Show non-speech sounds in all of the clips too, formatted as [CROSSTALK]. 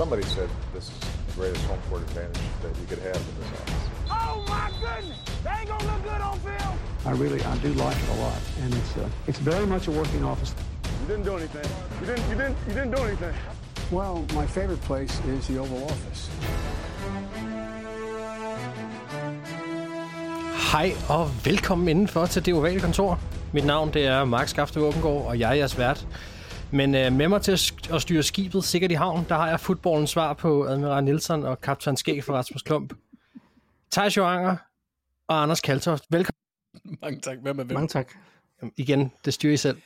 Somebody said this is the greatest home court advantage that you could have in this office. Oh my goodness! They ain't gonna look good on film. I really, I do like it a lot, and it's uh, it's very much a working office. You didn't do anything. You didn't. You didn't. You didn't do anything. Well, my favorite place is the Oval Office. Hej og velkommen indenfor til det ovale kontor. Mit navn det er Mark Skafte Åbengård, og jeg er jeres vært. Men øh, med mig til at, sk- at styre skibet sikkert i havn, der har jeg fodboldens svar på Admiral Nielsen og kaptajn Skæg for Rasmus Klump. Thijs Joanger og Anders Kaltoft. Velkommen Mange tak. Hvem er hvem? Mange tak. igen. Det styrer I selv.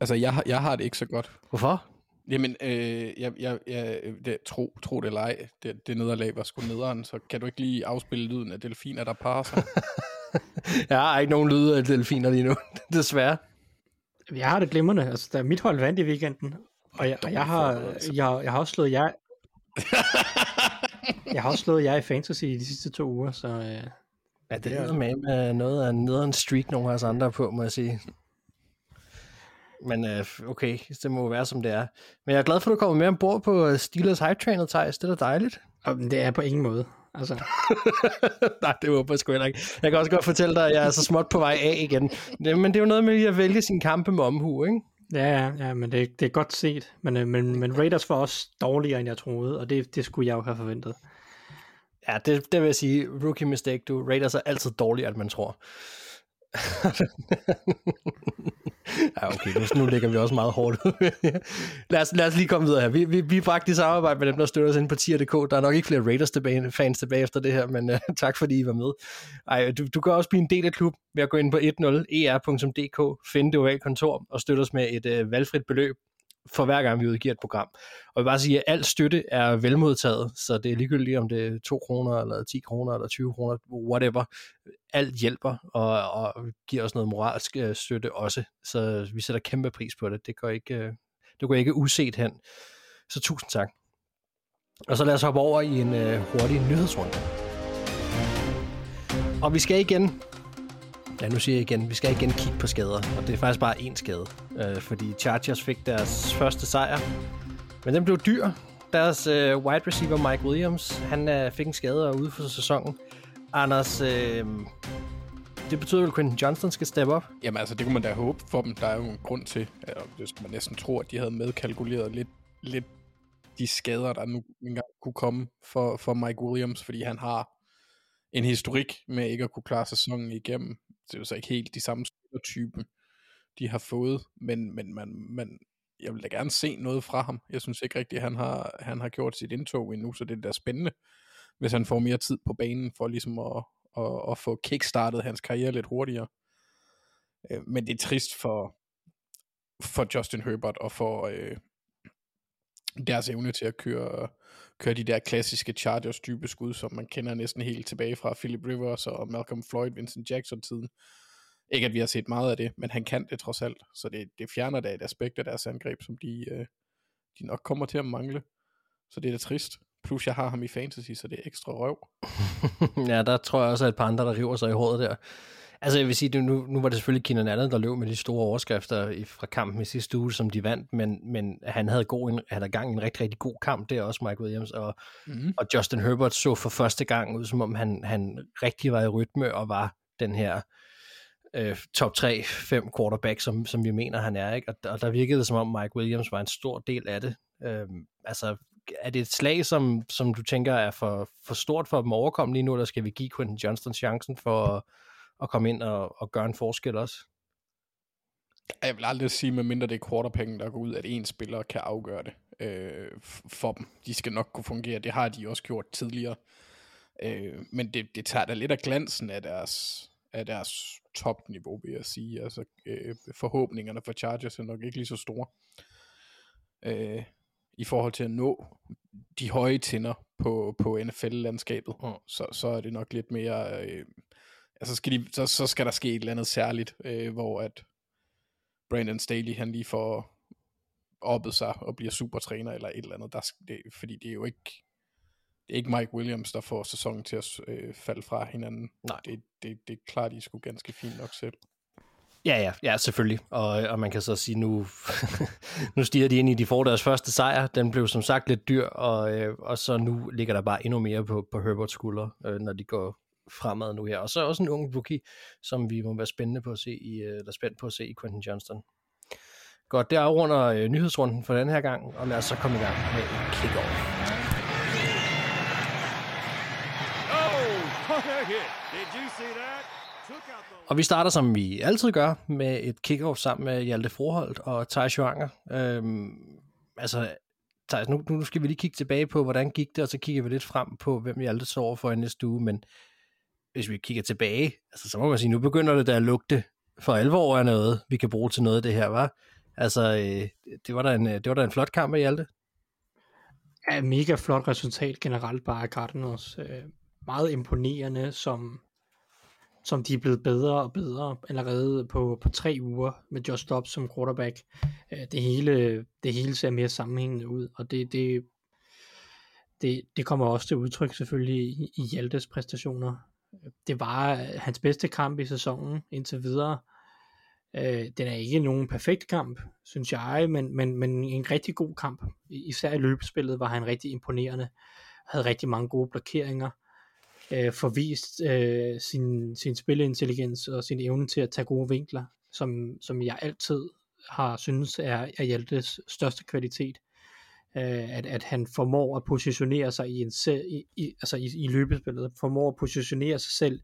Altså, jeg, har- jeg har det ikke så godt. Hvorfor? Jamen, øh, jeg, jeg, jeg, det, tro, tro det eller ej, det, det nederlag var sgu nederen, så kan du ikke lige afspille lyden af delfiner, der parer sig? [LAUGHS] Jeg har ikke nogen lyde af delfiner lige nu, [LAUGHS] desværre. Jeg har det glimrende. Altså, der er mit hold vandt i weekenden. Og jeg, og jeg, har, jeg, jeg har også slået jer... [LAUGHS] jeg har også slået jer i fantasy i de sidste to uger, så... Øh, Ja, det er med, med noget af en nederen streak, nogle af os andre på, må jeg sige. Men øh, okay, det må være, som det er. Men jeg er glad for, at du kommer med ombord på øh, Steelers Hype Trainer, Thijs. Det er da dejligt. og det er på ingen måde. Altså, [LAUGHS] Nej, det håber jeg sgu heller ikke. Jeg kan også godt fortælle dig, at jeg er så småt på vej af igen. Men det er jo noget med lige at vælge sin kampe med omhu, ikke? Ja, ja, ja, men det, det er godt set. Men, øh, men, men Raiders var også dårligere, end jeg troede, og det, det skulle jeg jo have forventet. Ja, det, det vil jeg sige. Rookie mistake, du. Raiders er altid dårligere, end man tror. [LAUGHS] ja, okay, nu, nu ligger vi også meget hårdt ud. [LAUGHS] lad, os, lad os lige komme videre her. Vi, vi, vi faktisk i samarbejde med dem, der støtter os ind på tier.dk. Der er nok ikke flere Raiders tilbage, fans tilbage efter det her, men uh, tak fordi I var med. Ej, du, du kan også blive en del af klub ved at gå ind på 10er.dk, e finde det ovale kontor og støtte os med et uh, valgfrit beløb for hver gang vi udgiver et program. Og jeg vil bare sige, at al støtte er velmodtaget, så det er ligegyldigt, om det er 2 kroner, eller 10 kroner, eller 20 kroner, whatever. Alt hjælper, og, og giver os noget moralsk øh, støtte også. Så vi sætter kæmpe pris på det. Det går ikke, øh, det går ikke uset hen. Så tusind tak. Og så lad os hoppe over i en øh, hurtig nyhedsrunde. Og vi skal igen Ja, nu siger jeg igen, vi skal igen kigge på skader, og det er faktisk bare én skade, øh, fordi Chargers fik deres første sejr, men den blev dyr. Deres øh, wide receiver Mike Williams, han øh, fik en skade og ude for sæsonen. Anders, øh, det betyder vel, at Quentin Johnston skal steppe op? Jamen altså, det kunne man da håbe for dem. Der er jo en grund til, eller det skulle man næsten tro, at de havde medkalkuleret lidt, lidt de skader, der nu engang kunne komme for, for Mike Williams, fordi han har en historik med ikke at kunne klare sæsonen igennem. Det er jo så ikke helt de samme spillertype, de har fået, men, men man, man, jeg vil da gerne se noget fra ham. Jeg synes ikke rigtigt, at han har, han har gjort sit indtog endnu, så det er da spændende, hvis han får mere tid på banen for ligesom at, at, at få kickstartet hans karriere lidt hurtigere. Øh, Men det er trist for, for Justin Herbert og for øh, deres evne til at køre, køre de der klassiske Chargers dybe skud, som man kender næsten helt tilbage fra Philip Rivers og Malcolm Floyd, Vincent Jackson-tiden. Ikke at vi har set meget af det, men han kan det trods alt, så det, det fjerner da et aspekt af deres angreb, som de, øh, de nok kommer til at mangle. Så det er da trist. Plus jeg har ham i fantasy, så det er ekstra røv. [LAUGHS] ja, der tror jeg også, at et par andre, der river sig i håret der. Altså jeg vil sige, nu, nu var det selvfølgelig Keenan Allen, der løb med de store overskrifter i, fra kampen i sidste uge, som de vandt, men, men han havde god, en, han havde gang en rigtig, rigtig god kamp, det er også Mike Williams, og, Mm. og Justin Herbert så for første gang ud, som om han, han rigtig var i rytme og var den her øh, top 3-5 quarterback, som, som vi mener, han er. Ikke? Og, og der virkede det, som om Mike Williams var en stor del af det. Øh, altså, er det et slag, som, som du tænker er for, for stort for dem at overkomme lige nu, eller skal vi give Quentin Johnston chancen for at, at komme ind og, og gøre en forskel også? Jeg vil aldrig sige, medmindre det er quarterpengen, der går ud, at en spiller kan afgøre det øh, for dem. De skal nok kunne fungere. Det har de også gjort tidligere. Øh, men det, det tager da lidt af glansen af deres, af deres topniveau, vil jeg sige. Altså, øh, forhåbningerne for Chargers er nok ikke lige så store. Øh, i forhold til at nå de høje tinder på, på NFL-landskabet, Mm. så, så er det nok lidt mere... Øh, altså skal de, så, så skal der ske et eller andet særligt, øh, hvor at Brandon Staley, han lige får oppet sig og bliver supertræner eller et eller andet. Der, det, fordi det er jo ikke det er ikke Mike Williams, der får sæsonen til at øh, falde fra hinanden. Nej. Det, det, det klarer de sgu ganske fint nok selv. Ja, ja, ja, selvfølgelig. Og, og man kan så sige, nu, [LAUGHS] nu stiger de ind i, de får deres første sejr. Den blev som sagt lidt dyr, og, øh, og så nu ligger der bare endnu mere på, på Herberts skuldre, øh, når de går fremad nu her. Og så også en ung rookie, som vi må være spændende på at se i, øh, eller spændt på at se i Quentin Johnston. Godt, det afrunder øh, nyhedsrunden for den her gang, og lad os så komme i gang med en kick-off. Og vi starter, som vi altid gør, med et kick-off sammen med Hjalte Froholt og Thijs Joanger. Øhm, altså, Thijs, nu, nu skal vi lige kigge tilbage på, hvordan gik det, og så kigger vi lidt frem på, hvem Hjalte så over for i næste uge. Men hvis vi kigger tilbage, altså, så må man sige, nu begynder det der at lugte for alvor af noget, vi kan bruge til noget af det her, var. Altså, øh, det, var da en, det var da en flot kamp af Hjalte. Ja, mega flot resultat generelt bare af Cardinals. Øh, meget imponerende, som, som de er blevet bedre og bedre allerede på, på tre uger med Josh Dobbs som quarterback. Øh, det hele, det hele ser mere sammenhængende ud, og det, det, det, det kommer også til udtryk selvfølgelig i, i Hjaltes præstationer. Det var øh, hans bedste kamp i sæsonen indtil videre. Øh, den er ikke nogen perfekt kamp, synes jeg, men, men, men en rigtig god kamp. Især i løbespillet var han rigtig imponerende. Havde rigtig mange gode blokeringer øh, forvist øh, sin, sin spilintelligens og sin evne til at tage gode vinkler, som, som jeg altid har synes er, er Hjaltes største kvalitet. Øh, at, at han formår at positionere sig i, en se, i, i, altså i, i løbespillet, formår at positionere sig selv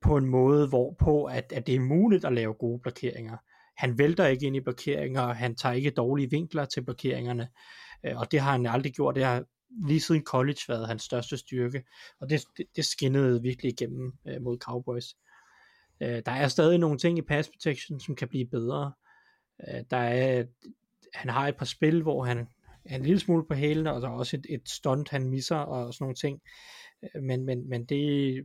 på en måde, hvorpå at, at det er muligt at lave gode blokeringer. Han vælter ikke ind i blokeringer, han tager ikke dårlige vinkler til blokeringerne, øh, og det har han aldrig gjort. Det har lige siden college været hans største styrke, og det, det, det skinnede virkelig igennem øh, mod Cowboys. Øh, der er stadig nogle ting i pass protection, som kan blive bedre. Øh, der er, han har et par spil, hvor han er en lille smule på hælene, og der er også et, et stunt, han misser, og sådan nogle ting. Øh, men, men, men det,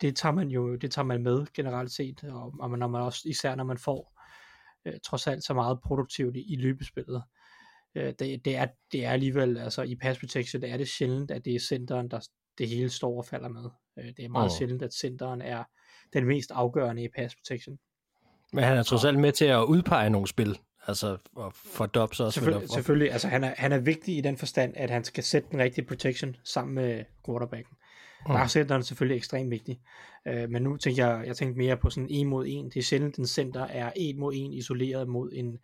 det tager man jo det tager man med generelt set, og, og når man også, især når man får øh, trods alt så meget produktivt i, i løbespillet. Øh, det, det, er, det er alligevel, altså i pass protection, det er det sjældent, at det er centeren, der det hele står og falder med. Øh, det er meget oh. sjældent, at centeren er den mest afgørende i pass protection. Men han er trods alt med til at udpege nogle spil, altså for Dobbs også. Selvfølgelig, selvfølgelig, altså han er, han er vigtig i den forstand, at han skal sætte den rigtige protection sammen med quarterbacken. Mm. Der er centeren selvfølgelig ekstremt vigtig. Uh, men nu tænker jeg, jeg tænker mere på sådan en mod en. Det er sjældent, en center er en mod en isoleret mod en,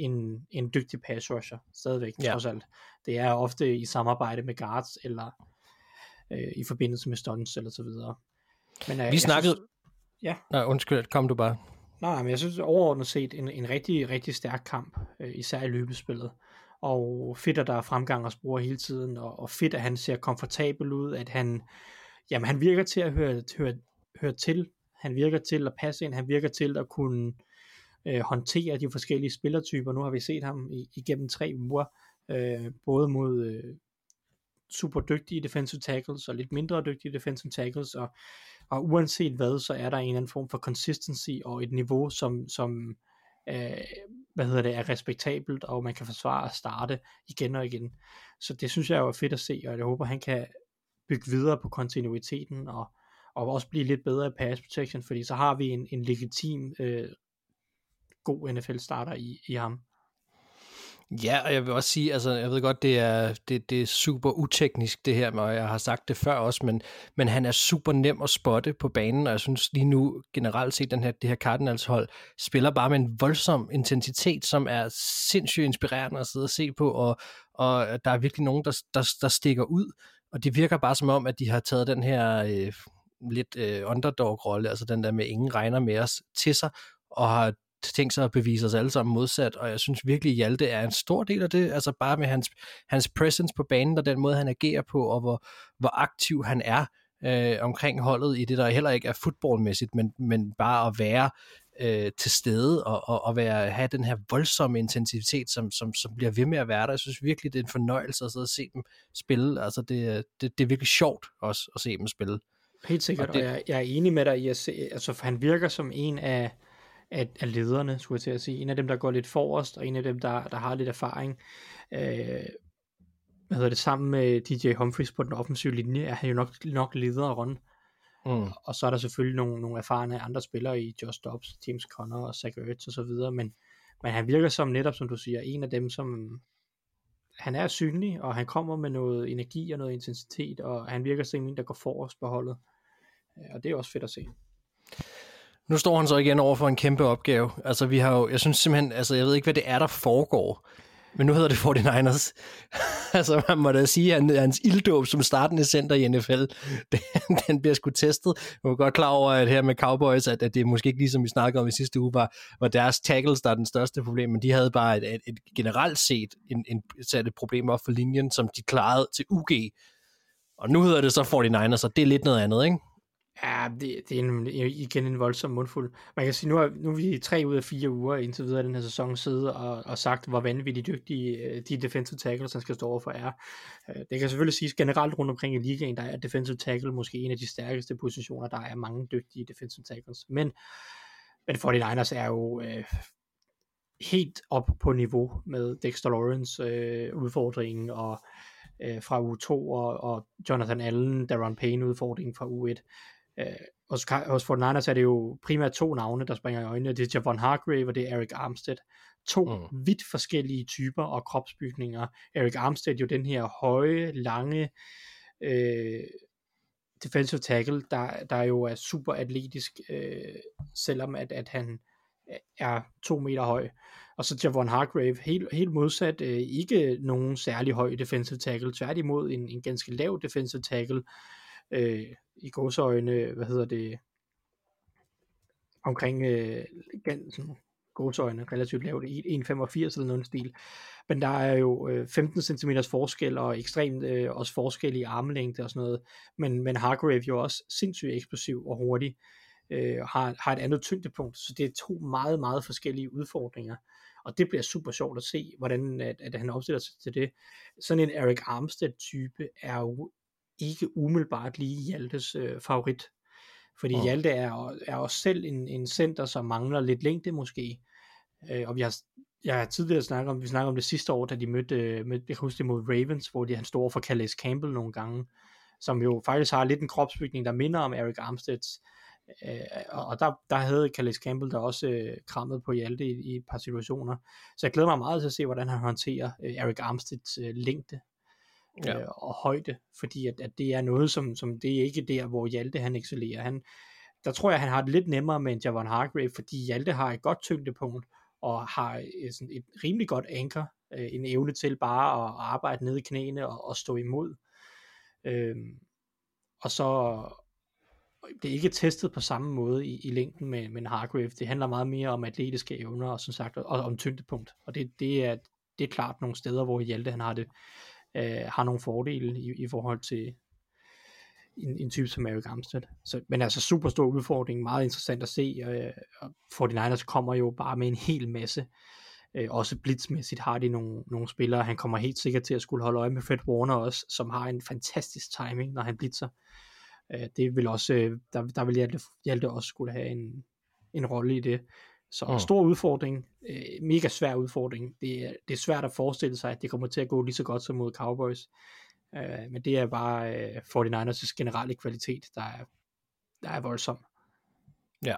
en, en dygtig pass rusher, stadigvæk, ja. trods alt. Det er ofte i samarbejde med guards, eller øh, i forbindelse med stunts, eller så videre. Men, øh, Vi snakkede... Synes, ja. Nej, undskyld, kom du bare. Nej, men jeg synes overordnet set en, en rigtig, rigtig stærk kamp, øh, især i løbespillet. Og fedt, at der er fremgang og spore hele tiden, og, og fedt, at han ser komfortabel ud, at han, jamen, han virker til at høre, høre, høre til. Han virker til at passe ind, han virker til at kunne øh, håndtere de forskellige spillertyper. Nu har vi set ham i, igennem tre uger, øh, både mod øh, super dygtige defensive tackles og lidt mindre dygtige defensive tackles, og, og uanset hvad, så er der en eller anden form for consistency og et niveau, som, som øh, hvad hedder det, er respektabelt, og man kan forsvare at starte igen og igen. Så det synes jeg er fedt at se, og jeg håber, han kan bygge videre på kontinuiteten, og, og også blive lidt bedre i pass protection, fordi så har vi en, en legitim øh, god NFL-starter i, i ham. Ja, og jeg vil også sige, altså jeg ved godt, det er, det, det er super uteknisk det her, og jeg har sagt det før også, men, men han er super nem at spotte på banen, og jeg synes lige nu generelt set, den her, det her Cardinals hold spiller bare med en voldsom intensitet, som er sindssygt inspirerende at sidde og se på, og, og der er virkelig nogen, der, der, der stikker ud, og det virker bare som om, at de har taget den her øh, lidt øh, underdog-rolle, altså den der med ingen regner med os til sig, og har tænkt sig at bevise os alle sammen modsat, og jeg synes virkelig, Hjalte er en stor del af det, altså bare med hans, hans presence på banen, og den måde, han agerer på, og hvor, hvor aktiv han er øh, omkring holdet i det, der heller ikke er fodboldmæssigt, men, men bare at være øh, til stede og, og, og være, have den her voldsomme intensitet, som, som, som bliver ved med at være der. Jeg synes virkelig, det er en fornøjelse at sidde og se dem spille. Altså, det, det, det er virkelig sjovt også at se dem spille. Helt sikkert, og, det, og jeg, jeg er enig med dig i at se, altså for han virker som en af, af, af lederne, skulle jeg til at sige. En af dem, der går lidt forrest, og en af dem, der, der har lidt erfaring. Øh, hvad hedder det, sammen med DJ Humphries på den offensive linje, er han jo nok, nok leder run. Mm. Og så er der selvfølgelig nogle, nogle erfarne andre spillere i Josh Dobbs, James Conner og Zach Ertz og så videre, men, men han virker som netop, som du siger, en af dem, som han er synlig, og han kommer med noget energi og noget intensitet, og han virker som en, der går forrest på holdet. Øh, Og det er også fedt at se. Nu står han så igen over for en kæmpe opgave. Altså, vi har jo, jeg synes simpelthen, altså, jeg ved ikke, hvad det er, der foregår. Men nu hedder det 49ers. [LAUGHS] altså, man må da sige, at hans ilddåb som startende center i NFL, [LAUGHS] den, den bliver sgu testet. Jeg var godt klar over, at her med Cowboys, at, at det måske ikke ligesom vi snakkede om i sidste uge, var, var deres tackles, der er den største problem, men de havde bare et, et, et generelt set en, en, sat et problem op for linjen, som de klarede til UG. Og nu hedder det så 49ers, så det er lidt noget andet, ikke? Ja, det, det er en, igen en voldsom mundfuld. Man kan sige, nu er, nu er vi tre ud af fire uger indtil videre den her sæson siddet og, og sagt, hvor vanvittigt dygtige øh, de defensive tackles, han skal stå overfor er. Øh, det kan selvfølgelig siges generelt rundt omkring i ligaen, der er defensive tackle måske en af de stærkeste positioner, der er mange dygtige defensive tackles. Men, men 49ers er jo øh, helt op på niveau med Dexter Lawrence øh, udfordringen og øh, fra U2 og, og Jonathan Allen, Darren Payne udfordringen fra U1. Øh, hos, hos 49ers er det jo primært to navne, der springer i øjnene. Det er Javon Hargrave, og det er Eric Armstead. To mm. vidt forskellige typer og kropsbygninger. Eric Armstead jo den her høje, lange øh, defensive tackle, der, der jo er super atletisk, øh, selvom at, at han er to meter høj. Og så Javon Hargrave, helt, helt modsat, øh, ikke nogen særlig høj defensive tackle, tværtimod en, en ganske lav defensive tackle, øh, i godsøjne, hvad hedder det, omkring øh, gan- sådan, relativt lavt, 1,85 eller noget stil. Men der er jo øh, 15 cm forskel, og ekstremt øh, også forskel i armlængde og sådan noget. Men, men Hargrave jo også sindssygt eksplosiv og hurtig, øh, har, har et andet tyngdepunkt, så det er to meget, meget forskellige udfordringer. Og det bliver super sjovt at se, hvordan at, at han opstiller sig til det. Sådan en Eric Armstead-type er jo ikke umiddelbart lige Hjaltes øh, favorit. Fordi Mm. Hjalte er, er også selv en, en center, som mangler lidt længde måske. Øh, og vi har, jeg har tidligere snakket om, vi snakkede om det sidste år, da de mødte, øh, mødte jeg kan huske det mod Ravens, hvor de, han stod over for Calais Campbell nogle gange, som jo faktisk har lidt en kropsbygning, der minder om Eric Armsteads. Øh, og og der, der havde Calais Campbell der også øh, krammet på Hjalte i, i et par situationer. Så jeg glæder mig meget til at se, hvordan han håndterer øh, Eric Armsteads øh, længde Ja. øh, og højde, fordi at, at det er noget, som, som det er ikke der, hvor Hjalte han excellerer. Han, der tror jeg, han har det lidt nemmere med en Javon Hargrave, fordi Hjalte har et godt tyngdepunkt, og har øh, sådan et rimelig godt anker, øh, en evne til bare at arbejde ned i knæene og, og stå imod. Øhm, og så det er ikke testet på samme måde i, i længden med, med en Hargrave. Det handler meget mere om atletiske evner og som sagt og, og om tyngdepunkt. Og det, det, er, det er klart nogle steder, hvor Hjalte han har det øh, har nogle fordele i, i forhold til en, en type som Eric Armstead. Så, men altså super stor udfordring, meget interessant at se. Øh, og 49ers kommer jo bare med en hel masse. Øh, også blitzmæssigt har de nogle, nogle spillere. Han kommer helt sikkert til at skulle holde øje med Fred Warner også, som har en fantastisk timing, når han blitzer. Øh, det vil også, øh, der, der vil Hjalte, Hjalte også skulle have en, en rolle i det. Så Mm. stor udfordring, øh, mega svær udfordring. Det er, det er svært at forestille sig, at det kommer til at gå lige så godt som mod Cowboys. Øh, men det er bare øh, 49ers' generelle kvalitet, der er, der er voldsom. Ja,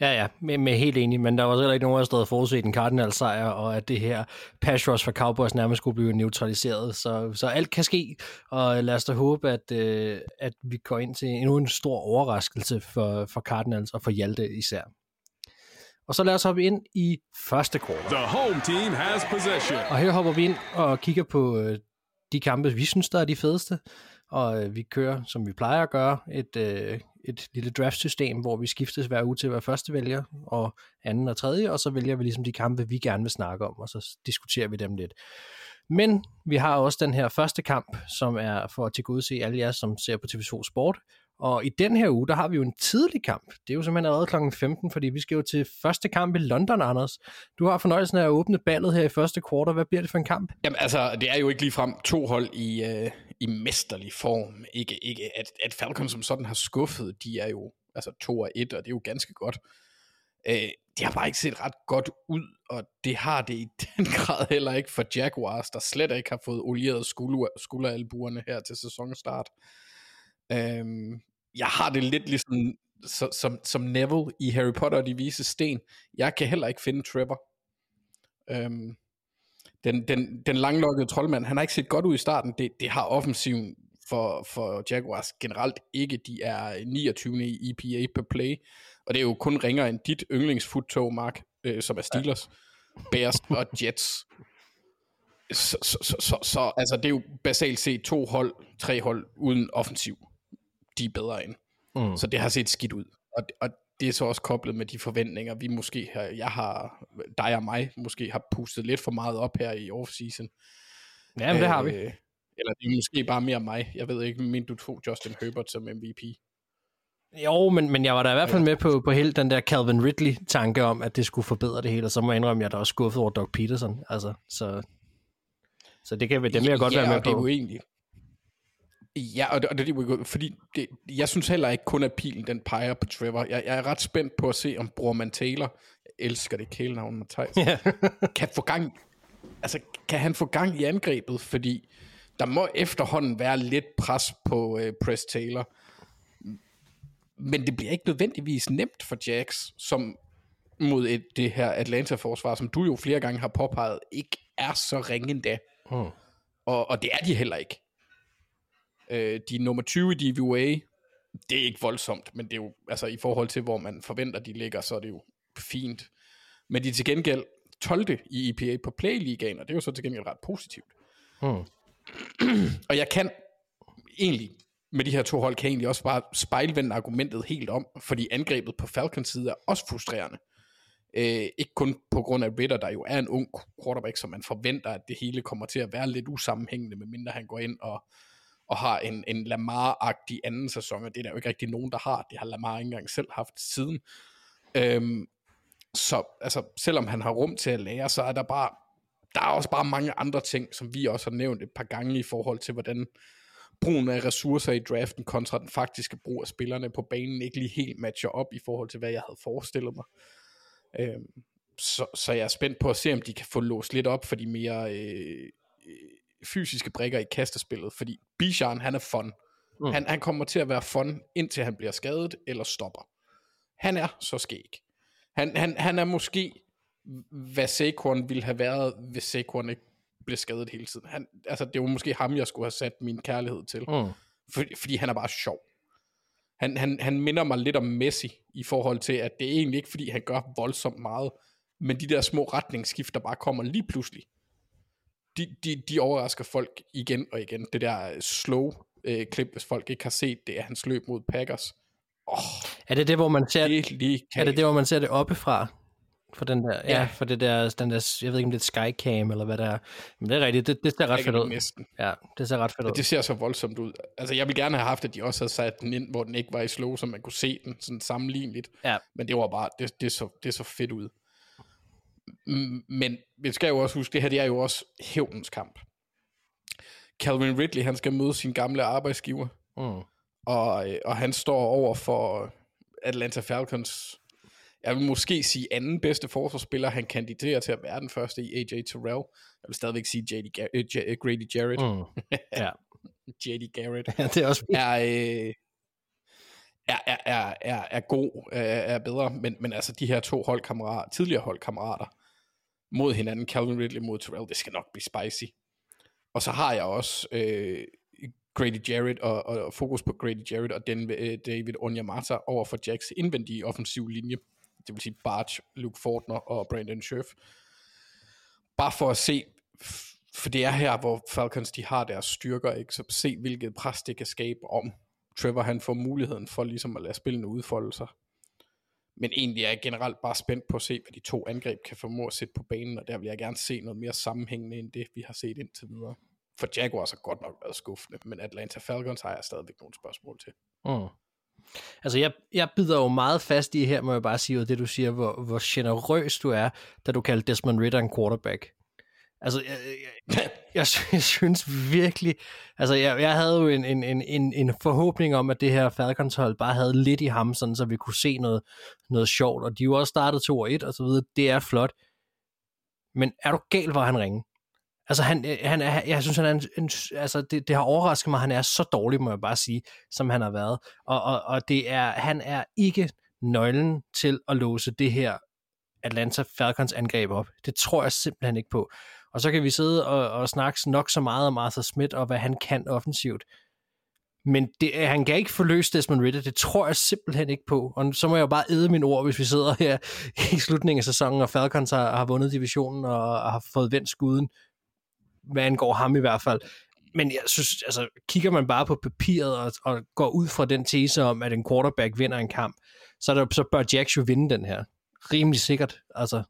ja, ja med, med helt enig, men der var heller ikke nogen, der stod forudset en Cardinals sejr, og at det her pass rush for Cowboys nærmest skulle blive neutraliseret, så, så alt kan ske, og lad os da håbe, at, øh, at vi går ind til endnu en stor overraskelse for, for Cardinals og for Hjalte især. Og så lad os hoppe ind i første kvartal. The home team has possession. Og her hopper vi ind og kigger på øh, de kampe, vi synes, der er de fedeste. Og øh, vi kører, som vi plejer at gøre, et, øh, et lille draftsystem, hvor vi skiftes hver uge til at være første vælger, og anden og tredje, og så vælger vi ligesom de kampe, vi gerne vil snakke om, og så diskuterer vi dem lidt. Men vi har også den her første kamp, som er for at tilgodese alle jer, som ser på TV2 Sport. Og i den her uge, der har vi jo en tidlig kamp. Det er jo simpelthen allerede kl. 15, fordi vi skal jo til første kamp i London, Anders. Du har fornøjelsen af at åbne ballet her i første kvartal. Hvad bliver det for en kamp? Jamen altså, det er jo ikke ligefrem to hold i, øh, i mesterlig form. Ikke, ikke at, at Falcon som sådan har skuffet, de er jo altså 2 og 1, og det er jo ganske godt. Øh, de har bare ikke set ret godt ud, og det har det i [LAUGHS] den grad heller ikke for Jaguars, der slet ikke har fået olieret skulder, skulderalbuerne her til sæsonstart. Øhm, jeg har det lidt ligesom så, som, som Neville i Harry Potter og de vise sten. Jeg kan heller ikke finde Trevor. Øhm, den, den, den langlokkede troldmand, han har ikke set godt ud i starten. Det, det har offensiven for, for Jaguars generelt ikke. De er 29. i EPA per play, og det er jo kun ringer end dit yndlingsfuttog, Mark, øh, som er Steelers, Bears [LAUGHS] og Jets. Så, så, så, så, så altså, det er jo basalt set to hold, tre hold uden offensiv. De er bedre end. Mm. Så det har set skidt ud. Og, og det er så også koblet med de forventninger, vi måske har, jeg har, dig og mig, måske har pustet lidt for meget op her i offseason. Ja, men det har vi. Øh, eller det er måske bare mere mig. Jeg ved ikke, men du tog Justin Herbert som MVP. Jo, men, men jeg var da i hvert fald med på, på hele den der Calvin Ridley-tanke om, at det skulle forbedre det hele, og så må jeg indrømme, at jeg er da også skuffet over Doug Peterson. Altså, så, så det kan dem jeg godt ja, være med og det er på. jo egentlig... Ja, og det, og det, det, det fordi det, jeg synes heller ikke kun, at pilen den peger på Trevor. Jeg, jeg er ret spændt på at se, om Brorman Taylor, jeg elsker det kælenavn, Mathias, Ja. [LAUGHS] kan få gang, altså kan han få gang i angrebet, fordi der må efterhånden være lidt pres på øh, Press Taylor. Men det bliver ikke nødvendigvis nemt for Jax, som mod et, det her Atlanta-forsvar, som du jo flere gange har påpeget, ikke er så ringe endda. Hmm. Og, og det er de heller ikke. Øh, de er nummer 20 i DVA. Det er ikke voldsomt, men det er jo, altså i forhold til, hvor man forventer, de ligger, så er det jo fint. Men de er til gengæld 12. i EPA på Play-ligaen, og det er jo så til gengæld ret positivt. Hmm. [CLEARS THROAT] Og jeg kan egentlig, med de her to hold, kan jeg egentlig også bare spejlvende argumentet helt om, fordi angrebet på Falcons side er også frustrerende. Øh, ikke kun på grund af Ritter, der jo er en ung quarterback, som man forventer, at det hele kommer til at være lidt usammenhængende, medmindre han går ind og, og har en, en Lamar-agtig anden sæson, og det er der jo ikke rigtig nogen, der har. Det har Lamar ikke engang selv haft siden. Øhm, så altså, selvom han har rum til at lære, så er der bare, der er også bare mange andre ting, som vi også har nævnt et par gange i forhold til, hvordan brugen af ressourcer i draften kontra den faktiske brug af spillerne på banen ikke lige helt matcher op i forhold til, hvad jeg havde forestillet mig. Øhm, så, så jeg er spændt på at se, om de kan få låst lidt op for de mere øh, fysiske brikker i kastespillet, fordi Bijan, han er fun. Mm. Han, han kommer til at være fun, indtil han bliver skadet eller stopper. Han er så skæg. Han, han, han er måske, hvad Saquon ville have været, hvis Saquon ikke blev skadet hele tiden. Han, altså, det var måske ham, jeg skulle have sat min kærlighed til. Mm. For, fordi han er bare sjov. Han, han, han minder mig lidt om Messi, i forhold til, at det er egentlig ikke, fordi han gør voldsomt meget, men de der små retningsskifter bare kommer lige pludselig. De, de, de overrasker folk igen og igen. Det der slow øh, klip, hvis folk ikke har set det, er hans løb mod Packers. Oh, Er det det, hvor man ser, det er lige er det, det, hvor man ser det oppefra? For den der, ja, Ja. for det der, den der, jeg ved ikke om det er skycam eller hvad det er. Men det er rigtigt, det, det ser ret fedt ud. næsten. Ja, det ser ret fedt ud. Det ser så voldsomt ud. Altså, jeg ville gerne have haft, at de også havde sat den ind, hvor den ikke var i slow, så man kunne se den sådan sammenligneligt. Ja. Men det var bare, det, det, så, det så fedt ud. Men vi skal jo også huske, det her det er jo også hævnens kamp. Calvin Ridley, han skal møde sin gamle arbejdsgiver, Mm. og, øh, og han står over for Atlanta Falcons, jeg vil måske sige anden bedste forsvarsspiller, han kandiderer til at være den første i AJ Terrell. Jeg vil stadigvæk sige JD Gar- øh, J- øh, Grady Jarrett. Mm. Ja. [LAUGHS] JD Garrett ja, det er også er, øh, er, er, er, er, er god, er, er bedre, men, men altså de her to holdkammerater, tidligere holdkammerater mod hinanden, Calvin Ridley mod Terrell, det skal nok blive spicy. Og så har jeg også øh, Grady Jarrett og, og fokus på Grady Jarrett og den, øh, David Onyemata over for Jacks indvendige offensiv linje. Det vil sige Barge, Luke Fortner og Brandon Scherf. Bare for at se, for det er her, hvor Falcons de har deres styrker, ikke? så se hvilket pres det kan skabe om Trevor han får muligheden for ligesom at lade spillene udfolde sig. Men egentlig er jeg generelt bare spændt på at se, hvad de to angreb kan formå at sætte på banen, og der vil jeg gerne se noget mere sammenhængende end det, vi har set indtil videre. For Jaguars har godt nok været skuffende, men Atlanta Falcons har jeg stadigvæk nogle spørgsmål til. Mm. Altså, jeg, jeg bider jo meget fast i her, må jeg bare sige, og det du siger, hvor, hvor generøs du er, da du kalder Desmond Ritter en quarterback. Altså, jeg, jeg, jeg, jeg synes virkelig, altså jeg, jeg havde jo en, en, en, en, en forhåbning om, at det her Falcons hold bare havde lidt i ham, sådan, så vi kunne se noget, noget sjovt, og de jo også startet 2 og 1 og så videre, det er flot. Men er du gal, hvor han ringer? Altså, han, øh, han er, jeg synes, han er en, en, altså, det, det har overrasket mig, at han er så dårlig, må jeg bare sige, som han har været. Og, og, og det er, han er ikke nøglen til at låse det her Atlanta Falcons angreb op. Det tror jeg simpelthen ikke på. Og så kan vi sidde og, og snakke nok så meget om Arthur Smith og hvad han kan offensivt. Men det, han kan ikke forløse Desmond Ritter, det tror jeg simpelthen ikke på. Og så må jeg jo bare æde mine ord, hvis vi sidder her i slutningen af sæsonen, og Falcons har, har vundet divisionen og har fået vendt skuden, hvad angår ham i hvert fald. Men jeg synes, altså, kigger man bare på papiret og, og går ud fra den tese om, at en quarterback vinder en kamp, så, der, så bør Jacks jo vinde den her. Rimelig sikkert, altså.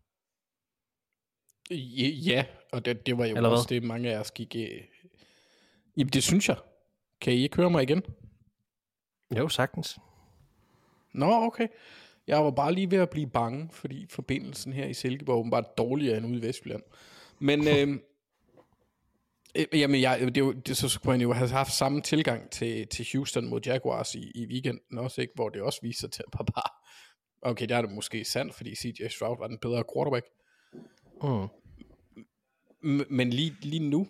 Ja, og det, det var jo Eller også hvad? det, mange af os gik... Øh... Jamen, det synes jeg. Kan I ikke høre mig igen? Jo, sagtens. Nå, okay. Jeg var bare lige ved at blive bange, fordi forbindelsen her i Silkeborg var dårligere end ude i Vestjylland. Men [LAUGHS] øh, øh, jamen, jeg, det, jo, det, så skulle man jo have haft samme tilgang til, til Houston mod Jaguars i, i weekenden også, ikke? hvor det også viser til at bare... Okay, der er det måske sandt, fordi CJ Stroud var den bedre quarterback. Mm. Men lige, lige nu,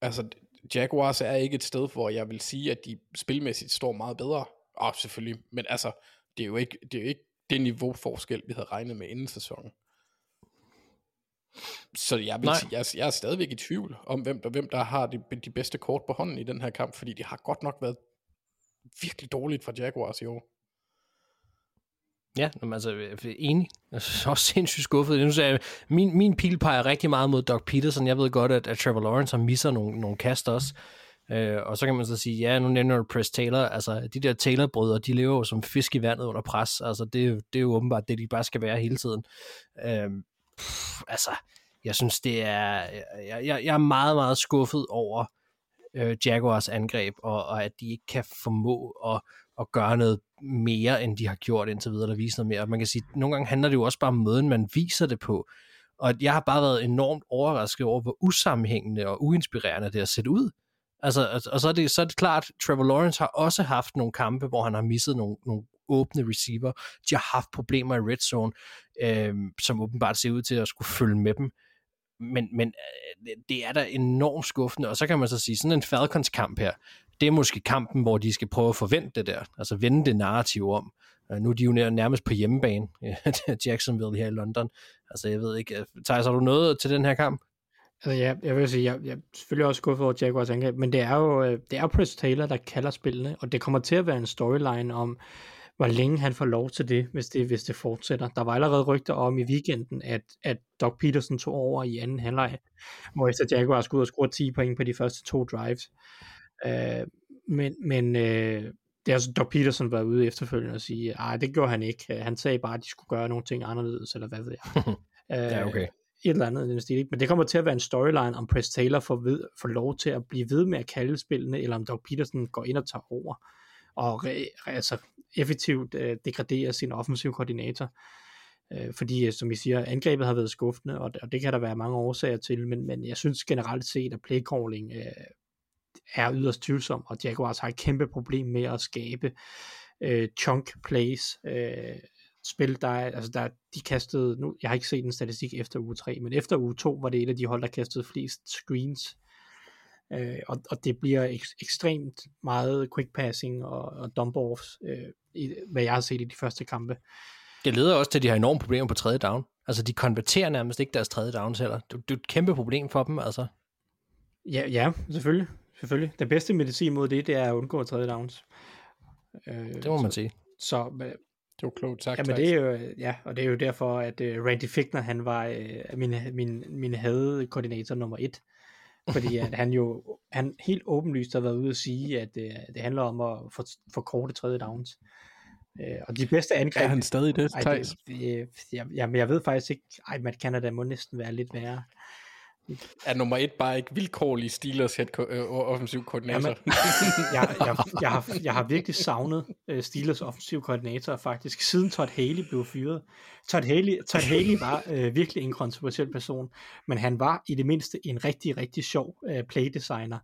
altså Jaguars er ikke et sted, hvor jeg vil sige, at de spilmæssigt står meget bedre. Og selvfølgelig, men altså, det er jo ikke det, er jo ikke det niveauforskel, vi havde regnet med inden sæsonen. Så jeg vil sige, jeg, jeg er stadigvæk i tvivl om, hvem der, hvem der har de, de bedste kort på hånden i den her kamp, fordi de har godt nok været virkelig dårligt for Jaguars i år. Ja, men altså, øh, jeg er enig. Jeg er også sindssygt skuffet. Nu sagde jeg, min, min pil peger rigtig meget mod Doc Peterson. Jeg ved godt, at, at Trevor Lawrence har misser nogle, nogle kast også. Øh, og så kan man så sige, ja, nu nævner du Press Taylor. Altså, de der Taylor-brødre, de lever jo som fisk i vandet under pres. Altså, det, det er jo åbenbart det, de bare skal være hele tiden. Øh, pff, altså, jeg synes, det er... Jeg, jeg, jeg er meget, meget skuffet over øh, Jaguars angreb, og, og at de ikke kan formå at, at gøre noget mere, end de har gjort indtil videre, eller viser noget mere. Og man kan sige, at nogle gange handler det jo også bare om måden, man viser det på. Og jeg har bare været enormt overrasket over, hvor usammenhængende og uinspirerende det har set ud. Altså, altså, og så er, det, så er det klart, Trevor Lawrence har også haft nogle kampe, hvor han har misset nogle, nogle åbne receiver. De har haft problemer i red zone, øh, som åbenbart ser ud til at skulle følge med dem men, men øh, det er da enormt skuffende, og så kan man så sige, sådan en Falcons kamp her, det er måske kampen, hvor de skal prøve at forvente det der, altså vende det narrativ om. Øh, nu er de jo nærmest på hjemmebane, øh, [LAUGHS] Jacksonville her i London. Altså jeg ved ikke, tager Thijs, har du noget til den her kamp? Altså ja, jeg vil sige, jeg, jeg er selvfølgelig også skuffet over Jaguars angreb, men det er jo det er Press Taylor, der kalder spillene, og det kommer til at være en storyline om, hvor længe han får lov til det, hvis det, hvis det fortsætter. Der var allerede rygter om i weekenden, at, at Doc Peterson tog over i anden halvleg, hvor efter Jaguars skulle ud og score 10 point på de første to drives. Uh, men men uh, det er altså Doc Peterson var ude efterfølgende og sige, at det gjorde han ikke. Han sagde bare, at de skulle gøre nogle ting anderledes, eller hvad ved jeg. [LAUGHS] ja, okay. Et eller andet den stil. Men det kommer til at være en storyline, om Press Taylor får, ved, får lov til at blive ved med at kalde spillene, eller om Doc Peterson går ind og tager over og re, altså effektivt øh, degradere sin offensiv koordinator. Øh, fordi, øh, som I siger, angrebet har været skuffende, og, og det kan der være mange årsager til, men, men jeg synes generelt set, at playcalling øh, er yderst tvivlsom, og Jaguars har et kæmpe problem med at skabe øh, chunk plays, øh, spil, der er, altså der, de kastede, nu, jeg har ikke set en statistik efter uge 3, men efter uge 2 var det et af de hold, der kastede flest screens Øh, og, og det bliver ek- ekstremt meget quick passing og, og dump-offs, øh, i, hvad jeg har set i de første kampe. Det leder også til, at de har enorme problemer på tredje down. Altså, de konverterer nærmest ikke deres tredje downs heller. Det, det er et kæmpe problem for dem, altså. Ja, ja selvfølgelig. Selvfølgelig. Den bedste medicin mod det, det er at undgå tredje downs. Øh, det må man så, sige. Så, det var klogt sagt. Ja, men det er jo, ja, og det er jo derfor, at uh, Randy Fickner, han var uh, min, min, min hadekoordinator nummer et fordi [LAUGHS] at han jo han helt åbenlyst har været ude at sige, at det, øh, det handler om at for, forkorte tredje downs. Øh, og de bedste angreb... Er han stadig det, ej, det, det jeg, jeg, jeg ved faktisk ikke... Ej, Matt Canada må næsten være lidt værre. Er nummer et bare ikke vilkårlig Steelers head ko- øh, offensiv koordinator? Jamen, [LAUGHS] jeg, jeg, jeg, har, jeg har virkelig savnet uh, Steelers offensiv koordinator faktisk, siden Todd Haley blev fyret. Todd Haley, Todd Haley var uh, virkelig en kontroversiel person, men han var i det mindste en rigtig, rigtig sjov uh, playdesigner.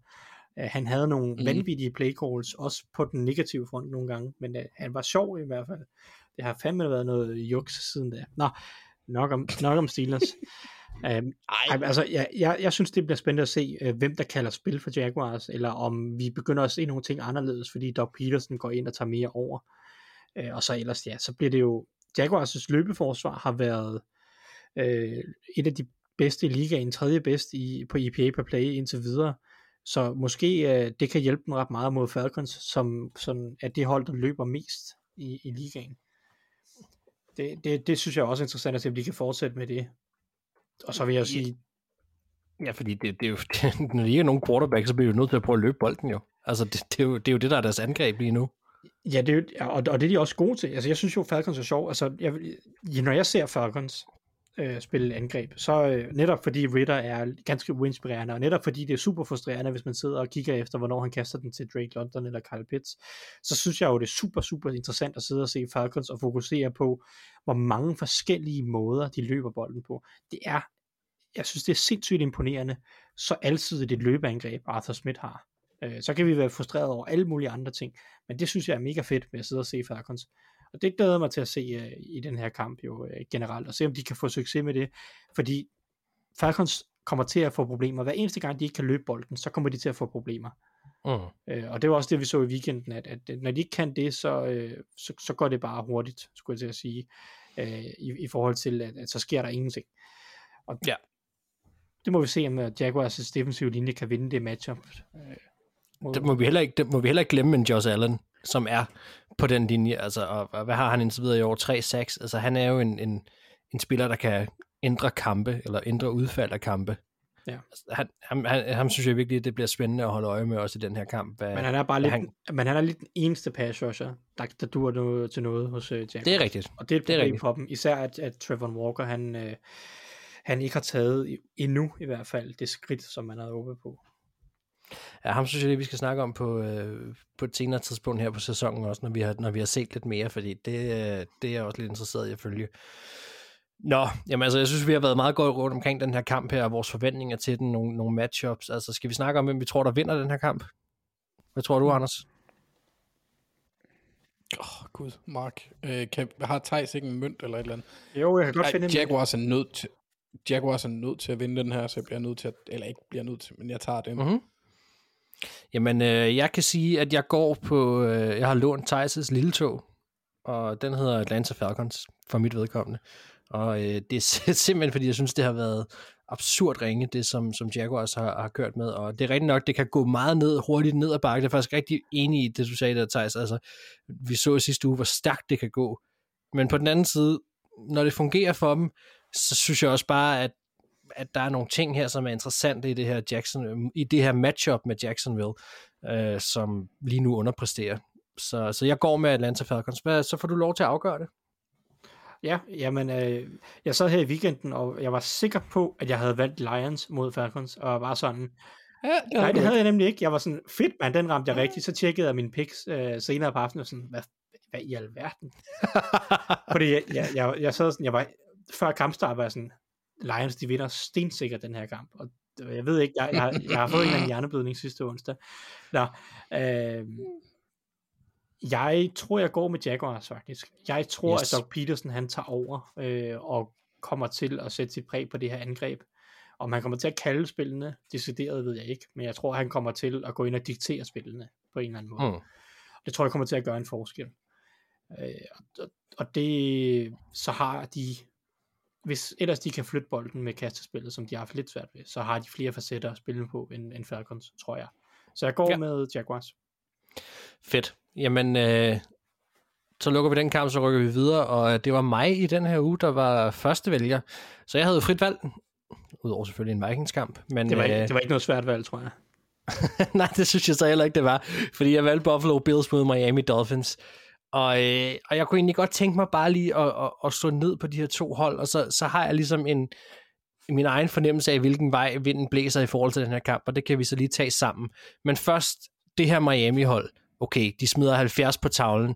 Uh, han havde nogle mm. vanvittige play calls, også på den negative front nogle gange, men uh, han var sjov i hvert fald. Det har fandme været noget juks siden da. Nå, nok om, nok om Steelers. Um, Ej. Altså, jeg, jeg, jeg synes, det bliver spændende at se, uh, hvem der kalder spil for Jaguars, eller om vi begynder at se nogle ting anderledes, fordi Doug Peterson går ind og tager mere over. Uh, og så ellers, ja, så bliver det jo... Jaguars' løbeforsvar har været uh, et af de bedste i ligaen, tredje bedst i, på EPA per play indtil videre. Så måske uh, det kan hjælpe dem ret meget mod Falcons, som, som er det hold, der løber mest i, i ligaen. Det, det, det synes jeg er også interessant at se, om de kan fortsætte med det. Og så vil jeg sige... Ja, fordi det, det er jo, [LAUGHS] det, når de ikke er nogen quarterback, så bliver de nødt til at prøve at løbe bolden jo. Altså, det, det, er jo, det er jo det, der er deres angreb lige nu. Ja, det er, jo- og, og det er de også gode til. Altså, jeg synes jo, Falcons er sjov. Altså, jeg, når jeg ser Falcons øh, spille angreb, så øh, netop fordi Ritter er ganske uinspirerende, og netop fordi det er super frustrerende, hvis man sidder og kigger efter, hvornår han kaster den til Drake London eller Kyle Pitts, så synes jeg jo, det er super, super interessant at sidde og se Falcons og fokusere på, hvor mange forskellige måder, de løber bolden på. Det er, jeg synes, det er sindssygt imponerende, så altid det løbeangreb, Arthur Smith har. Øh, så kan vi være frustreret over alle mulige andre ting, men det synes jeg er mega fedt med at sidde og se Falcons. Og det glæder mig til at se øh, i den her kamp jo øh, generelt, og se om de kan få succes med det, fordi Falcons kommer til at få problemer. Hver eneste gang, de ikke kan løbe bolden, så kommer de til at få problemer. Mm. Øh, og det var også det, vi så i weekenden, at, at når de ikke kan det, så, øh, så, så går det bare hurtigt, skulle jeg til at sige, øh, i, i forhold til, at, at så sker der ingenting. Og Ja. det må vi se, om øh, Jaguars' defensive linje kan vinde det matchup. Øh, mod- Det må vi heller ikke, det må vi heller ikke glemme en Josh Allen, som er på den linje. Altså, og, og hvad har han indtil videre i år? 3-6. Altså, han er jo en, en, en spiller, der kan ændre kampe, eller ændre udfald af kampe. Ja. Altså, han, han, han, ham synes jeg virkelig, at det bliver spændende at holde øje med også i den her kamp. Hvad, Men han er bare lidt, han- men han er lidt den eneste pass rusher, der, der dur noget, til noget hos uh, Jaguars. det er rigtigt. Og det er et det er problem for dem. Især at, at Trevor Walker, han, øh, han ikke har taget endnu i hvert fald det skridt, som man havde håbet på. Ja, ham synes jeg, det vi skal snakke om på, øh, på et senere tidspunkt her på sæsonen også, når vi har, når vi har set lidt mere, fordi det, øh, det er jeg også lidt interesseret i at følge. Nå, jamen altså, jeg synes, vi har været meget godt rundt omkring den her kamp her, og vores forventninger til den, nogle, nogle matchups. Altså, skal vi snakke om, hvem vi tror, der vinder den her kamp? Hvad tror du, Anders? Åh, oh, gud, Mark. Øh, kan, har Thijs ikke en mønt eller et eller andet? Jo, jeg kan godt Ej, finde en- Jaguars er nødt til, Jaguars er nødt til at vinde den her, så jeg bliver nødt til at, eller ikke bliver nødt til, men jeg tager den. Mhm. Jamen, øh, jeg kan sige, at jeg går på, øh, jeg har lånt Thijs' lille tog, og den hedder Atlanta Falcons, for mit vedkommende. Og øh, det er [LAUGHS] simpelthen, fordi jeg synes, det har været absurd ringe, det som, som Jaguars har, har kørt med, og det er rigtigt nok, det kan gå meget ned, hurtigt ned ad bakke. Det er faktisk rigtig enig i det, du sagde der, Thijs. Altså, vi så sidste uge, hvor stærkt det kan gå. Men på den anden side, når det fungerer for dem, så synes jeg også bare, at at der er nogle ting her, som er interessante i det her Jackson, i det her matchup med Jacksonville, øh, som lige nu underpresterer. Så, så jeg går med Atlanta Falcons. Hvad, så får du lov til at afgøre det. Ja, jamen, øh, jeg sad her i weekenden, og jeg var sikker på, at jeg havde valgt Lions mod Falcons, og var sådan, Ja, det nej, det havde jeg nemlig ikke. Jeg var sådan, fedt mand, den ramte jeg rigtigt. Så tjekkede jeg mine picks øh, senere på aftenen, og sådan, hvad, hvad i alverden? [LAUGHS] Fordi jeg, jeg, jeg, jeg sad sådan, jeg var, før kampstart var jeg sådan, Lions, de vinder stensikkert den her kamp. Og jeg ved ikke, jeg, jeg, har- jeg har fået en eller anden hjerneblødning sidste onsdag. Nå, øh, jeg tror, jeg går med Jaguars faktisk. Jeg tror, yes. at Doug Peterson han tager over øh, og kommer til at sætte sit præg på det her angreb. Om han kommer til at kalde spillene, decideret ved jeg ikke, men jeg tror, han kommer til at gå ind og diktere spillene på en eller anden måde. Mm. Det tror jeg kommer til at gøre en forskel. Øh, og, og det, så har de, hvis ellers de kan flytte bolden med kastespillet, som de har haft lidt svært ved, så har de flere facetter at spille på end, end Falcons, tror jeg. Så jeg går Ja. med Jaguars. Fedt. Jamen, øh, så lukker vi den kamp, så rykker vi videre, og det var mig i den her uge, der var første vælger. Så jeg havde frit valg, udover selvfølgelig en Vikings-kamp. Men, Det var, øh, det var ikke noget svært valg, tror jeg. [LAUGHS] Nej, det synes jeg så heller ikke, det var. Fordi jeg valgte Buffalo Bills mod Miami Dolphins. Og, øh, og jeg kunne egentlig godt tænke mig bare lige at, at, at slå ned på de her to hold, og så, så har jeg ligesom en, min egen fornemmelse af, hvilken vej vinden blæser i forhold til den her kamp, og det kan vi så lige tage sammen. Men først, det her Miami-hold, okay, de smider 70 på tavlen,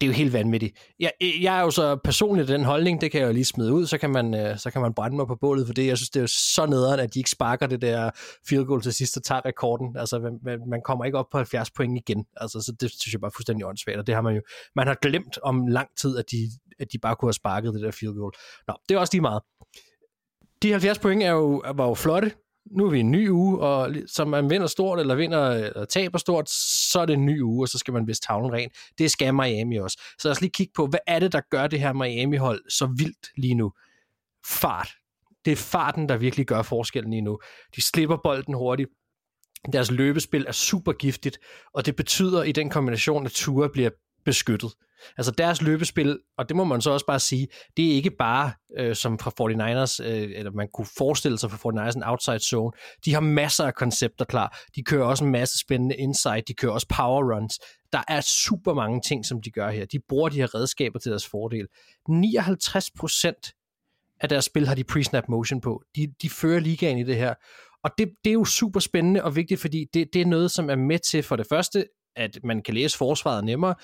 det er jo helt vanvittigt. Jeg, jeg er jo så personligt den holdning, det kan jeg jo lige smide ud, så kan man, øh, så kan man brænde mig på bålet for det. Jeg synes, det er jo så nederen, at de ikke sparker det der field goal til sidst og tager rekorden. Altså, man, man- man kommer ikke op på 70 point igen. Altså, så det synes jeg bare er fuldstændig åndssvagt, og det har man jo, man har glemt om lang tid, at de, at de bare kunne have sparket det der field goal. Nå, det er også lige meget. de 70 point er jo, var jo flotte. Nu er vi en ny uge, og som man vinder stort, eller vinder eller taber stort, så er det en ny uge, og så skal man vist tavlen ren. Det skal Miami også. Så lad os lige kigge på, hvad er det, der gør det her Miami-hold så vildt lige nu? Fart. Det er farten, der virkelig gør forskellen lige nu. De slipper bolden hurtigt. Deres løbespil er super giftigt, og det betyder i den kombination, at Tua bliver beskyttet. Altså deres løbespil, og det må man så også bare sige, det er ikke bare øh, som fra 49ers, øh, eller man kunne forestille sig fra 49ers en outside zone. De har masser af koncepter klar. De kører også en masse spændende inside. De kører også power runs. Der er super mange ting, som de gør her. De bruger de her redskaber til deres fordel. 59 procent af deres spil har de pre-snap motion på. De, de fører ligaen i det her. Og det, det er jo super spændende og vigtigt, fordi det, det er noget, som er med til for det første, at man kan læse forsvaret nemmere,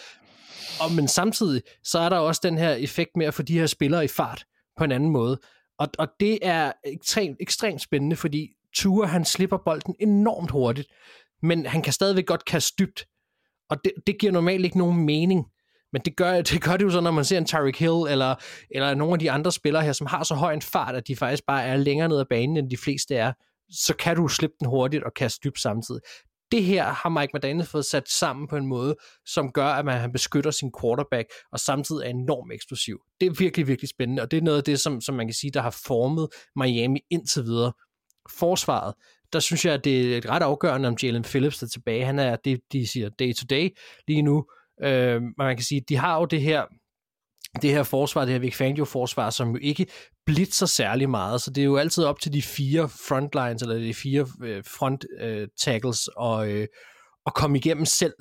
og, men samtidig, så er der også den her effekt med at få de her spillere i fart på en anden måde. Og, og det er ekstremt, ekstremt spændende, fordi Ture, han slipper bolden enormt hurtigt, men han kan stadigvæk godt kaste dybt. Og det, det giver normalt ikke nogen mening. Men det gør, [LAUGHS] det gør det jo så, når man ser en Tyreek Hill, eller, eller nogle af de andre spillere her, som har så høj en fart, at de faktisk bare er længere ned ad banen, end de fleste er, så kan du slippe den hurtigt og kaste dybt samtidig det her har Mike McDaniel fået sat sammen på en måde, som gør, at man han beskytter sin quarterback, og samtidig er enormt eksplosiv. Det er virkelig, virkelig spændende, og det er noget af det, som, som man kan sige, der har formet Miami indtil videre. Forsvaret, der synes jeg, at det er ret afgørende, om Jalen Phillips er tilbage. Han er, det de siger, day to day lige nu. Øh, man kan sige, de har jo det her det her forsvar, det her Vic Fangio-forsvar, som jo ikke blitzer særlig meget, så det er jo altid op til de fire frontlines, eller de fire øh, front øh, tackles, og, øh, at komme igennem selv,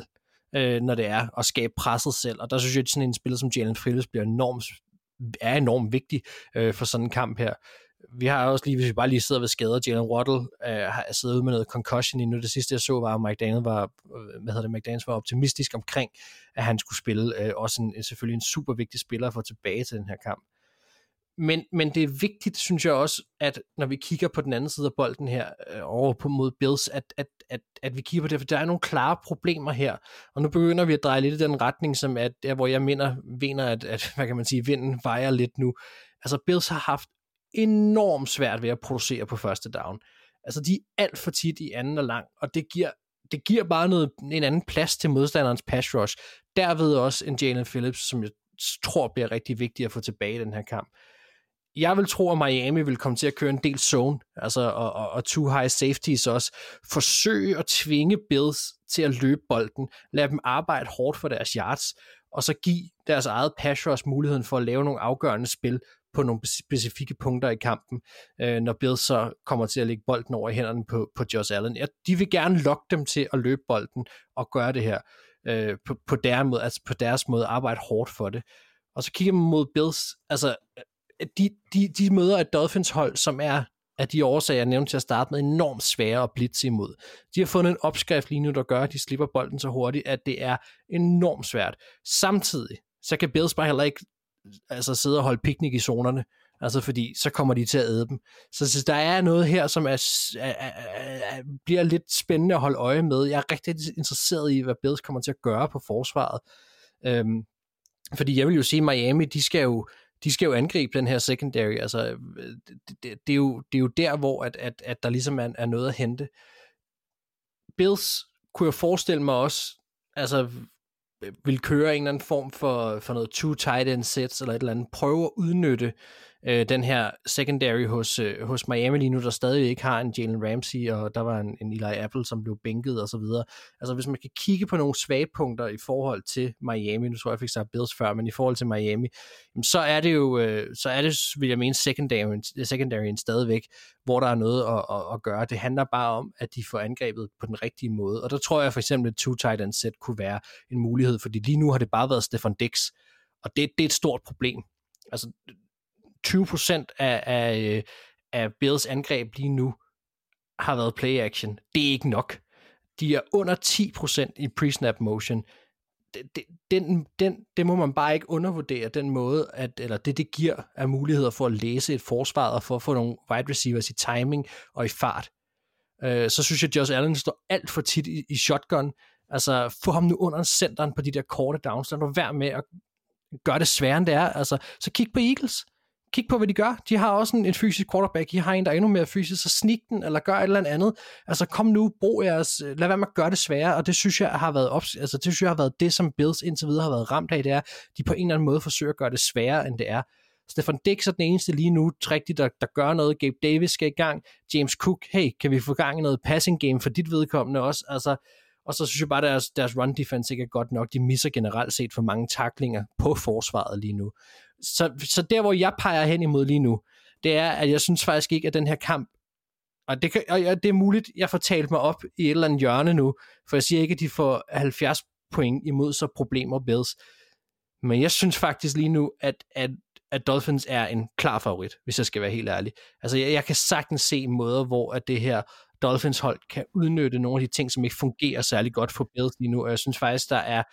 øh, når det er, at skabe presset selv, og der synes jeg, at sådan en spiller som Jalen Phillips bliver enormt, er enormt vigtig øh, for sådan en kamp her vi har også lige, hvis vi bare lige sidder ved skader, Jalen Waddle øh, har siddet ude med noget concussion i nu. Det sidste, jeg så, var, at McDaniel var, øh, hvad hedder det, McDaniels var optimistisk omkring, at han skulle spille. Øh, også en, selvfølgelig en super vigtig spiller for tilbage til den her kamp. Men, men det er vigtigt, synes jeg også, at når vi kigger på den anden side af bolden her, øh, over på mod Bills, at, at, at, at vi kigger på det, for der er nogle klare problemer her. Og nu begynder vi at dreje lidt i den retning, som er der, hvor jeg mener, mener at, at, hvad kan man sige, vinden vejer lidt nu. Altså Bills har haft enormt svært ved at producere på første down. Altså, de er alt for tit i anden og lang, og det giver, det giver bare noget, en anden plads til modstanderens pass rush. Derved også en Jalen Phillips, som jeg tror bliver rigtig vigtig at få tilbage i den her kamp. Jeg vil tro, at Miami vil komme til at køre en del zone, altså, og, og, og two high safeties også. Forsøge at tvinge Bills til at løbe bolden. Lad dem arbejde hårdt for deres yards, og så give deres eget pass rush muligheden for at lave nogle afgørende spil på nogle specifikke punkter i kampen, øh, når Bills så kommer til at lægge bolden over i hænderne på, på Josh Allen. Ja, de vil gerne lokke dem til at løbe bolden og gøre det her øh, på, på, deres måde, altså på deres måde arbejde hårdt for det. Og så kigger man mod Bills, altså de, de, de møder et Dolphins hold, som er af de årsager, jeg nævnte til at starte med, enormt svære at blitse imod. De har fundet en opskrift lige nu, der gør, at de slipper bolden så hurtigt, at det er enormt svært. Samtidig, så kan Bills bare heller ikke altså sidde og holde piknik i zonerne, altså fordi så kommer de til at æde dem. Så, så der er noget her, som er, er, er, er, bliver lidt spændende at holde øje med. Jeg er rigtig interesseret i, hvad Bills kommer til at gøre på forsvaret. Øhm, fordi jeg vil jo sige, Miami, de skal jo, de skal jo angribe den her secondary. Altså, øh, det, det, det, er, jo, det er jo der, hvor at, at, at der ligesom er, er noget at hente. Bills kunne jeg forestille mig også, altså øh, vil køre en eller anden form for, for noget two tight end sets eller et eller andet, prøve at udnytte øh, den her secondary hos, øh, hos Miami lige nu, der stadig ikke har en Jalen Ramsey, og der var en, en Eli Apple, som blev bænket og så videre. Altså hvis man kan kigge på nogle svage punkter i forhold til Miami, nu tror jeg, jeg fik sagt Bills før, men i forhold til Miami, så er det jo, øh, så er det, vil jeg mene, secondary, secondaryen stadigvæk, hvor der er noget at, at, at gøre. Det handler bare om, at de får angrebet på den rigtige måde, og der tror jeg for eksempel, at two tight end set kunne være en mulighed, fordi lige nu har det bare været Stefan Dix, og det, det er et stort problem. Altså, 20% af, af, øh, af Bills angreb lige nu har været play action. Det er ikke nok. De er under 10% i pre-snap motion. Den, den, det må man bare ikke undervurdere, den måde, at, eller det det giver af muligheder for at læse et forsvar og for at få nogle wide receivers i timing og i fart. Øh, så synes jeg, at Josh Allen står alt for tit i, i shotgun. Altså, få ham nu under centeren på de der korte downs, lad nu være med at gøre det sværere, end det er. Altså, så kig på Eagles Kig på, hvad de gør. De har også en, en fysisk quarterback. De har en, der er endnu mere fysisk, så snik den, eller gør et eller andet. Altså kom nu, brug jeres, øh, lad være med at gøre det sværere, og det synes jeg har været, op, altså, det synes jeg har været det, som Bills indtil videre har været ramt af, det er, de på en eller anden måde forsøger at gøre det sværere, end det er. Stefan Dix er den eneste lige nu, rigtigt, der, der gør noget. Gabe Davis skal i gang. James Cook, hey, kan vi få gang i noget passing game for dit vedkommende også? Altså, og så synes jeg bare, at deres, deres run defense ikke er godt nok. De misser generelt set for mange taklinger på forsvaret lige nu. Så, så der, hvor jeg peger hen imod lige nu, det er, at jeg synes faktisk ikke, at den her kamp, og det, kan, og det er muligt, jeg får talt mig op i et eller andet hjørne nu, for jeg siger ikke, at de får 70 point imod så problemer Bills. Men jeg synes faktisk lige nu, at, at, at Dolphins er en klar favorit, hvis jeg skal være helt ærlig. Altså, jeg, jeg kan sagtens se måder, hvor at det her Dolphins hold kan udnytte nogle af de ting, som ikke fungerer særlig godt for Bills lige nu, og jeg synes faktisk, der er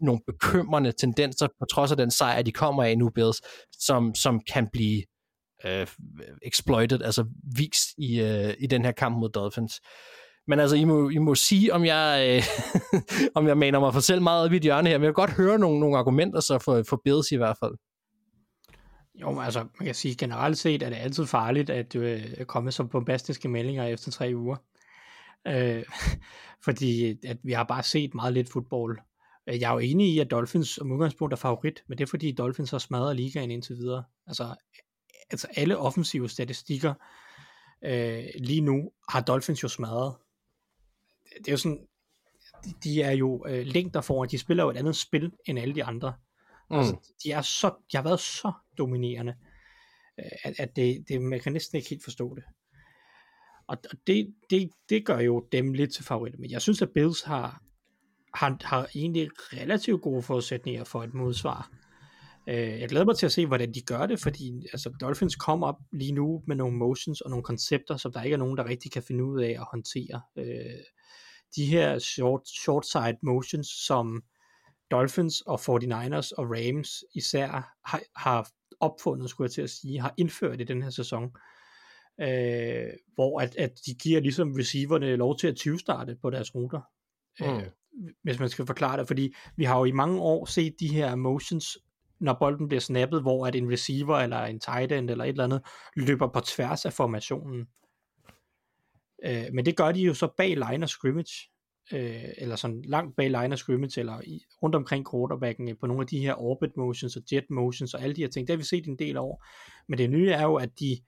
nogle bekymrende tendenser, på trods af den sejr, de kommer af nu, Bills, som, som kan blive øh, exploited, altså vist i, øh, i den her kamp mod Dolphins. Men altså, I må, I må sige, om jeg, øh, [LAUGHS] om jeg mener mig for selv meget i hjørne her, men jeg vil godt høre nogle, nogle argumenter så for, for Bills i hvert fald. Jo, men altså, man kan sige, generelt set er det altid farligt at øh, komme som bombastiske meldinger efter tre uger. Øh, [LAUGHS] fordi at vi har bare set meget lidt fodbold. Øh, jeg er jo enig i, at Dolphins som udgangspunkt er favorit, men det er fordi Dolphins har smadret ligaen indtil videre. Altså, altså alle offensive statistikker øh, lige nu har Dolphins jo smadret. Det er jo sådan, de, de er jo øh, længder foran, de spiller jo et andet spil end alle de andre. Mm. Altså, de, er så, de har været så dominerende, øh, at, at det, det, man kan næsten ikke helt forstå det. Og, og det, det, det gør jo dem lidt til favoritter. Men jeg synes, at Bills har, har, har egentlig relativt gode forudsætninger for et modsvar. Øh, jeg glæder mig til at se, hvordan de gør det, fordi altså, Dolphins kommer op lige nu med nogle motions og nogle koncepter, som der ikke er nogen, der rigtig kan finde ud af at håndtere. Øh, de her short, short side motions, som Dolphins og 49ers og Rams især har, har opfundet, skulle jeg til at sige, har indført i den her sæson, øh, hvor at, at de giver ligesom receiverne lov til at 20-starte på deres ruter. Mm. Øh, hvis man skal forklare det, fordi vi har jo i mange år set de her motions, når bolden bliver snappet, hvor at en receiver eller en tight end eller et eller andet løber på tværs af formationen. Øh, men det gør de jo så bag line of scrimmage øh, eller sådan langt bag line of scrimmage, eller i, rundt omkring quarterbacken på nogle af de her orbit motions og jet motions og alle de her ting. Det har vi set en del over. Men det nye er jo, at de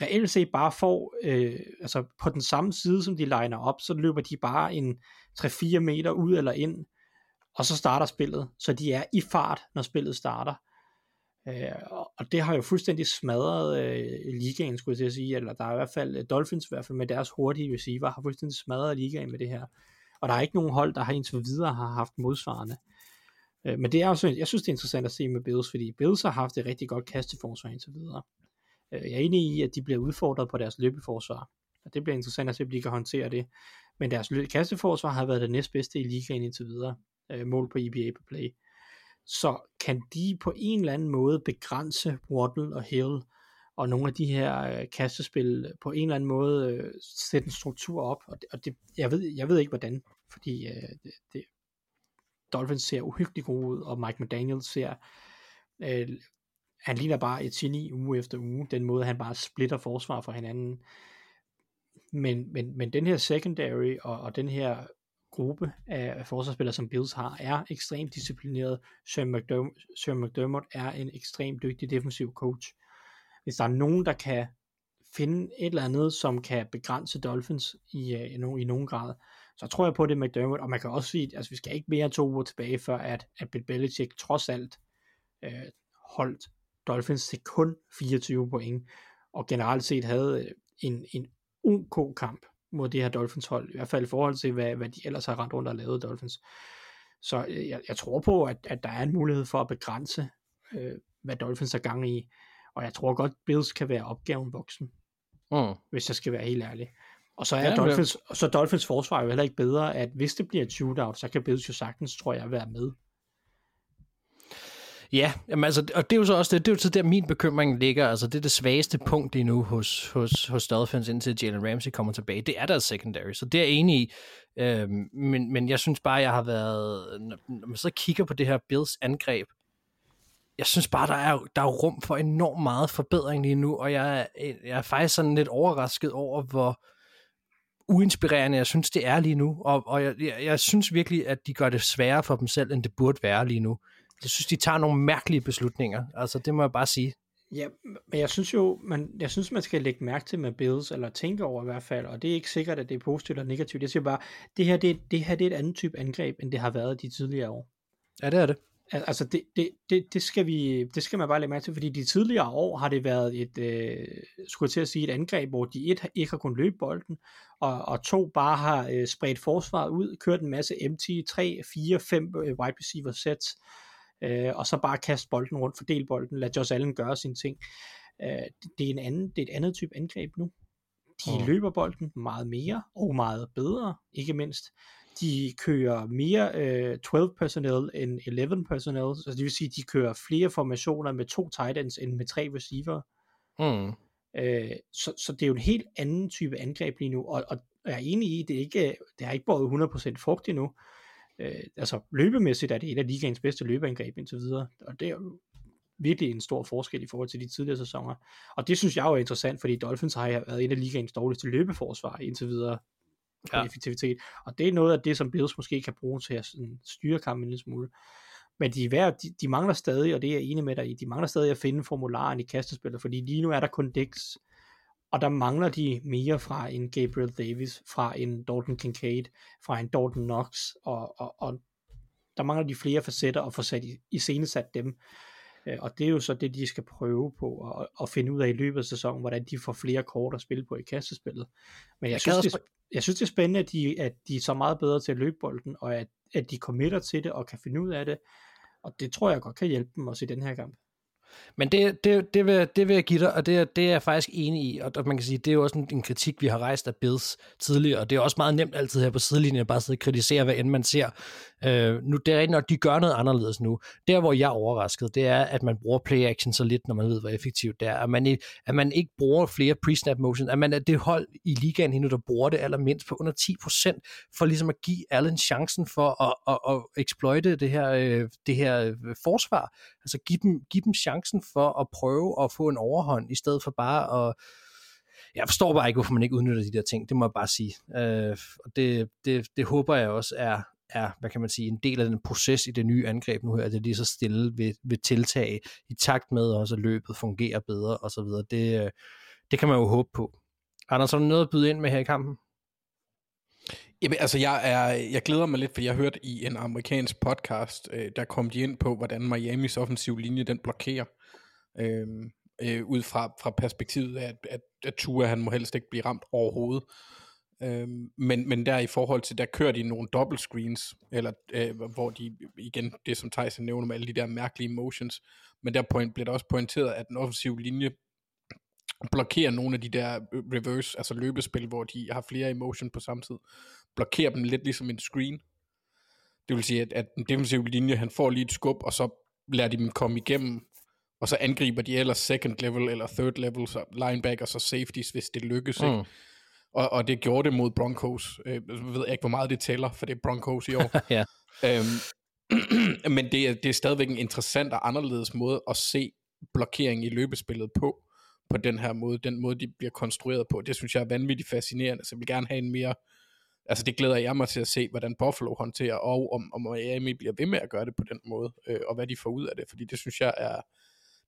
reelt set bare får, øh, altså på den samme side, som de liner op, så løber de bare en 3-4 meter ud eller ind, og så starter spillet. Så de er i fart, når spillet starter. Øh, og det har jo fuldstændig smadret øh, ligaen, skulle jeg til at sige, eller der er i hvert fald, øh, Dolphins i hvert fald med deres hurtige receiver, har fuldstændig smadret ligaen med det her og der er ikke nogen hold, der har indtil videre har haft modsvarende. Øh, men det er også, jeg synes det er interessant at se med Bills, fordi Bills har haft et rigtig godt kasteforsvar indtil videre. Øh, jeg er enig i, at de bliver udfordret på deres løbeforsvar, og det bliver interessant at se, om de kan håndtere det. Men deres kasteforsvar har været det næstbedste i ligaen indtil videre, øh, mål på EBA på play. Så kan de på en eller anden måde begrænse Waddle og Hill og nogle af de her øh, kastespil på en eller anden måde øh, sætte en struktur op, og, det, og det, jeg, ved, jeg ved ikke hvordan, fordi øh, det, det, Dolphins ser uhyggeligt god ud, og Mike McDaniel ser, øh, han ligner bare et geni uge efter uge, den måde han bare splitter forsvar fra hinanden, men, men, men den her secondary og, og den her gruppe af forsvarsspillere, som Bills har, er ekstremt disciplineret. Sean McDermott, Sean McDermott er en ekstremt dygtig defensiv coach hvis der er nogen, der kan finde et eller andet, som kan begrænse Dolphins i, øh, i, nogen, i nogen grad, så tror jeg på det McDermott, og man kan også sige, at altså, vi skal ikke mere to uger tilbage, før at, at Bill Belichick trods alt øh, holdt Dolphins til kun 24 point, og generelt set havde øh, en, en UK kamp mod det her Dolphins hold, i hvert fald i forhold til, hvad, hvad de ellers har rendt rundt og lavet Dolphins. Så jeg, jeg tror på, at, at der er en mulighed for at begrænse, øh, hvad Dolphins er gang i. Og jeg tror godt, Bills kan være opgaven voksen. Mm. Hvis jeg skal være helt ærlig. Og så er ja, Dolphins, så Dolphins forsvar jo heller ikke bedre, at hvis det bliver et shootout, så kan Bills jo sagtens, tror jeg, være med. Ja, jamen altså, og det er jo så også det, det er jo så der min bekymring ligger, altså det er det svageste punkt endnu nu hos, hos, hos Dolphins, indtil Jalen Ramsey kommer tilbage, det er deres secondary, så det er jeg enig i, øhm, men, men jeg synes bare, jeg har været, når man så kigger på det her Bills angreb, jeg synes bare, der er, der er rum for enormt meget forbedring lige nu, og jeg, jeg er faktisk sådan lidt overrasket over, hvor uinspirerende jeg synes, det er lige nu. Og, og jeg, jeg, jeg synes virkelig, at de gør det sværere for dem selv, end det burde være lige nu. Jeg synes, de tager nogle mærkelige beslutninger. Altså, det må jeg bare sige. Ja, men jeg synes jo, man, jeg synes, man skal lægge mærke til med Bills, eller tænke over i hvert fald, og det er ikke sikkert, at det er positivt eller negativt. Jeg siger bare, det her, det, det her det er et andet type angreb, end det har været de tidligere år. Ja, det er det. Al- Altså, det, det, det, det, skal vi, det skal man bare lægge mærke til, fordi de tidligere år har det været et, øh, skulle jeg til at sige, et angreb, hvor de et ikke har kunnet løbe bolden, og, og to bare har øh, spredt forsvaret ud, kørt en masse MT, 3, 4, 5 øh, wide receiver sets, øh, og så bare kaste bolden rundt, fordele bolden, lad Josh Allen gøre sine ting. Øh, det, det, er en anden, det er et andet type angreb nu. De Mm. løber bolden meget mere, og meget bedre, ikke mindst. De kører mere øh, 12 personnel end 11 personnel, så det vil sige, at de kører flere formationer med to tight ends end med tre receiver. Mm. Øh, så, så det er jo en helt anden type angreb lige nu, og, og jeg er enig i, det er ikke, det har ikke båret 100% frugt endnu. Øh, altså løbemæssigt er det et af ligaens bedste løbeangreb indtil videre, og det er jo virkelig en stor forskel i forhold til de tidligere sæsoner. Og det synes jeg jo er interessant, fordi Dolphins har været et af ligaens dårligste løbeforsvar indtil videre på Ja. effektivitet. Og det er noget af det, som Bills måske kan bruge til at sådan, styre kampen en lille smule. Men de, værd, de, de mangler stadig, og det er jeg enig med dig i, de mangler stadig at finde formularen i kastespillet, fordi lige nu er der kun Dix, og der mangler de mere fra en Gabriel Davis, fra en Dalton Kincaid, fra en Dalton Knox, og, og, og der mangler de flere facetter at få sat i, i sat dem. Øh, Og det er jo så det, de skal prøve på at, at finde ud af i løbet af sæsonen, hvordan de får flere kort at spille på i kastespillet. Men jeg, Jeg synes, det, jeg synes, det er spændende, at de, at de er så meget bedre til at løbe bolden, og at, at de committer til det og kan finde ud af det. Og det tror jeg godt kan hjælpe dem også i den her kamp. Men det, det, det, vil, det vil jeg give dig, og det, er- det er jeg faktisk enig i, og, og man kan sige, det er jo også en, en kritik, vi har rejst af Bills tidligere, og det er også meget nemt altid her på sidelinjen at bare sidde og kritisere, hvad end man ser. Øh, nu, det er rigtigt nok, de gør noget anderledes nu. Der, hvor jeg er overrasket, det er, at man bruger play action så lidt, når man ved, hvor effektivt det er. At man, at man ikke bruger flere pre-snap motion, at man er det hold i ligaen endnu, der bruger det allermindst på under 10%, for ligesom at give Allen chancen for at, at, at exploite det her, øh, det her øh, forsvar. Altså give dem, give dem chancen for at prøve at få en overhånd, i stedet for bare at jeg forstår bare ikke, hvorfor man ikke udnytter de der ting, det må jeg bare sige. Øh, og det, det, det håber jeg også er, er, hvad kan man sige, en del af den proces i det nye angreb nu her, at det lige så stille vil, vil tiltage i takt med også, at løbet fungerer bedre og så videre. Det, øh, det kan man jo håbe på. Anders, har du noget at byde ind med her i kampen? Jamen, altså, jeg, er, jeg glæder mig lidt, for jeg hørte i en amerikansk podcast, øh, der kom de ind på, hvordan Miamis offensiv linje, den blokerer. Øh, øh, ud fra, fra perspektivet af, at, at, at Tua, han må helst ikke blive ramt overhovedet. Øh, men, men der i forhold til, der kører de nogle double screens, eller øh, hvor de, igen, det som Tyson nævner med alle de der mærkelige motions, men der point, bliver der også pointeret, at den offensive linje blokerer nogle af de der øh, reverse, altså løbespil, hvor de har flere emotion på samme tid, blokerer dem lidt ligesom en screen. Det vil sige, at, at den defensive linje, han får lige et skub, og så lader de dem komme igennem, og så angriber de ellers second level eller third level, så linebackers og safeties, hvis det lykkes. Mm. Ikke? Og, og det gjorde det mod Broncos. Øh, jeg ved ikke, hvor meget det tæller, for det er Broncos i år. [LAUGHS] ja. øhm, [CLEARS THROAT] men det er, det er stadigvæk en interessant og anderledes måde at se blokering i løbespillet på, på den her måde, den måde, de bliver konstrueret på. Det synes jeg er vanvittigt fascinerende, så jeg vil gerne have en mere, altså det glæder jeg mig til at se, hvordan Buffalo håndterer, og om, om Miami bliver ved med at gøre det på den måde, øh, og hvad de får ud af det, fordi det synes jeg er,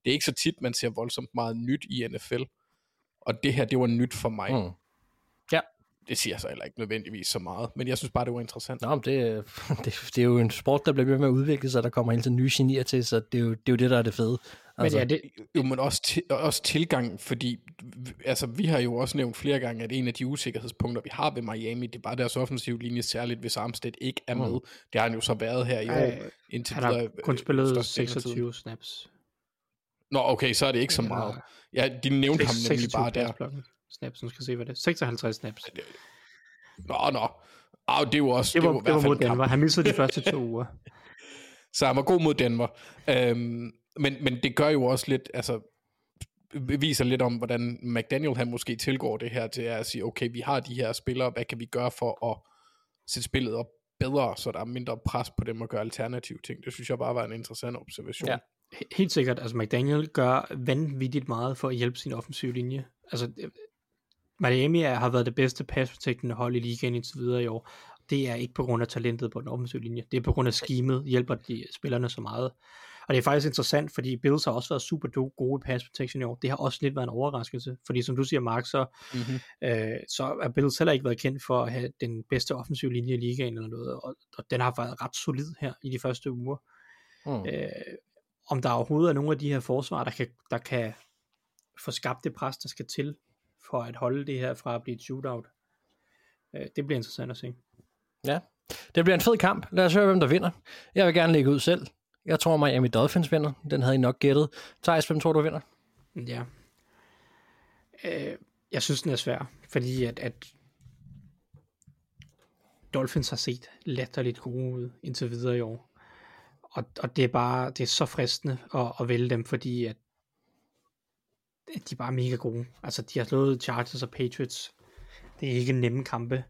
det er ikke så tit, man ser voldsomt meget nyt i NFL, og det her, det var nyt for mig. Mm. Ja. Det siger så heller ikke nødvendigvis så meget, men jeg synes bare, det var interessant. Nå, men det, [LAUGHS] det, det er jo en sport, der bliver ved med at udvikle sig, der kommer hele tiden nye genier til, så det er jo det, er jo det der er det fede. Altså, men ja, det, jo, men også, til, også tilgang, fordi altså, vi har jo også nævnt flere gange, at en af de usikkerhedspunkter, vi har ved Miami, det er bare deres offensive linje, særligt hvis Armstead ikke er med. Mm. Det har han jo så været her i Ej, år. Indtil han har videre, kun spillet størstedelen af 26 tiden. snaps. Nå, okay, så er det ikke så meget. Ja, de nævnte ham nemlig bare der. Snaps, nu skal se, hvad det er. 56 snaps. Nå, nå. Au, det er jo også... Det var, jo i det var mod. Denver. Han missede de første to [LAUGHS] uger. Så han var god mod Denver. Øhm, men, men det gør jo også lidt, altså viser lidt om, hvordan McDaniel han måske tilgår det her til at sige, okay, vi har de her spillere, hvad kan vi gøre for at sætte spillet op bedre, så der er mindre pres på dem at gøre alternative ting. Det synes jeg bare var en interessant observation. Ja. He- Helt sikkert, altså McDaniel gør vanvittigt meget for at hjælpe sin offensive linje. Altså, øh, Miami er, har været det bedste pass protectende hold i ligaen indtil videre i år. Det er ikke på grund af talentet på den offensive linje. Det er på grund af schemet, hjælper de spillerne så meget. Og det er faktisk interessant, fordi Bills har også været super gode i pass protection i år. Det har også lidt været en overraskelse, fordi som du siger, Mark, så, Mm-hmm. øh, så er Bills heller ikke været kendt for at have den bedste offensive linje i ligaen eller noget, og, og den har været ret solid her i de første uger. Mm. Øh, om der overhovedet er nogle af de her forsvar, der kan, der kan få skabt det pres, der skal til, for at holde det her fra at blive et shootout. Øh, det bliver interessant at se. Ja, det bliver en fed kamp. Lad os høre, hvem der vinder. Jeg vil gerne lægge ud selv. Jeg tror, Miami Dolphins vinder. Den havde I nok gættet. Thijs, hvem tror du vinder? Ja. Øh, jeg synes, den er svær, fordi at, at Dolphins har set latterligt gode ud indtil videre i år. Og, og det er bare, det er så fristende at, at vælge dem, fordi at, at de er bare mega gode. Altså, de har slået Chargers og Patriots. Det er ikke nemme kampe.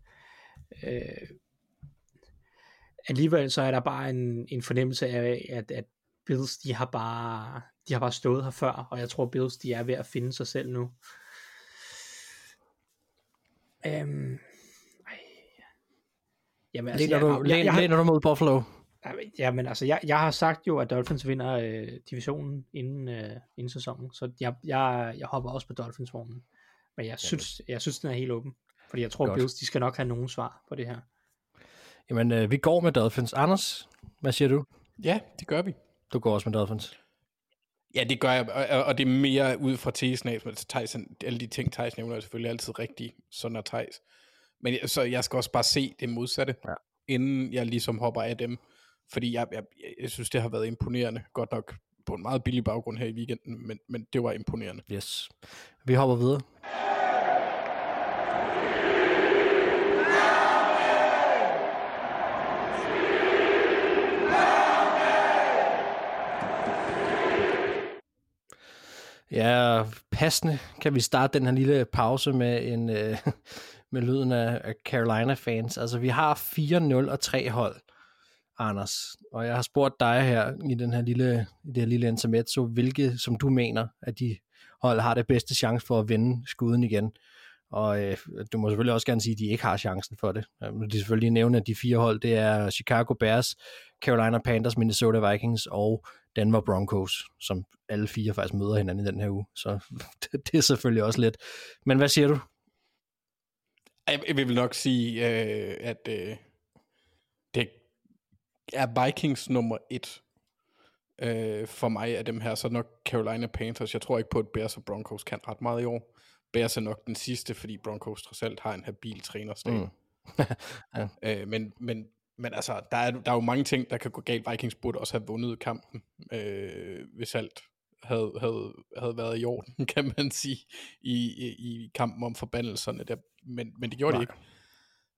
Øh, alligevel så er der bare en, en fornemmelse af, at, at Bills, de har bare, de har bare stået her før, og jeg tror Bills, de er ved at finde sig selv nu. Øhm, ej. Jamen, altså, Læner jeg, du, jeg, jeg, jeg, læner du mod Buffalo? Jamen, altså, jeg, jeg har sagt jo, at Dolphins vinder øh, divisionen inden, øh, inden sæsonen, så jeg, jeg, jeg hopper også på Dolphins-vognen. Men jeg synes, jeg synes, den er helt åben, fordi jeg tror, Godt. Bills, de skal nok have nogen svar på det her. Jamen, øh, vi går med Dolphins. Anders, hvad siger du? Ja, det gør vi. Du går også med Dolphins. Ja, det gør jeg, og, det er mere ud fra tesen af, altså Tyson, alle de ting, Thijs nævner, er selvfølgelig altid rigtige, sådan er Thijs. Men jeg- så jeg skal også bare se det modsatte, Ja. inden jeg ligesom hopper af dem, fordi jeg, jeg, jeg synes, det har været imponerende, godt nok på en meget billig baggrund her i weekenden, men, men det var imponerende. Yes. Vi hopper videre. Ja, passende kan vi starte den her lille pause med en øh, [LAUGHS] med lyden af Carolina fans. Altså vi har 4-0 og 3 hold, Anders. Og jeg har spurgt dig her i den her lille i det her lille intermezzo, hvilke som du mener at de hold har det bedste chance for at vinde skuden igen. Og øh, du må selvfølgelig også gerne sige, at de ikke har chancen for det. Øh, men Nu de selvfølgelig nævne, at de fire hold, det er Chicago Bears, Carolina Panthers, Minnesota Vikings og Denver Broncos, som alle fire faktisk møder hinanden i den her uge. Så [LAUGHS] det, det er selvfølgelig også lidt. Men hvad siger du? Jeg, vil nok sige, øh, at øh, det er Vikings nummer et øh, for mig af dem her, så nok Carolina Panthers. Jeg tror ikke på, at Bears og Broncos kan ret meget i år. Bears er nok den sidste, fordi Broncos trods alt har en habil trænerstab. Mm. [LAUGHS] mm. øh, men, men, men altså, der er, der er jo mange ting, der kan gå galt. Vikings burde også have vundet kampen, øh, hvis alt havde, havde, havde været i orden, [LAUGHS] kan man sige, i, i, i kampen om forbandelserne. Der. Men, men det gjorde Nej. de ikke.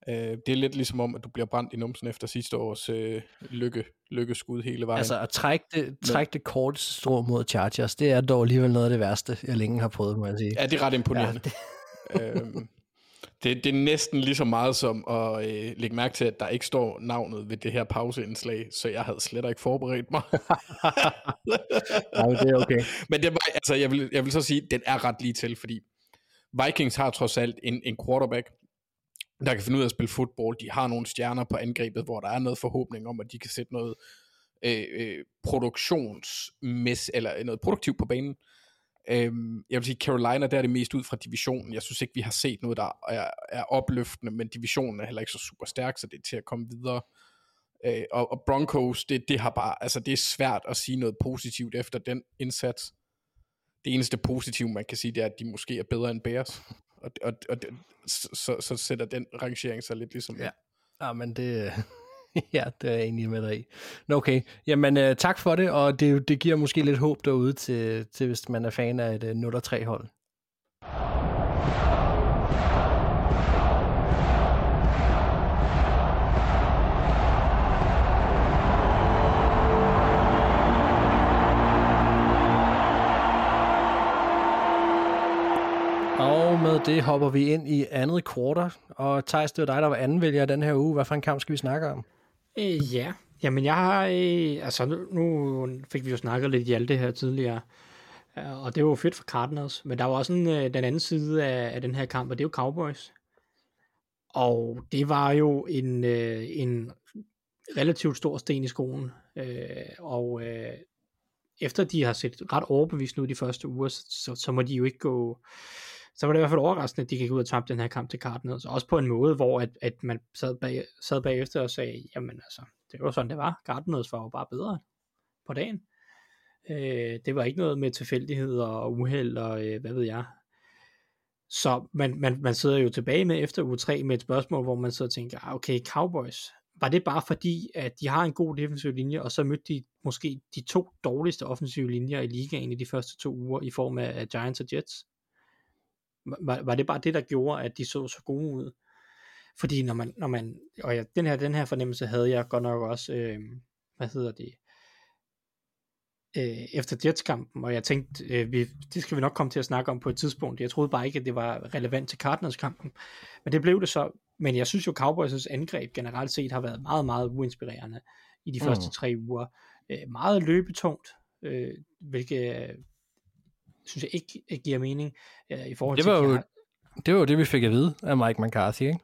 Øh, det er lidt ligesom om, at du bliver brændt i numsen efter sidste års øh, lykke, lykkeskud hele vejen. Altså at trække det, trække det korte strå mod Chargers, det er dog alligevel noget af det værste, jeg længe har prøvet, må jeg sige. Ja, det er ret imponerende. Ja, det... øhm, det, det er næsten lige så meget som at øh, lægge mærke til, at der ikke står navnet ved det her pauseindslag, så jeg havde slet ikke forberedt mig. [LAUGHS] Men det er okay. Men det var, altså, jeg, vil, jeg vil så sige, at den er ret lige til, fordi Vikings har trods alt en, en quarterback, der kan finde ud af at spille fodbold. De har nogle stjerner på angrebet, hvor der er noget forhåbning om, at de kan sætte noget øh, øh, produktionsmæs, eller noget produktivt på banen. Øhm, jeg vil sige, Carolina, der er det mest ud fra divisionen. Jeg synes ikke, vi har set noget, der er, er opløftende, men divisionen er heller ikke så super stærk, så det er til at komme videre. Øh, og, og Broncos, det, det har bare, altså det er svært at sige noget positivt efter den indsats. Det eneste positive, man kan sige, det er, at de måske er bedre end Bears. Og, og, og det- så, så, sætter den rangering sig lidt ligesom... Ja. Ja, men det, [LAUGHS] ja, det er jeg enig med dig i. Nå, okay. Jamen, uh, tak for det, og det, det giver måske lidt håb derude til, til hvis man er fan af et øh, uh, 0-3 hold. Og med det hopper vi ind i andet kvartal, og Thijs, det var dig, der var andenvælger den her uge. Hvad for en kamp skal vi snakke om? Øh, ja, jamen jeg har, øh, altså nu, nu fik vi jo snakket lidt i alt det her tidligere, øh, og det var jo fedt for Cardinals, men der var også en, øh, den anden side af, af den her kamp, og det er jo Cowboys. Og det var jo en, øh, en relativt stor sten i skoen, øh, og øh, efter de har set ret overbevist nu de første uger, så, så må de jo ikke gå, så var det i hvert fald overraskende, at de gik ud og tabte den her kamp til Cardinals, også på en måde, hvor at, at man sad, bag, sad bagefter og sagde, jamen altså, det var sådan det var, Cardinals var jo bare bedre på dagen. Øh, det var ikke noget med tilfældigheder og uheld og øh, hvad ved jeg. Så man, man, man sidder jo tilbage med efter uge 3 med et spørgsmål, hvor man så tænker, ah, okay, Cowboys, var det bare fordi, at de har en god defensiv linje, og så mødte de måske de to dårligste offensive linjer i ligaen i de første to uger, i form af Giants og Jets? Var, var det bare det, der gjorde, at de så så gode ud? Fordi når man, når man og ja, den her, den her fornemmelse havde jeg godt nok også, øh, hvad hedder det, øh, efter Jets-kampen, og jeg tænkte, øh, vi, det skal vi nok komme til at snakke om på et tidspunkt. Jeg troede bare ikke, at det var relevant til Cardinals-kampen, men det blev det så. Men jeg synes jo, Cowboys' angreb generelt set har været meget, meget uinspirerende i de mm. første tre uger. Øh, meget løbetungt, øh, hvilket synes jeg ikke, giver mening øh, i forhold det var til... Jo, det var jo det, vi fik at vide af Mike McCarthy, ikke?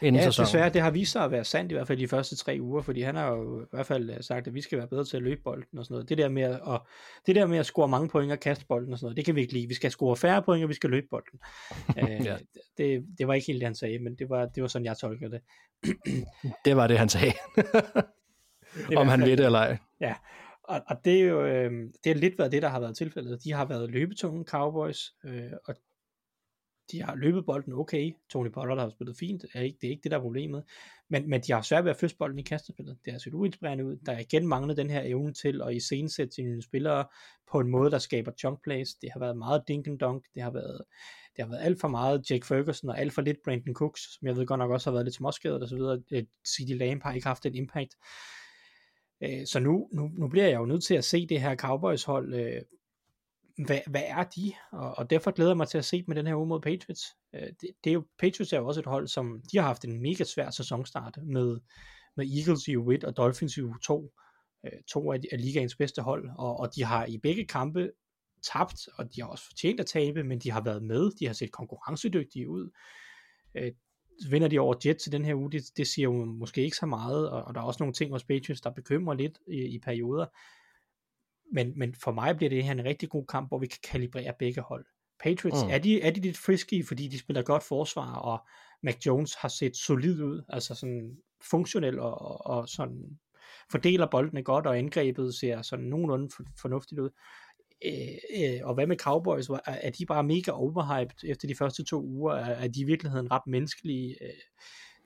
Inden ja, sæsonen. desværre, det har vist sig at være sandt i hvert fald de første tre uger, fordi han har jo i hvert fald sagt, at vi skal være bedre til at løbe bolden og sådan noget. Det der med at, og det der med at score mange point og kaste bolden og sådan noget, det kan vi ikke lide. Vi skal score færre point, og vi skal løbe bolden. [LAUGHS] øh, Ja. det, det var ikke helt det, han sagde, men det var, det var sådan, jeg tolker det. Det var det, han sagde. [LAUGHS] Om han ved det eller ej. Ja, og, og det er jo øh, det har lidt været det, der har været tilfældet. De har været løbetunge Cowboys, øh, og de har løbet bolden okay. Tony Pollard har spillet fint, er ikke, det er ikke det, der er problemet. Men, men de har svært ved at føste bolden i kastespillet. Det har set uinspirerende ud. Der er igen manglet den her evne til at iscenesætte sine spillere på en måde, der skaber chunk plays. Det har været meget dink and dunk. Det har været, det har været alt for meget Jake Ferguson og alt for lidt Brandon Cooks, som jeg ved godt nok også har været lidt småskadet og så videre. Øh, CD Lamb har ikke haft den impact. Øh, Så nu, nu, nu bliver jeg jo nødt til at se det her Cowboys hold, øh, hvad, hvad er de? Og, og derfor glæder jeg mig til at se dem med den her uge mod Patriots. Øh, det, det er jo, Patriots er jo også et hold, som de har haft en mega svær sæsonstart med, med Eagles i U1 og Dolphins i U2. Øh, to af, de- af ligaens bedste hold, og, og de har i begge kampe tabt, og de har også fortjent at tabe, men de har været med, de har set konkurrencedygtige ud. Øh, vinder de over Jets i den her uge, det, det siger jo måske ikke så meget, og, og der er også nogle ting hos Patriots, der bekymrer lidt i, i perioder. Men, men for mig bliver det her en rigtig god kamp, hvor vi kan kalibrere begge hold. Patriots, Mm. er, de, er de lidt frisky, fordi de spiller godt forsvar, og Mac Jones har set solid ud, altså sådan funktionel og, og, og sådan fordeler boldene godt, og angrebet ser sådan nogenlunde for, fornuftigt ud. Øh, øh, og hvad med Cowboys? Er, er de bare mega overhyped efter de første to uger? Er, er de i virkeligheden ret menneskelige? Øh,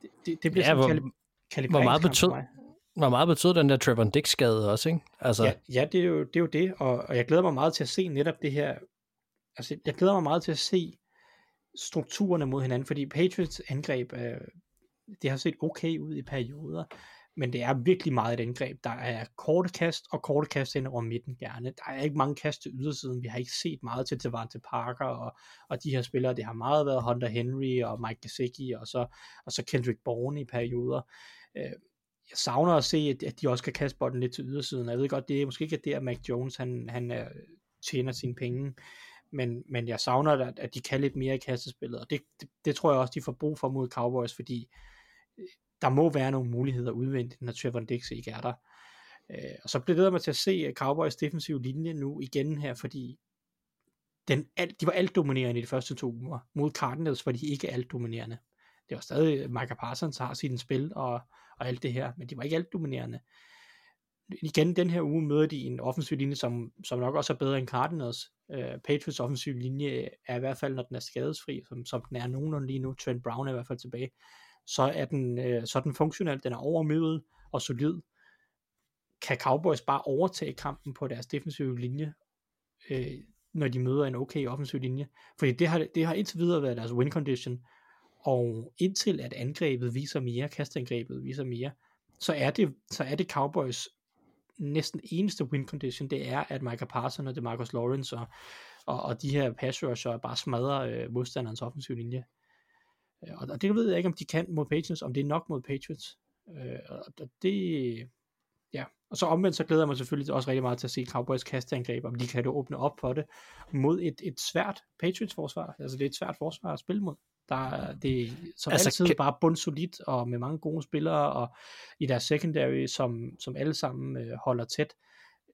det, det, det bliver Ja, sådan hvor- kalib- Hvor meget, betød, hvor meget betød den der Trevor Dix skade også, ikke? Altså, Ja, ja det, er jo, det er jo det, og, og jeg glæder mig meget til at se netop det her, altså jeg glæder mig meget til at se strukturerne mod hinanden, fordi Patriots angreb, øh, det har set okay ud i perioder, men det er virkelig meget et angreb. Der er korte kast og korte kast ind over midten gerne. Der er ikke mange kast til ydersiden. Vi har ikke set meget til Devante Parker og, og de her spillere. Det har meget været Hunter Henry og Mike Gesicki og så, og så Kendrick Bourne i perioder. Øh, jeg savner at se, at, at de også kan kaste bolden lidt til ydersiden. Jeg ved godt, det er måske ikke der, at Mac Jones han, han øh, tjener sine penge, men, men jeg savner, at, at de kan lidt mere i kastespillet, og det, det, det tror jeg også, de får brug for mod Cowboys, fordi der må være nogle muligheder udvendigt, når Trevor Dix ikke er der. Øh, og så bliver det mig til at se øh, Cowboys defensive linje nu igen her, fordi den, alt, de var alt dominerende i de første to uger. Mod Cardinals var de ikke alt dominerende. Det var stadig, øh, Micah Parsons har sit spil og, og alt det her, men de var ikke alt dominerende. Igen den her uge møder de en offensiv linje, som, som nok også er bedre end Cardinals. Uh, Patriots offensiv linje er i hvert fald, når den er skadesfri, som, som den er nogenlunde lige nu, Trent Brown er i hvert fald tilbage, så er den, øh, så er den funktionel, den er overmødet og solid. Kan Cowboys bare overtage kampen på deres defensive linje, øh, når de møder en okay offensiv linje? Fordi det har, det har indtil videre været deres win condition, og indtil at angrebet viser mere, kastangrebet viser mere, så er det, så er det Cowboys næsten eneste win condition, det er, at Michael Parsons og DeMarcus Lawrence og, og, og de her pass rusher bare smadrer øh, modstanderens offensiv linje. Øh, Og, det ved jeg ikke, om de kan mod Patriots, om det er nok mod Patriots. Øh, og det, ja. Og så omvendt, så glæder jeg mig selvfølgelig også rigtig meget til at se Cowboys kasteangreb, om de kan det åbne op for det, mod et, et svært Patriots forsvar. Altså det er et svært forsvar at spille mod. Der er, det er som Altså, altså, altid kan- bare bundsolidt, og med mange gode spillere, og i deres secondary, som, som alle sammen øh, holder tæt.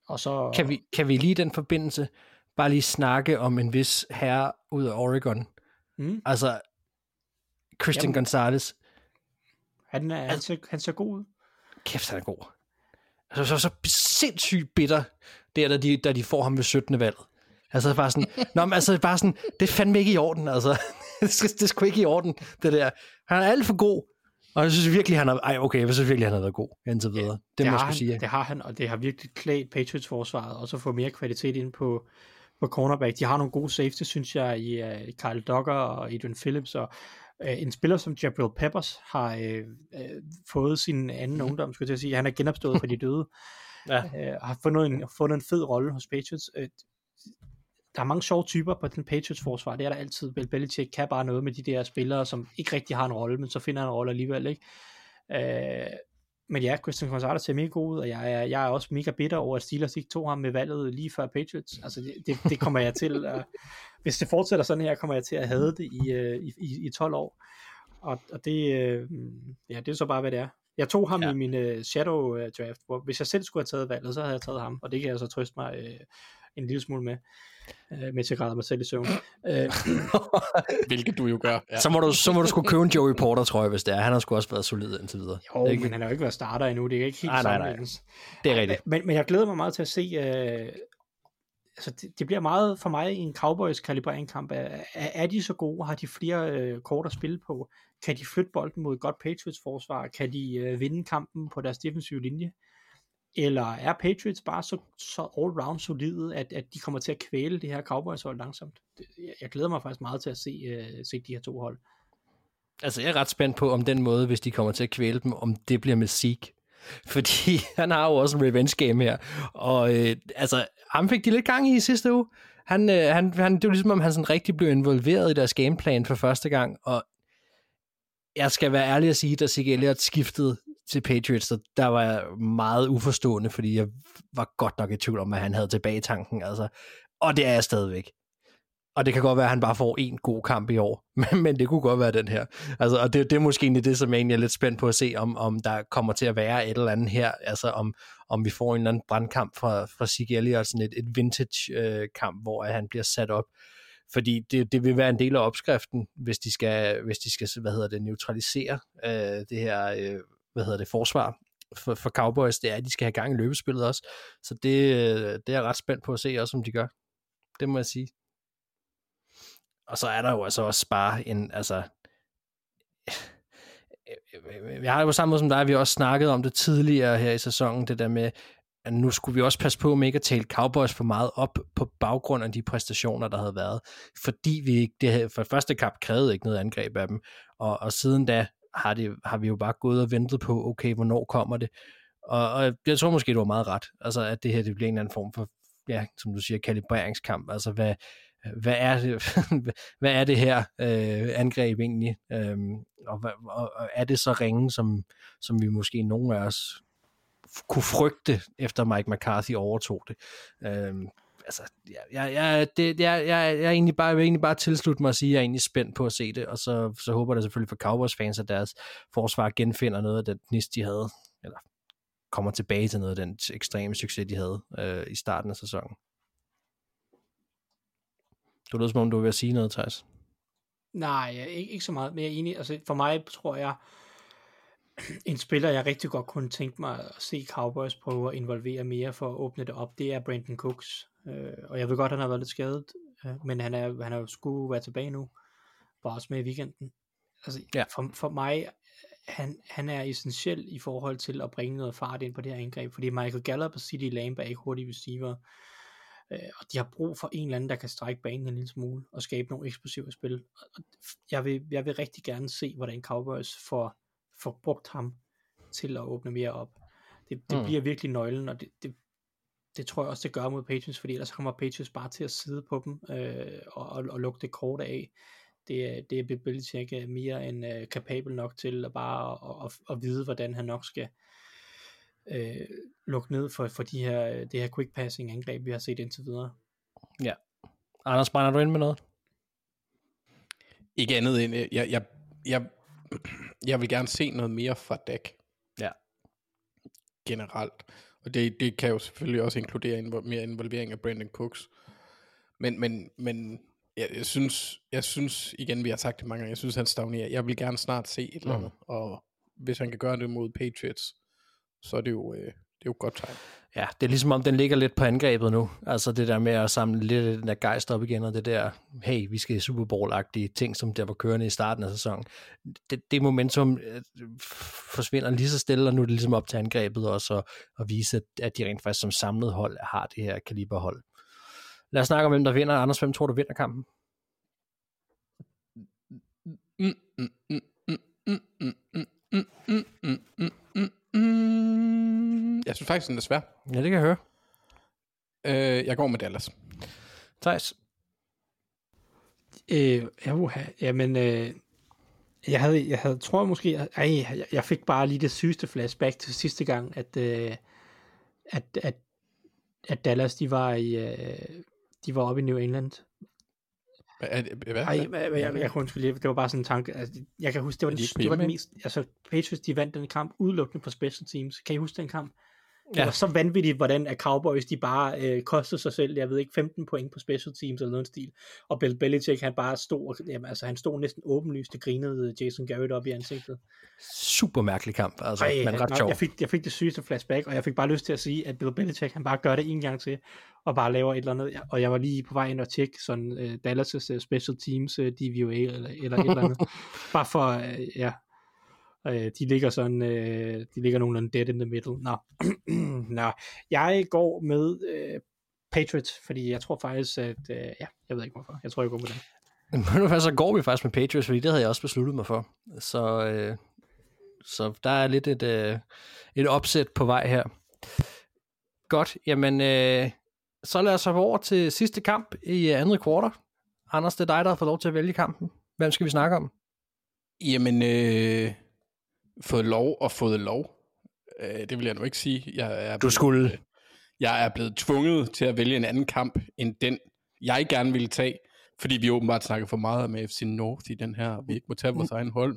Og så, Kan vi, kan vi lige i den forbindelse bare lige snakke om en vis herre ud af Oregon? Mm, Altså, Christian Jamen. Gonzalez. han, er, han, ser, han ser god ud. Kæft, han er god. Altså, så, så sindssygt bitter, der, da de, da de får ham ved 17. valget. Altså bare sådan, [LAUGHS] nå, men altså bare sådan, det er fandme ikke i orden, altså. [LAUGHS] det, er sgu ikke i orden, det der. Han er alt for god. Og jeg synes virkelig, han har, ej okay, jeg synes virkelig, han har været god, indtil videre. Det, det må jeg sgu sige. han, det har han, og det har virkelig klædt Patriots forsvaret, også at få mere kvalitet ind på, på cornerback. De har nogle gode safety, synes jeg, i uh, Kyle Duggar og Adrian Phillips, og en spiller som Jabril Peppers har uh, uh, fået sin anden ungdom, skulle jeg til at sige. Han er genopstået fra de døde. [LAUGHS] Ja. Uh, har fundet en, fundet en fed rolle hos Patriots. Uh, der er mange sjove typer på den Patriots forsvar, det er der altid. Bill Belichick kan bare noget med de der spillere, som ikke rigtig har en rolle, men så finder han en rolle alligevel, ikke? Øh, men ja, Christian Gonzalez ser mega god ud, og jeg er, jeg er også mega bitter over, at Steelers ikke tog ham med valget lige før Patriots. Altså, det, det, det kommer jeg til, at, hvis det fortsætter sådan her, kommer jeg til at have det i, øh, i, i, i 12 år. Og, og det, øh, ja, det er så bare, hvad det er. Jeg tog ham Ja. i min øh, shadow øh, draft, hvor hvis jeg selv skulle have taget valget, så havde jeg taget ham, og det kan jeg så trøste mig øh, en lille smule med, øh, mens jeg græder mig selv i søvn. Øh, [LAUGHS] Hvilket du jo gør. Ja. så, må du, så må du sgu købe en Joey Porter, tror jeg, hvis det er. Han har sgu også været solid indtil videre. jo, Ikke? men han har jo ikke været starter endnu, det er ikke helt Nej, nej, nej. Det er rigtigt. Men, men jeg glæder mig meget til at se, øh, altså det, det bliver meget for mig i en Cowboys kalibreringskamp. Er, er, er de så gode? Har de flere øh, kort at spille på? Kan de flytte bolden mod et godt Patriots forsvar? Kan de øh, vinde kampen på deres defensive linje? Eller er Patriots bare så, så all-round solide, at, at de kommer til at kvæle det her Cowboys hold langsomt? Det, jeg, jeg glæder mig faktisk meget til at se, øh, se de her to hold. Altså, jeg er ret spændt på, om den måde, hvis de kommer til at kvæle dem, om det bliver med Zeke. [LAUGHS] Fordi han har jo også en revenge game her. Og øh, altså, ham fik de lidt gang i i sidste uge. Han, øh, han, han, det var ligesom, om han sådan rigtig blev involveret i deres gameplan for første gang. Og jeg skal være ærlig at sige, da Zeke Elliott skiftede til Patriots, så der var jeg meget uforstående, fordi jeg var godt nok i tvivl om, at han havde tilbage i tanken. Altså. Og det er jeg stadigvæk. Og det kan godt være, at han bare får en god kamp i år, [LAUGHS] men, men det kunne godt være den her. Altså, og det, det er måske egentlig det, som jeg egentlig er lidt spændt på at se, om, om der kommer til at være et eller andet her, altså om, om vi får en eller anden brandkamp fra, fra Sig Elliott, sådan et, et vintage-kamp, øh, hvor at han bliver sat op. Fordi det, det vil være en del af opskriften, hvis de skal, hvis de skal hvad hedder det, neutralisere øh, det her øh, hvad hedder det, forsvar for, for Cowboys, det er, at de skal have gang i løbespillet også. Så det, øh, det er jeg ret spændt på at se også, om de gør. Det må jeg sige. Og så er der jo altså også bare en, altså, [SIGHS] jeg har jo på samme måde som dig, vi har også snakket om det tidligere her i sæsonen, det der med, at nu skulle vi også passe på med ikke at tale Cowboys for meget op på baggrund af de præstationer, der havde været. Fordi vi ikke, det havde, for første kamp krævede ikke noget angreb af dem, og, og siden da har, det, har vi jo bare gået og ventet på, okay, hvornår kommer det? Og, og jeg tror måske, du var meget ret, altså at det her det bliver en eller anden form for, ja, som du siger, kalibreringskamp, altså hvad, hvad er det, [LAUGHS] hvad er det her øh, angreb egentlig, øhm, og, hvad- og, og er det så ringe, som, som vi måske nogen af os f- kunne frygte, efter Mike McCarthy overtog det. Øhm, altså, jeg, jeg, jeg, det, jeg, jeg, jeg, er egentlig bare, jeg vil egentlig bare tilslutte mig og sige, at jeg er egentlig spændt på at se det, og så, så håber jeg selvfølgelig for Cowboys-fans, at deres forsvar genfinder noget af den gnist, de havde, eller kommer tilbage til noget af den ekstreme succes, de havde øh, i starten af sæsonen. Du lød som om, du var ved at sige noget, Thijs. Nej, ikke, ikke så meget, men jeg er enig. Altså, for mig tror jeg, [CLEARS THROAT] en spiller, jeg rigtig godt kunne tænke mig at se Cowboys prøve at involvere mere for at åbne det op, det er Brandon Cooks. Øh, og jeg ved godt, han har været lidt skadet, øh, men han er, han er jo skulle være tilbage nu, var også med i weekenden. Altså, Ja. for, for mig, han, han er essentiel i forhold til at bringe noget fart ind på det her angreb, fordi Michael Gallup og CD Lamb er ikke hurtige receiver, øh, og de har brug for en eller anden, der kan strække banen en lille smule, og skabe nogle eksplosive spil. Og jeg vil, jeg vil rigtig gerne se, hvordan Cowboys får, får brugt ham til at åbne mere op. Det, det Mm. bliver virkelig nøglen, og det, det, det tror jeg også, det gør mod Patriots, fordi ellers kommer Patriots bare til at sidde på dem øh, og, og, og lukke det kort af. det, er- det er Bill Belichick øh, mere end øh, kapabel nok til at bare at, at, at vide, hvordan han nok skal øh, lukke ned for, for de her, øh, det her quick passing angreb, vi har set indtil videre. Anders, brænder du ind med noget? Ikke andet end, øh, jeg, jeg, jeg, jeg vil gerne se noget mere fra Dak. Ja. Generelt. Og det, det kan jo selvfølgelig også inkludere invo- mere involvering af Brandon Cooks. Men, men, men jeg, jeg, synes, jeg synes, igen vi har sagt det mange gange, jeg synes han stagnerer. Jeg vil gerne snart se et eller andet. Og hvis han kan gøre det mod Patriots, så er det jo, øh, det er jo et godt tegn. Ja, det er ligesom om, den ligger lidt på angrebet nu. Altså det der med at samle lidt af den der gejst op igen, og det der, hey, vi skal i Super Bowl-agtige ting, som der var kørende i starten af sæsonen. Det, det momentum øh, forsvinder lige så stille, og nu er det ligesom op til angrebet også at, at vise, at, at de rent faktisk som samlet hold har det her kaliberhold. Lad os snakke om, hvem der vinder. Anders, hvem tror du vinder kampen? Mm, mm, mm, mm, mm, mm, mm, mm, mm, mm, mm. Jeg synes faktisk, den er svær. Ja, det kan jeg høre. Øh, jeg går med Dallas. Thijs? Øh, ja, uha, jamen, øh, jeg havde, jeg havde, tror måske, ej, jeg, jeg fik bare lige det sygeste flashback til sidste gang, at, øh, at, at, at Dallas, de var i, øh, de var oppe i New England. Hvad? er det- hvad? Ej, jeg, jeg, jeg, jeg kunne undskylde, det var bare sådan en tanke, altså, jeg kan huske, det var, de den, det var den mest, altså Patriots, de vandt den kamp udelukkende på special teams. Kan I huske den kamp? Det Ja. var så vanvittigt, hvordan at Cowboys, de bare øh, kostede sig selv, jeg ved ikke, 15 point på special teams eller noget stil. Og Bill Belichick, han bare stod, og- jamen, altså han stod næsten åbenlyst og grinede Jason Garrett op i ansigtet. Super mærkelig kamp, altså, Ej, men ret sjov. jeg, fik, jeg fik det sygeste flashback, og jeg fik bare lyst til at sige, at Bill Belichick, han bare gør det en gang til, og bare laver et eller andet. Og jeg var lige på vej ind og tjekke sådan uh, Dallas' uh, special teams uh, DVOA, eller, eller et eller andet. [LAUGHS] bare for, uh, ja, uh, de ligger sådan, uh, de ligger nogenlunde dead in the middle. Nå, [CLEARS THROAT] Nå. jeg går med uh, Patriots, fordi jeg tror faktisk, at, uh, ja, jeg ved ikke hvorfor, jeg tror, jeg går med dem. Men så går vi faktisk med Patriots, fordi det havde jeg også besluttet mig for. Så, øh, så der er lidt et, øh, et opsæt på vej her. Godt, jamen øh, så lad os hoppe over til sidste kamp i øh, andet kvartal. Anders, det er dig, der har fået lov til at vælge kampen. Hvem skal vi snakke om? Jamen, øh, fået lov og fået lov. Øh, det vil jeg nu ikke sige. Jeg er Du blevet- skulle. Jeg er blevet tvunget til at vælge en anden kamp, end den, jeg gerne ville tage. Fordi vi åbenbart snakker for meget med FC North i den her, og vi ikke må tage vores egen hold.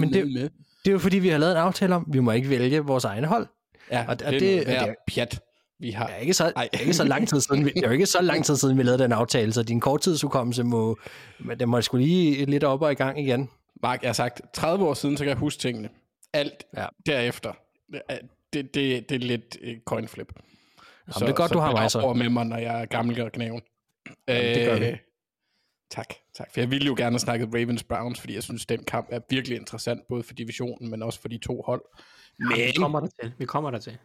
Men det- Det er jo fordi, vi har lavet en aftale om, vi må ikke vælge vores egne hold. ja, og- og, og det, det, det- er pjat, vi har. Det er ikke så, Ej. det ikke så lang tid siden, vi, det er jo ikke så lang tid siden, vi lavede den aftale, så din korttidshukommelse må, den må sgu lige lidt op og i gang igen. Mark, jeg har sagt 30 år siden, så kan jeg huske tingene. Alt Ja. ja. derefter, det, det, det, er lidt øh, coin flip. det er godt, du har mig så. med mig, når jeg er gammel og knæven. Jamen, det gør vi. Øh, Tak, tak. For jeg ville jo gerne have snakket Ravens-Browns, fordi jeg synes, den kamp er virkelig interessant, både for divisionen, men også for de to hold. Men, Vi kommer der til, vi kommer der til.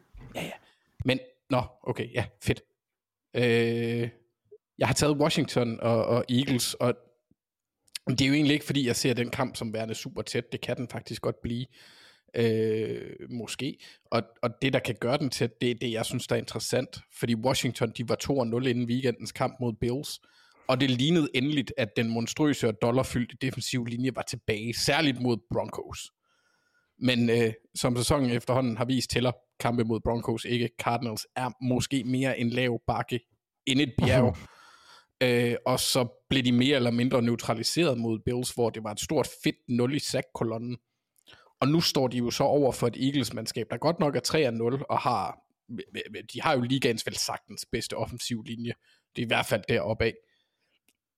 men nå, okay, ja, fedt. Øh, jeg har taget Washington og, og Eagles, og det er jo egentlig ikke, fordi jeg ser den kamp som værende super tæt. Det kan den faktisk godt blive. Øh, måske. Og, og det, der kan gøre den tæt, det er det, jeg synes, der er interessant. Fordi Washington, de var 2-0 inden weekendens kamp mod Bills. Og det lignede endeligt, at den monstrøse og dollarfyldte defensive linje var tilbage, særligt mod Broncos. Men øh, som sæsonen efterhånden har vist, tæller kampe mod Broncos ikke. Cardinals er måske mere en lav bakke end et bjerg. øh, og så blev de mere eller mindre neutraliseret mod Bills, hvor det var et stort fedt 0 i sack-kolonnen. Og nu står de jo så over for et Eagles-mandskab, der godt nok er 3-0 og har, de har jo ligaens vel sagtens bedste offensiv linje. Det er i hvert fald deroppe af.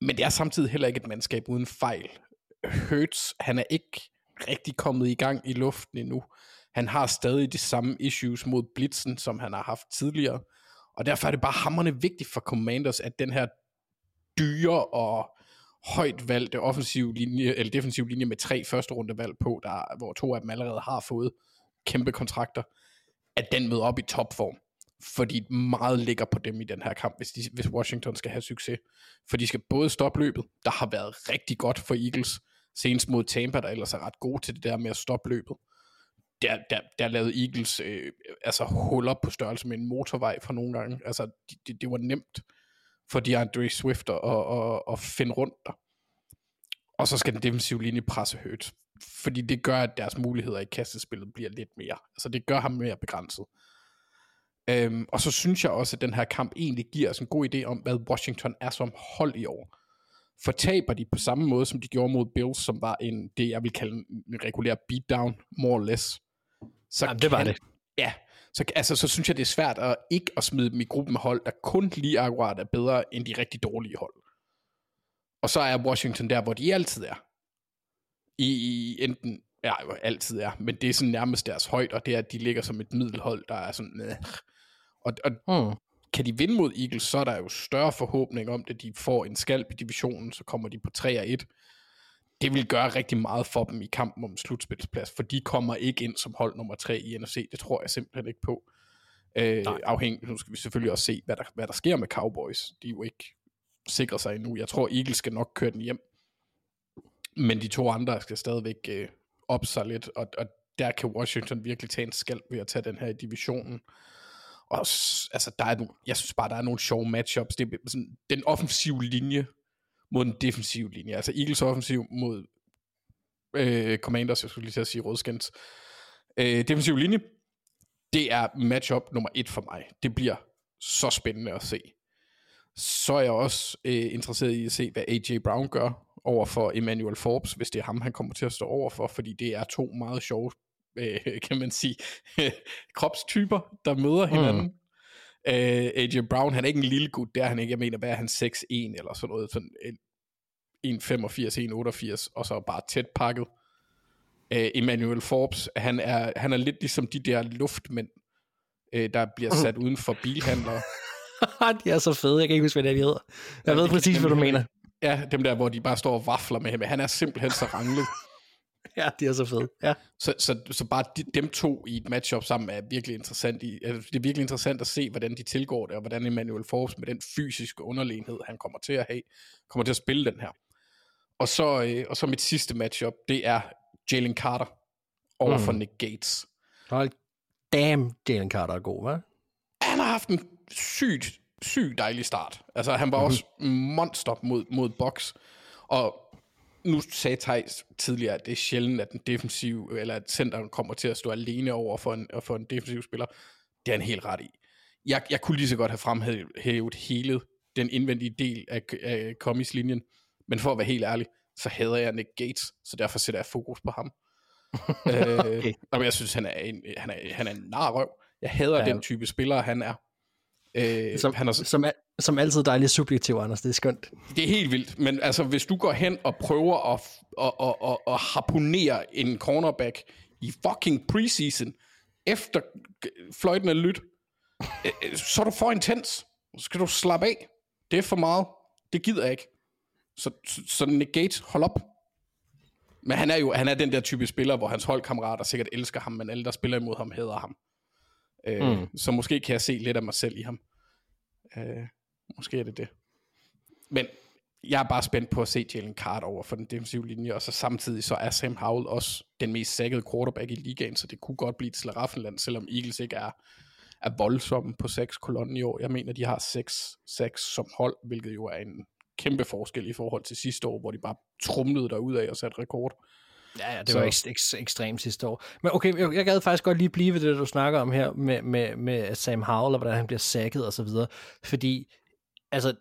Men det er samtidig heller ikke et mandskab uden fejl. Hurts, han er ikke rigtig kommet i gang i luften endnu. Han har stadig de samme issues mod blitzen, som han har haft tidligere. Og derfor er det bare hammerne vigtigt for Commanders, at den her dyre og højt valgte offensiv linje, eller defensiv linje med tre første runde valg på, der, hvor to af dem allerede har fået kæmpe kontrakter, at den møder op i topform. Fordi meget ligger på dem i den her kamp, hvis, de, hvis Washington skal have succes. For de skal både stoppe løbet, der har været rigtig godt for Eagles, senest mod Tampa, der ellers er ret god til det der med at stoppe løbet. Der, der, der lavede Eagles øh, altså huller på størrelse med en motorvej for nogle gange. Altså, det, det, det var nemt for DeAndre Swift at, at, at, at finde rundt der. Og så skal den defensive linje presse Hurts. Fordi det gør, at deres muligheder i kastespillet bliver lidt mere. Altså det gør ham mere begrænset. Øhm, og så synes jeg også, at den her kamp egentlig giver os en god idé om, hvad Washington er som hold i år. Fortaber de på samme måde, som de gjorde mod Bills, som var en, det jeg vil kalde en regulær beatdown, more or less. Så Jamen, det var det. Ja, så, altså, så synes jeg, det er svært at ikke at smide dem i gruppen hold, der kun lige akkurat er bedre end de rigtig dårlige hold. Og så er Washington der, hvor de altid er. I, i enten, ja, altid er, men det er sådan nærmest deres højde, og det er, at de ligger som et middelhold, der er sådan, øh. og, og Mm. kan de vinde mod Eagles, så er der jo større forhåbning om det. De får en skalp i divisionen, så kommer de på 3 og 1. Det vil gøre rigtig meget for dem i kampen om slutspilsplads, for de kommer ikke ind som hold nummer 3 i NFC. Det tror jeg simpelthen ikke på. Øh, afhængig, nu skal vi selvfølgelig også se, hvad der, hvad der sker med Cowboys. De er jo ikke sikre sig endnu. Jeg tror, Eagles skal nok køre den hjem. Men de to andre skal stadigvæk øh, op sig lidt, og, og der kan Washington virkelig tage en skalp ved at tage den her i divisionen. Og altså, der er nogle, jeg synes bare, der er nogle sjove matchups. Det er sådan, den offensive linje mod den defensive linje. Altså Eagles offensiv mod øh, Commanders, jeg skulle lige til at sige rødskens. Øh, defensiv linje, det er matchup nummer et for mig. Det bliver så spændende at se. Så er jeg også øh, interesseret i at se, hvad A.J. Brown gør over for Emmanuel Forbes, hvis det er ham, han kommer til at stå over for, fordi det er to meget sjove, øh, kan man sige, [LAUGHS] kropstyper, der møder hinanden. Mm. Øh, AJ Brown, han er ikke en lille gut, det er han ikke. Jeg mener, hvad er han, 6'1 eller sådan noget, sådan en 1,85, 1,88, og så bare tæt pakket. Øh, Emmanuel Forbes, han er, han er lidt ligesom de der luftmænd, øh, der bliver sat uden for bilhandlere. [LAUGHS] de er så fede, jeg kan ikke huske, hvad det de hedder. Jeg ved det- præcis, hvad du mener. Ja, dem der, hvor de bare står og vafler med ham. Han er simpelthen så ranglet. [LAUGHS] Ja, de er så fede. Ja. Så, så, så bare de, dem to i et matchup sammen er virkelig interessant. I, altså, det er virkelig interessant at se, hvordan de tilgår det, og hvordan Emmanuel Forbes med den fysiske underlegenhed, han kommer til at have, kommer til at spille den her. Og så, øh, og så mit sidste matchup, det er Jalen Carter over Mm. for Nick Gates. Hold damn, Jalen Carter er god, hva'? Han har haft en sygt, sygt dejlig start. Altså, han var mm-hmm. også monster mod, mod box. Og nu sagde Thijs tidligere, at det er sjældent, at den defensiv, eller at centeren kommer til at stå alene over for en, for en defensiv spiller. Det er han helt ret i. Jeg, jeg kunne lige så godt have fremhævet hele den indvendige del af, af Commies linjen, men for at være helt ærlig, så hader jeg Nick Gates, så derfor sætter jeg fokus på ham. [LAUGHS] øh, og jeg synes, han er en, han er, han er en narrøv. Jeg hader ja. den type spiller, han er. Øh, Som, han er som, al- som altid dejligt subjektiv, Anders. Det er skønt. det er helt vildt, men altså, hvis du går hen og prøver at, at, at, at, at harponere en cornerback i fucking preseason, efter fløjten er lyt, øh, øh, så er du for intens. Så skal du slappe af. Det er for meget. Det gider jeg ikke. Så, så, så Nick Gates, hold op. Men han er jo han er den der type spiller, hvor hans holdkammerater sikkert elsker ham, men alle, der spiller imod ham, hader ham. Øh, mm. Så måske kan jeg se lidt af mig selv i ham. Øh, måske er det det. Men jeg er bare spændt på at se Jalen Carter over for den defensive linje, og så samtidig så er Sam Howell også den mest sækkede quarterback i ligaen, så det kunne godt blive et slaraffenland, selvom Eagles ikke er, er voldsomme på seks kolonnen i år. Jeg mener, de har seks, seks som hold, hvilket jo er en kæmpe forskel i forhold til sidste år, hvor de bare trumlede derud af og satte rekord. Ja, ja det Så- var ek- ek- ekstremt sidste år. Men okay, jeg, jeg gad faktisk godt lige blive ved det, du snakker om her med, med, med Sam Howell, og hvordan han bliver sækket og så videre. Fordi, altså,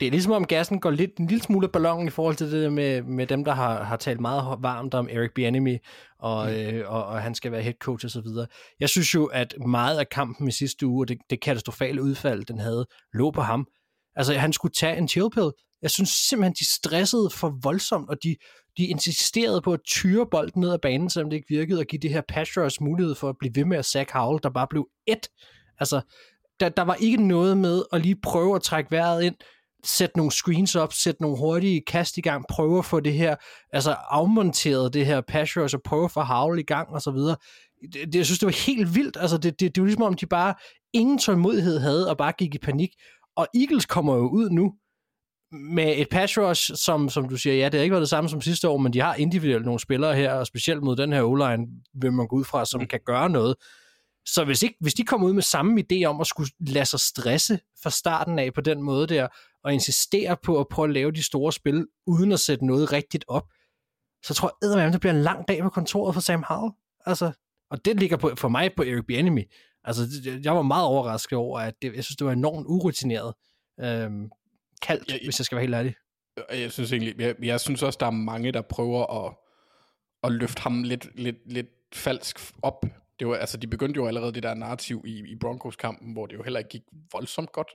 det er ligesom om gassen går lidt, en lille smule af ballonen i forhold til det der med, med dem, der har, har talt meget varmt om Eric Bieniemy, og, mm. øh, og, og han skal være head coach og så videre. Jeg synes jo, at meget af kampen i sidste uge, og det, det katastrofale udfald, den havde, lå på ham. Altså, han skulle tage en chill pill. Jeg synes simpelthen, de stressede for voldsomt, og de, de insisterede på at tyre bolden ned ad banen, selvom det ikke virkede, og give det her pass rush mulighed for at blive ved med at sack Howell, der bare blev et. Altså, der, der var ikke noget med at lige prøve at trække vejret ind, sætte nogle screens op, sætte nogle hurtige kast i gang, prøve at få det her, altså afmonteret det her pass rush, og prøve at få Howell i gang, og så videre. Det, det, jeg synes, det var helt vildt. Altså, det, det, det var ligesom om, de bare ingen tålmodighed havde, og bare gik i panik. Og Eagles kommer jo ud nu, med et pass rush, som, som du siger, ja, det har ikke været det samme som sidste år, men de har individuelt nogle spillere her, og specielt mod den her O-line, vil man gå ud fra, som kan gøre noget. Så hvis, ikke, hvis de kommer ud med samme idé om at skulle lade sig stresse fra starten af på den måde der, og insistere på at prøve at lave de store spil, uden at sætte noget rigtigt op, så tror jeg, at det bliver en lang dag på kontoret for Sam Howell. Altså, og det ligger på, for mig på Eric Bieniemy. Altså, jeg var meget overrasket over, at det, jeg synes, det var enormt urutineret. Øhm, kaldt, ja. hvis jeg skal være helt ærlig. Og Jeg synes egentlig, jeg, jeg synes også, der er mange, der prøver at, at løfte ham lidt, lidt, lidt falsk op. Det var, altså, de begyndte jo allerede det der narrativ i, i Broncos-kampen, hvor det jo heller ikke gik voldsomt godt.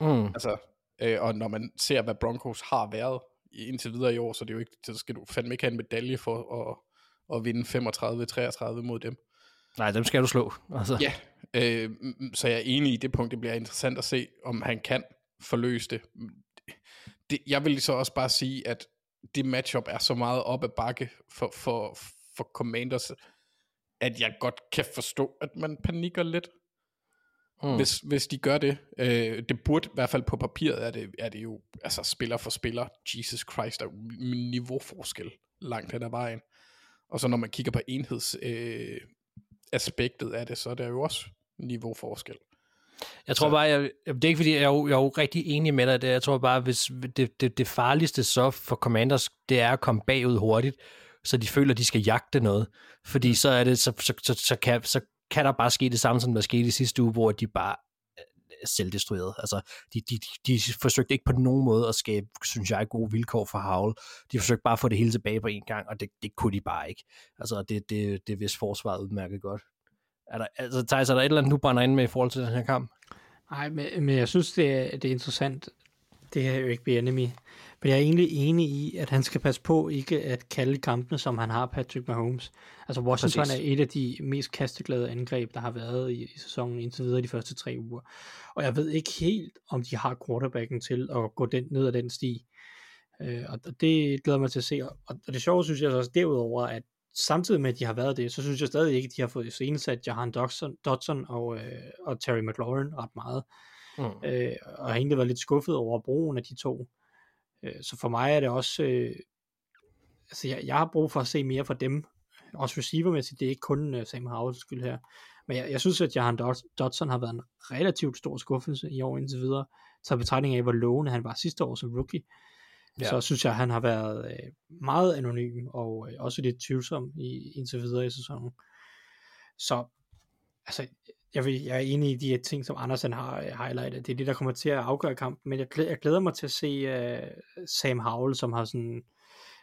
Mm. Altså, øh, og når man ser, hvad Broncos har været indtil videre i år, så, det er jo ikke, så skal du fandme ikke have en medalje for at, at vinde 35-33 mod dem. Nej, dem skal du slå. Altså. Ja, øh, så jeg er enig i det punkt. Det bliver interessant at se, om han kan forløse det. det. Jeg vil så også bare sige, at det matchup er så meget op ad bakke for, for, for Commanders, at jeg godt kan forstå, at man panikker lidt, Mm. hvis, hvis de gør det. Øh, det burde i hvert fald på papiret, er det, er det jo altså spiller for spiller. Jesus Christ, der er niveauforskel langt hen ad vejen. Og så når man kigger på enheds øh, aspektet af det, så er der jo også niveauforskel. Jeg tror Så- bare, jeg, det er ikke fordi, jeg er, jo, jeg er jo rigtig enig med dig. i Det. Jeg tror bare, hvis det, det, det farligste så for Commanders, det er at komme bagud hurtigt, så de føler, de skal jagte noget. Fordi så er det, så, så, så, så, kan, så kan der bare ske det samme, som der skete i sidste uge, hvor de bare øh, selvdestruerede. Altså, de, de, de forsøgte ikke på nogen måde at skabe, synes jeg, gode vilkår for Havl. De forsøgte bare at få det hele tilbage på en gang, og det, det kunne de bare ikke. Altså, det, det, det vidste forsvaret udmærket godt. Er der, altså, Thijs, er der et eller andet, du brænder ind med i forhold til den her kamp? Nej, men, men jeg synes, det er, det er interessant, det her Eric Bieniemy. Men jeg er egentlig enig i, at han skal passe på ikke at kalde kampene, som han har Patrick Mahomes. Altså Washington Præcis. Er et af de mest kasteglade angreb, der har været i, i sæsonen indtil videre de første tre uger. Og jeg ved ikke helt, om de har quarterbacken til at gå den, ned ad den sti. Øh, og det glæder mig til at se. Og, og det sjove synes jeg så også derudover, at samtidig med, at de har været det, så synes jeg stadig ikke, at de har fået iscenesat Jahan Dodson, Dodson og, øh, og Terry McLaurin ret meget. Mm. Øh, og har egentlig været lidt skuffet over brugen af de to. Øh, så for mig er det også, øh, altså jeg, jeg har brug for at se mere fra dem, også receivermæssigt, det er ikke kun uh, Sam Howells skyld her, men jeg, jeg synes, at Jahan Dod- Dodson har været en relativt stor skuffelse i år indtil videre, så betragtning af, hvor lovende han var sidste år som rookie ja. så synes jeg, at han har været øh, meget anonym, og øh, også lidt tvivlsom i, indtil videre i sæsonen. Så, altså, jeg, vil, jeg er enig i de her ting, som Andersen har øh, highlightet. Det er det, der kommer til at afgøre kampen. Men jeg glæder, jeg glæder mig til at se uh, Sam Howell, som har sådan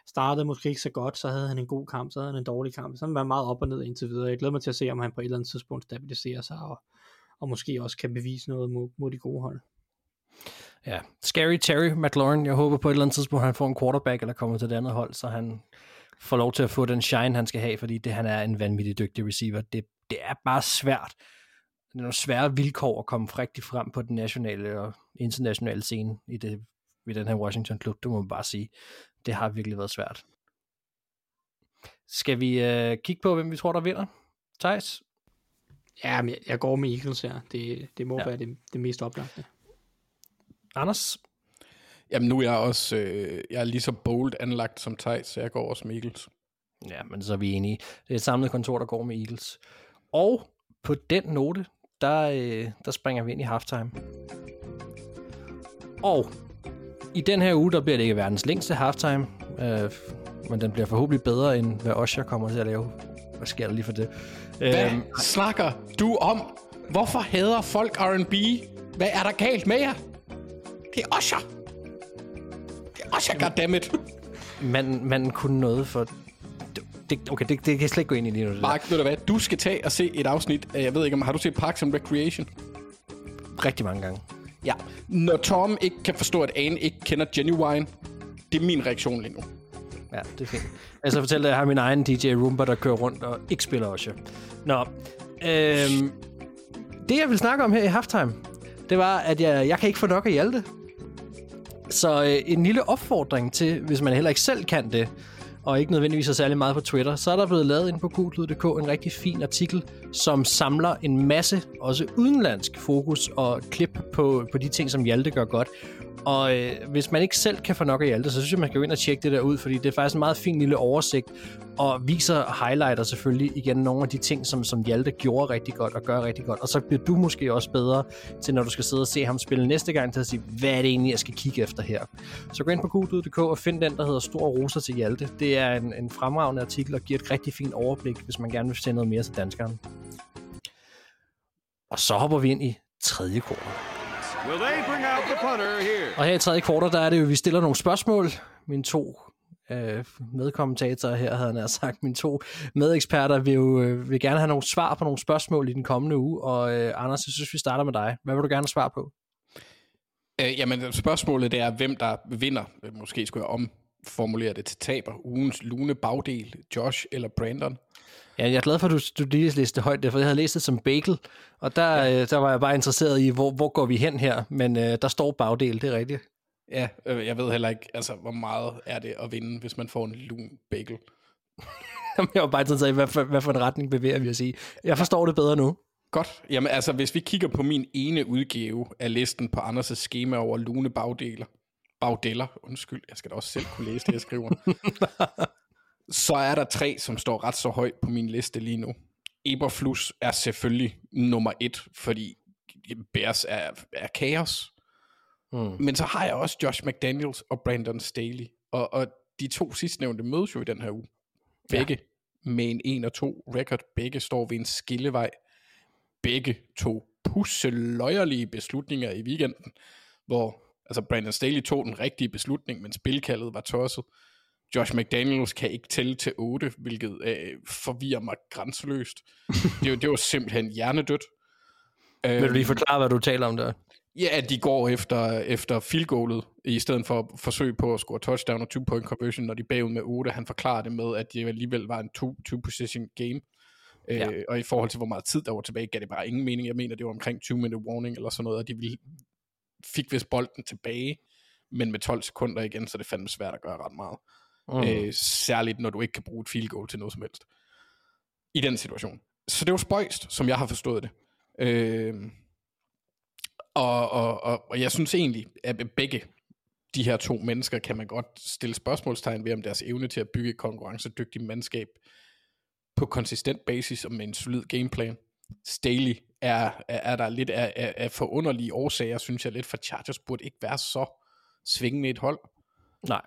startet måske ikke så godt, så havde han en god kamp, så havde han en dårlig kamp. Så han var meget op og ned indtil videre. Jeg glæder mig til at se, om han på et eller andet tidspunkt stabiliserer sig, og, og måske også kan bevise noget mod, mod de gode hold. Ja, Scary Terry McLaurin, jeg håber på et eller andet tidspunkt, han får en quarterback, eller kommer til det andet hold, så han får lov til at få den shine, han skal have, fordi det, han er en vanvittig dygtig receiver. Det, det er bare svært. Det er nogle svære vilkår at komme rigtig frem på den nationale og internationale scene i, det, i den her Washington-klub, det må man bare sige. Det har virkelig været svært. Skal vi øh, kigge på, hvem vi tror, der vinder? Thijs? Ja, men jeg, jeg går med Eagles her. Det, det må Ja. være det, det mest oplagte. Anders? Jamen nu er jeg også, øh, jeg er lige så bold anlagt som Thijs, så jeg går også med Eagles. Ja, men så er vi enige. Det er et samlet kontor, der går med Eagles. Og på den note, der, øh, der springer vi ind i halftime. Og i den her uge, der bliver det ikke verdens længste halftime, øh, men den bliver forhåbentlig bedre, end hvad Osher kommer til at lave. Hvad sker der lige for det? Hvad Øhm, snakker du om? Hvorfor hader folk R&B? Hvad er der galt med jer? Det er Usher. Det er Usher, goddammit. manden, manden kunne noget for... Det, okay, det, det kan jeg slet ikke gå ind i lige nu. Mark, ved du hvad? Du skal tage og se et afsnit af, jeg ved ikke om, har du set Parks and Recreation? Rigtig mange gange. Ja. Når Tom ikke kan forstå, at Anne ikke kender Genuine, det er min reaktion lige nu. Ja, det er fint. Altså fortælle dig, at jeg har min egen DJ Roomba, der kører rundt og ikke spiller Usher. Nå, øhm, det jeg vil snakke om her i halftime, det var, at jeg, jeg kan ikke få nok af Hjalte. Så øh, en lille opfordring til, hvis man heller ikke selv kan det, og ikke nødvendigvis er særlig meget på Twitter, så er der blevet lavet ind på gutlyd.dk en rigtig fin artikel, som samler en masse, også udenlandsk fokus og klip på, på de ting, som Hjalte gør godt. Og øh, hvis man ikke selv kan få nok af Hjalte, så synes jeg, man skal gå ind og tjekke det der ud, fordi det er faktisk en meget fin lille oversigt og viser highlighter selvfølgelig igen nogle af de ting, som, som Hjalte gjorde rigtig godt og gør rigtig godt. Og så bliver du måske også bedre til, når du skal sidde og se ham spille næste gang, til at sige, hvad er det egentlig, jeg skal kigge efter her. Så gå ind på gudud.dk og find den, der hedder Stor Roser til Hjalte. Det er en, en fremragende artikel og giver et rigtig fint overblik, hvis man gerne vil se noget mere til danskeren. Og så hopper vi ind i tredje kvartal. Og her i tredje kvartal, der er det jo, at vi stiller nogle spørgsmål. Mine to øh, medkommentatorer her, havde jeg sagt, mine to medeksperter vil jo øh, vil gerne have nogle svar på nogle spørgsmål i den kommende uge. Og øh, Anders, jeg synes, vi starter med dig. Hvad vil du gerne svare på? Øh, jamen, spørgsmålet det er, hvem der vinder. Måske skulle jeg omformulere det til taber. Ugens lune bagdel, Josh eller Brandon. Ja, jeg er glad for, at du, du lige læste det højt, for jeg havde læst det som bagel, og der, ja. øh, der var jeg bare interesseret i, hvor, hvor går vi hen her, men øh, der står bagdel, det er rigtigt. Ja, øh, jeg ved heller ikke, altså, hvor meget er det at vinde, hvis man får en lun bagel. [LAUGHS] Jeg var bare interesseret i, hvad for, hvad for en retning bevæger vi os i. Jeg forstår det bedre nu. Godt. Jamen altså, hvis vi kigger på min ene udgave af listen på Anders' schema over lune bagdeler, bagdeller, undskyld, jeg skal da også selv kunne læse det, jeg skriver, [LAUGHS] så er der tre, som står ret så højt på min liste lige nu. Eberflus er selvfølgelig nummer et, fordi Bears er, er kaos. Mm. Men så har jeg også Josh McDaniels og Brandon Staley. Og, og de to sidstnævnte mødes jo i den her uge. Begge ja. med en 1 og 2 record. Begge står ved en skillevej. Begge to pusseløjerlige beslutninger i weekenden, hvor altså Brandon Staley tog den rigtige beslutning, men spilkaldet var tosset. Josh McDaniels kan ikke tælle til 8, hvilket øh, forvirrer mig grænseløst. det, var, det var simpelthen hjernedødt. [LAUGHS] Vil du lige forklare, hvad du taler om der? Ja, at de går efter, efter field goalet, i stedet for at forsøge på at score touchdown og two point conversion, når de er bagud med 8. Han forklarer det med, at det alligevel var en two, two position game. Ja. Øh, og i forhold til, hvor meget tid der var tilbage, gav det bare ingen mening. Jeg mener, det var omkring 20 minute warning eller sådan noget, og de ville, fik vist bolden tilbage, men med 12 sekunder igen, så det fandme svært at gøre ret meget. Mm. Øh, særligt, når du ikke kan bruge et field goal til noget som helst. I den situation. Så det var spøjst, som jeg har forstået det. Øh, og, og, og, og jeg synes egentlig, at begge de her to mennesker kan man godt stille spørgsmålstegn ved om deres evne til at bygge et konkurrencedygtigt mandskab på konsistent basis og med en solid gameplan. Staley er, er, er der lidt af, af, af forunderlige årsager, synes jeg lidt, for Chargers burde ikke være så svingende et hold. Nej.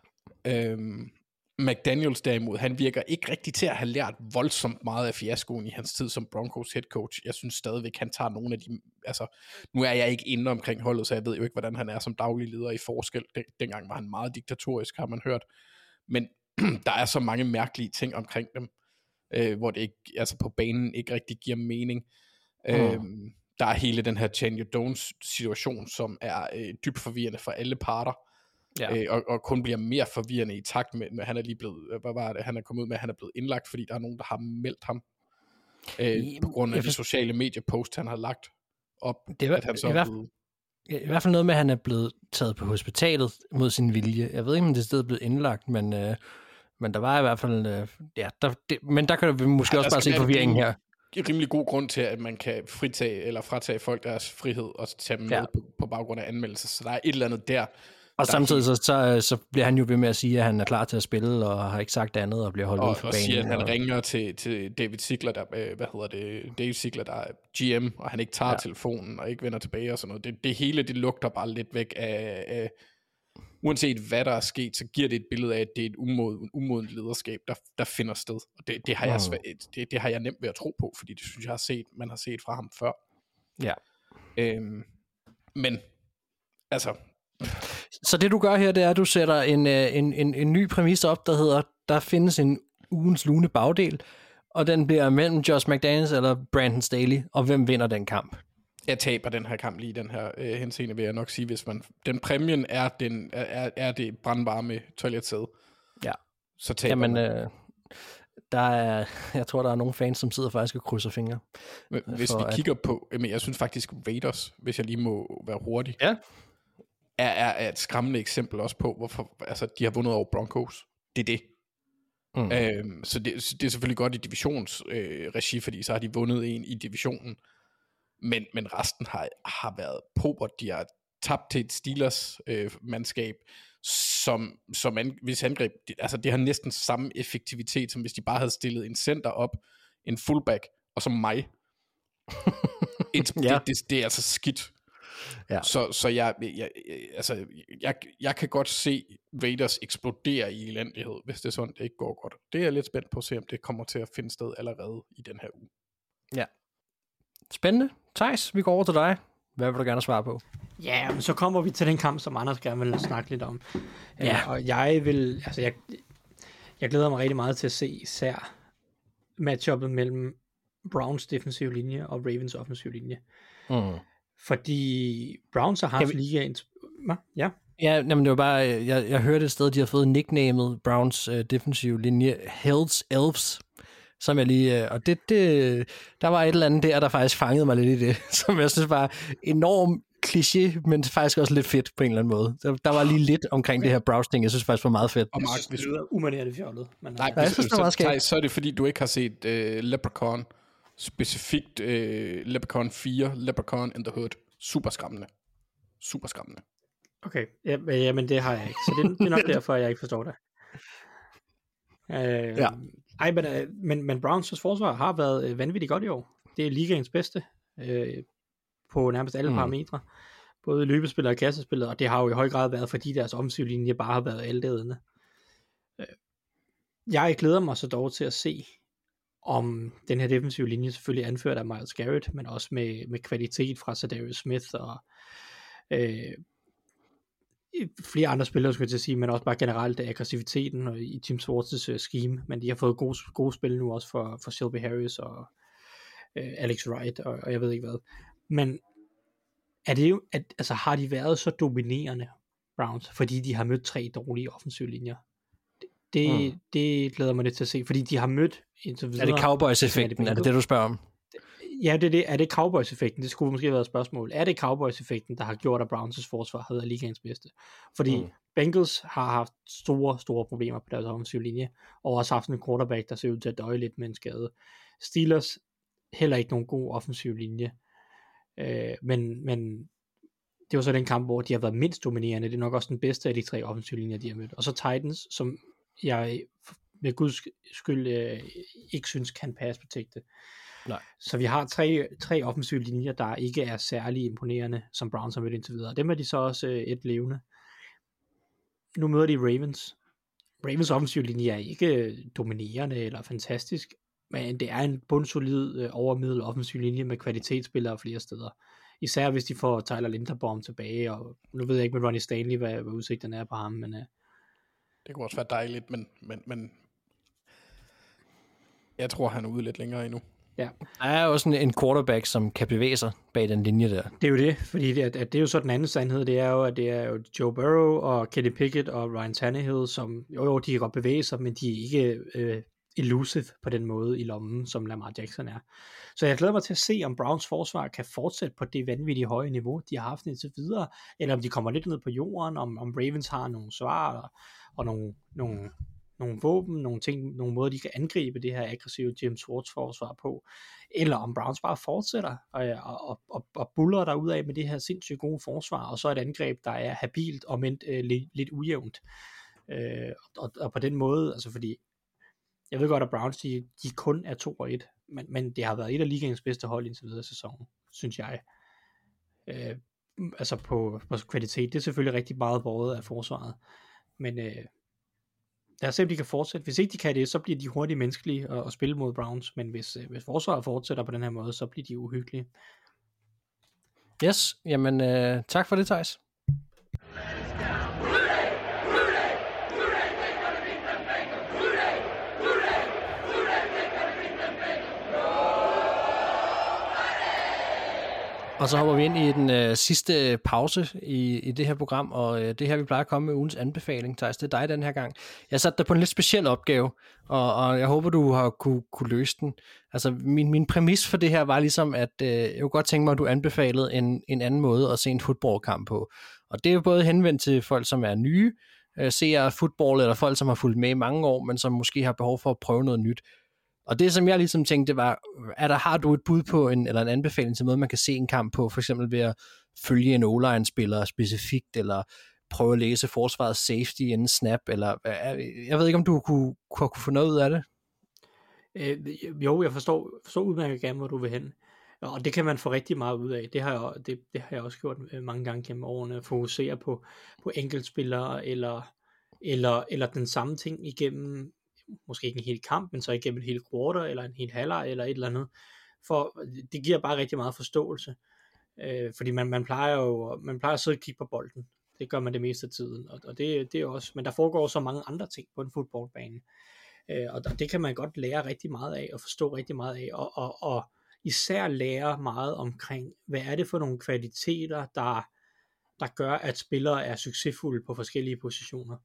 Øhm, McDaniels derimod, han virker ikke rigtig til at have lært voldsomt meget af fiaskoen i hans tid som Broncos head coach. Jeg synes stadigvæk, han tager nogle af de, altså, nu er jeg ikke inde omkring holdet, så jeg ved jo ikke, hvordan han er som daglig leder i forskel. Den, dengang var han meget diktatorisk, har man hørt. Men [CLEARS THROAT] der er så mange mærkelige ting omkring dem, øh, hvor det ikke, altså på banen ikke rigtig giver mening. Mm. Øhm, der er hele den her Change Jones situation, som er øh, dybt forvirrende for alle parter ja. øh, og, og kun bliver mere forvirrende i takt med, med han er lige blevet, øh, hvad var det, han er kommet ud med, at han er blevet indlagt, fordi der er nogen, der har meldt ham, øh, på grund af de sociale mediepost, han har lagt op, det var, at han så i, hvert, blevet... i hvert fald noget med, at han er blevet taget på hospitalet mod sin vilje. Jeg ved ikke, om det er stedet blevet indlagt, men, øh, men der var i hvert fald, øh, ja, der, det, men der kan du måske ja, også bare se forvirringen her rimelig god grund til, at man kan fritage eller fratage folk deres frihed og tage dem ja. med på, på baggrund af anmeldelser. Så der er et eller andet der, og samtidig så, så, så bliver han jo ved med at sige, at han er klar til at spille, og har ikke sagt andet, og bliver holdt og, ud for og banen. siger, at han og... ringer til, til David Sigler, der, øh, hvad hedder det, David Sigler, der er GM, og han ikke tager ja. telefonen, og ikke vender tilbage og sådan noget. Det, det hele, det lugter bare lidt væk af, af, uanset hvad der er sket, så giver det et billede af, at det er et umoden, umoden lederskab, der, der finder sted. Og det, det, har jeg svært, det, det har jeg nemt ved at tro på, fordi det synes jeg har set, man har set fra ham før. Ja. Øhm, men, altså, så det du gør her, det er, at du sætter en, øh, en, en, en ny præmis op, der hedder, der findes en ugens lune bagdel, og den bliver mellem Josh McDaniels eller Brandon Staley, og hvem vinder den kamp? Jeg taber den her kamp lige den her øh, henseende, vil jeg nok sige, hvis man... Den præmien er, den, er, er det brandvarme toiletsæde. Ja. Så taber Jamen, øh, der er, [LAUGHS] jeg tror, der er nogle fans, som sidder faktisk og krydser fingre. Hvis vi at... kigger på, jamen, jeg synes faktisk Raiders, hvis jeg lige må være hurtig, ja er, er, er et skræmmende eksempel også på, hvorfor altså, de har vundet over Broncos. Det er det. Mm. Øhm, så det, det er selvfølgelig godt i divisionsregi, øh, fordi så har de vundet en i divisionen. Men, men resten har, har været på, De har tabt til et Steelers øh, mandskab, som, som an, hvis angreb, det, altså det har næsten samme effektivitet, som hvis de bare havde stillet en center op, en fullback, og så mig. [LAUGHS] Et, Ja. det, det, det er altså skidt. Ja. Så, så jeg, jeg, jeg, altså, jeg, jeg kan godt se Raiders eksplodere i elendighed, hvis det er sådan, det ikke går godt. Det er jeg lidt spændt på at se, om det kommer til at finde sted allerede i den her uge. Spændende. Thijs, vi går over til dig. Hvad vil du gerne svare på? Ja, men så kommer vi til den kamp, som Anders gerne vil snakke lidt om. Ja. Ja. Og jeg vil, altså jeg, jeg glæder mig rigtig meget til at se især matchuppet mellem Browns defensive linje og Ravens offensive linje. Mm. Fordi Browns har haft vi- ligaens... Hva? Ja. Ja, jamen det var bare, øh, jeg, jeg hørte et sted, de har fået nicknamet Browns uh, defensive linje Hells Elves, som jeg lige, uh, og det, det, der var et eller andet der, der faktisk fangede mig lidt i det, [LAUGHS] som jeg synes var enorm kliché, men faktisk også lidt fedt på en eller anden måde. Der, der var lige lidt omkring det her Browns ting, jeg synes faktisk var meget fedt. Og Jeg Mark, hvis, det lyder umanerende fjollet. Men, nej, jeg hvis, synes, det var så, meget skægt. Så er det fordi, du ikke har set uh, Leprechaun, specifikt uh, Leprechaun 4, Leprechaun in the Hood. Super skræmmende. Super skræmmende. Okay, ja, men- ja, men det har jeg ikke. Så det, det er nok [LAUGHS] derfor, jeg ikke forstår det. Øh, Ja. Ej, men, øh, men, men Browns' forsvar har været øh, vanvittigt godt i år. Det er ligaens bedste øh, på nærmest alle Mm. parametre. Både løbespiller og kassespiller, og det har jo i høj grad været, fordi deres offensiv linje bare har været altædende. Øh, jeg glæder mig så dog til at se, om den her defensive linje selvfølgelig anført af Miles Garrett, men også med, med kvalitet fra Sadarius Smith og øh, flere andre spillere, skulle jeg til at sige, men også bare generelt aggressiviteten og i Tim Swartz's uh, scheme, men de har fået gode, gode spil nu også for, for Shelby Harris og øh, Alex Wright og, og jeg ved ikke hvad. Men er det jo, at, altså har de været så dominerende, Browns, fordi de har mødt tre dårlige offensive linjer? Det, Mm. det glæder mig lidt til at se, fordi de har mødt indtil Er det videre- Cowboys-effekten? Er det det, du spørger om? Ja, det er det. Er det Cowboys-effekten? Det skulle måske have været et spørgsmål. Er det Cowboys-effekten, der har gjort, at Browns' forsvar har været ligaens bedste? Fordi mm. Bengals har haft store, store problemer på deres offensive linje, og også haft en quarterback, der ser ud til at døje lidt med en skade. Steelers, heller ikke nogen god offensiv linje. Øh, men, men det var så den kamp, hvor de har været mindst dominerende. Det er nok også den bedste af de tre offensive linjer, de har mødt. Og så Titans, som jeg med guds skyld øh, ikke synes kan passe protecte. Nej. Så vi har tre, tre offensive linjer, der ikke er særlig imponerende, som Browns har mødt indtil videre. Dem er de så også øh, et levende. Nu møder de Ravens. Ravens offensive linje er ikke øh, dominerende eller fantastisk, men det er en bundsolid øh, overmiddel offensiv linje med kvalitetsspillere flere steder. Især hvis de får Tyler Linderbaum tilbage, og nu ved jeg ikke med Ronnie Stanley, hvad, hvad udsigterne er på ham, men øh, Det kunne også være dejligt, men, men, men jeg tror, han er ude lidt længere endnu. ja. Der er også en, en quarterback, som kan bevæge sig bag den linje der. Det er jo det, fordi det, at, at det er jo så den anden sandhed, det er jo, at det er jo Joe Burrow og Kenny Pickett og Ryan Tannehill, som jo, jo de kan godt bevæge sig, men de er ikke øh, elusive på den måde i lommen, som Lamar Jackson er. Så jeg glæder mig til at se, om Browns forsvar kan fortsætte på det vanvittige høje niveau, de har haft indtil videre, eller om de kommer lidt ned på jorden, om, om Ravens har nogle svar og, og nogle, nogle, nogle våben, nogle ting, nogle måder, de kan angribe det her aggressive James Ward's forsvar på, eller om Browns bare fortsætter og, og, og, og buller der ud af med det her sindssygt gode forsvar, og så et angreb, der er habilt og men, øh, lidt, lidt ujævnt. Øh, og, og på den måde, altså fordi, jeg ved godt, at Browns, de, de kun er 2 og 1, men, men det har været et af ligaens bedste hold indtil videre i sæsonen, synes jeg. Øh, altså på, på kvalitet, det er selvfølgelig rigtig meget båret af forsvaret, men øh, lad os se, om de kan fortsætte. Hvis ikke de kan det, så bliver de hurtigt menneskelige at, at spille mod Browns, men hvis, øh, hvis forsvaret fortsætter på den her måde, så bliver de uhyggelige. Yes, jamen øh, tak for det, Thijs. Og så hopper vi ind i den øh, sidste pause i, i det her program, og øh, det her, vi plejer at komme med ugens anbefaling, Thijs, det er dig den her gang. Jeg satte dig på en lidt speciel opgave, og, og jeg håber, du har kunne, kunne løse den. Altså, min, min præmis for det her var ligesom, at øh, jeg kunne godt tænke mig, at du anbefalede en, en anden måde at se en fodboldkamp på. Og det er jo både henvendt til folk, som er nye, øh, ser af fodbold, eller folk, som har fulgt med i mange år, men som måske har behov for at prøve noget nyt. Og det, som jeg ligesom tænkte, var, er der, har du et bud på, en, eller en anbefaling til måde, man kan se en kamp på, for eksempel ved at følge en O-line-spiller specifikt, eller prøve at læse forsvarets safety inden snap, eller øh, øh, jeg ved ikke, om du kunne, kunne, kunne få noget ud af det? Øh, jo, jeg forstår, forstår udmærket gerne, hvor du vil hen. Og det kan man få rigtig meget ud af. Det har jeg, det, det har jeg også gjort øh, mange gange gennem årene. At fokusere på, på enkeltspillere, eller, eller, eller den samme ting igennem, måske ikke en hel kamp, men så igennem en hel quarter, eller en hel halvleg, eller et eller andet. For det giver bare rigtig meget forståelse. Øh, fordi man, man plejer jo man plejer at sidde og kigge på bolden. Det gør man det meste af tiden. Og, og det, det er også, men der foregår så mange andre ting på en fodboldbane. Øh, og det kan man godt lære rigtig meget af, og forstå rigtig meget af, og, og, og især lære meget omkring, hvad er det for nogle kvaliteter, der, der gør, at spillere er succesfulde på forskellige positioner.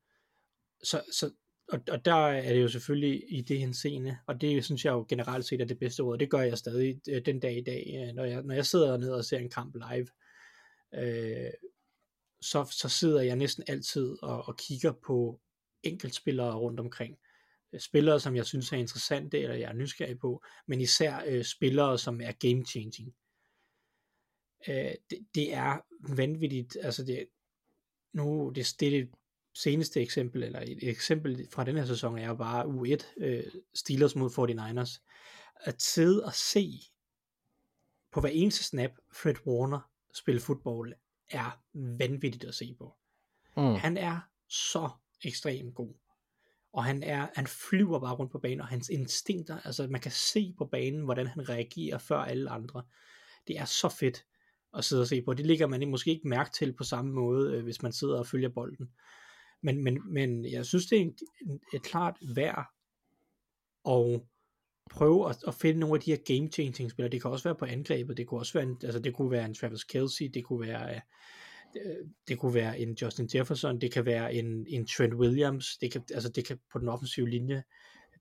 Så, så, og, og der er det jo selvfølgelig i det henseende, og det synes jeg jo generelt set er det bedste ord, det gør jeg stadig øh, den dag i dag, øh, når jeg, når jeg sidder ned og ser en kamp live, øh, så, så sidder jeg næsten altid og, og kigger på enkeltspillere rundt omkring. Spillere, som jeg synes er interessante, eller jeg er nysgerrig på, men især øh, spillere, som er game changing. Øh, det, det er vanvittigt, altså det, nu, det, det er det seneste eksempel, eller et eksempel fra den her sæson, er jo bare U1, øh, Steelers mod 49ers. At sidde og se på hver eneste snap, Fred Warner spille fodbold, er vanvittigt at se på. Mm. Han er så ekstremt god. Og han er, han flyver bare rundt på banen, og hans instinkter, altså man kan se på banen, hvordan han reagerer før alle andre. Det er så fedt at sidde og se på. Det ligger man måske ikke mærke til på samme måde, øh, hvis man sidder og følger bolden. Men, men, men jeg synes, det er en, et klart værd at prøve at, at finde nogle af de her game changing spillere. Det kan også være på angrebet, det kunne også være en, altså det kunne være en Travis Kelsey, det kunne være øh, det kunne være en Justin Jefferson, det kan være en, en Trent Williams, det kan, altså det kan på den offensive linje,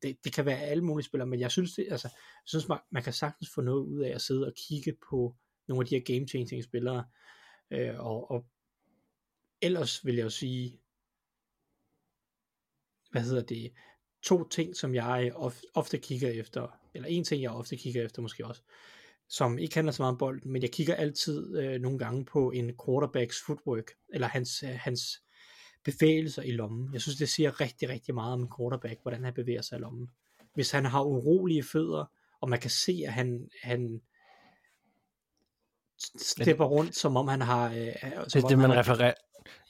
det, det kan være alle mulige spillere, men jeg synes, det, altså, jeg synes man, man kan sagtens få noget ud af at sidde og kigge på nogle af de her game changing spillere, øh, og, og ellers vil jeg jo sige, hvad hedder det, to ting, som jeg ofte kigger efter, eller en ting, jeg ofte kigger efter måske også, som ikke handler så meget om bolden, men jeg kigger altid øh, nogle gange på en quarterbacks footwork, eller hans, øh, hans bevægelser i lommen. Jeg synes, det siger rigtig, rigtig meget om en quarterback, hvordan han bevæger sig i lommen. Hvis han har urolige fødder, og man kan se, at han, han stepper rundt, som om han har... Øh, det er det, man refererer,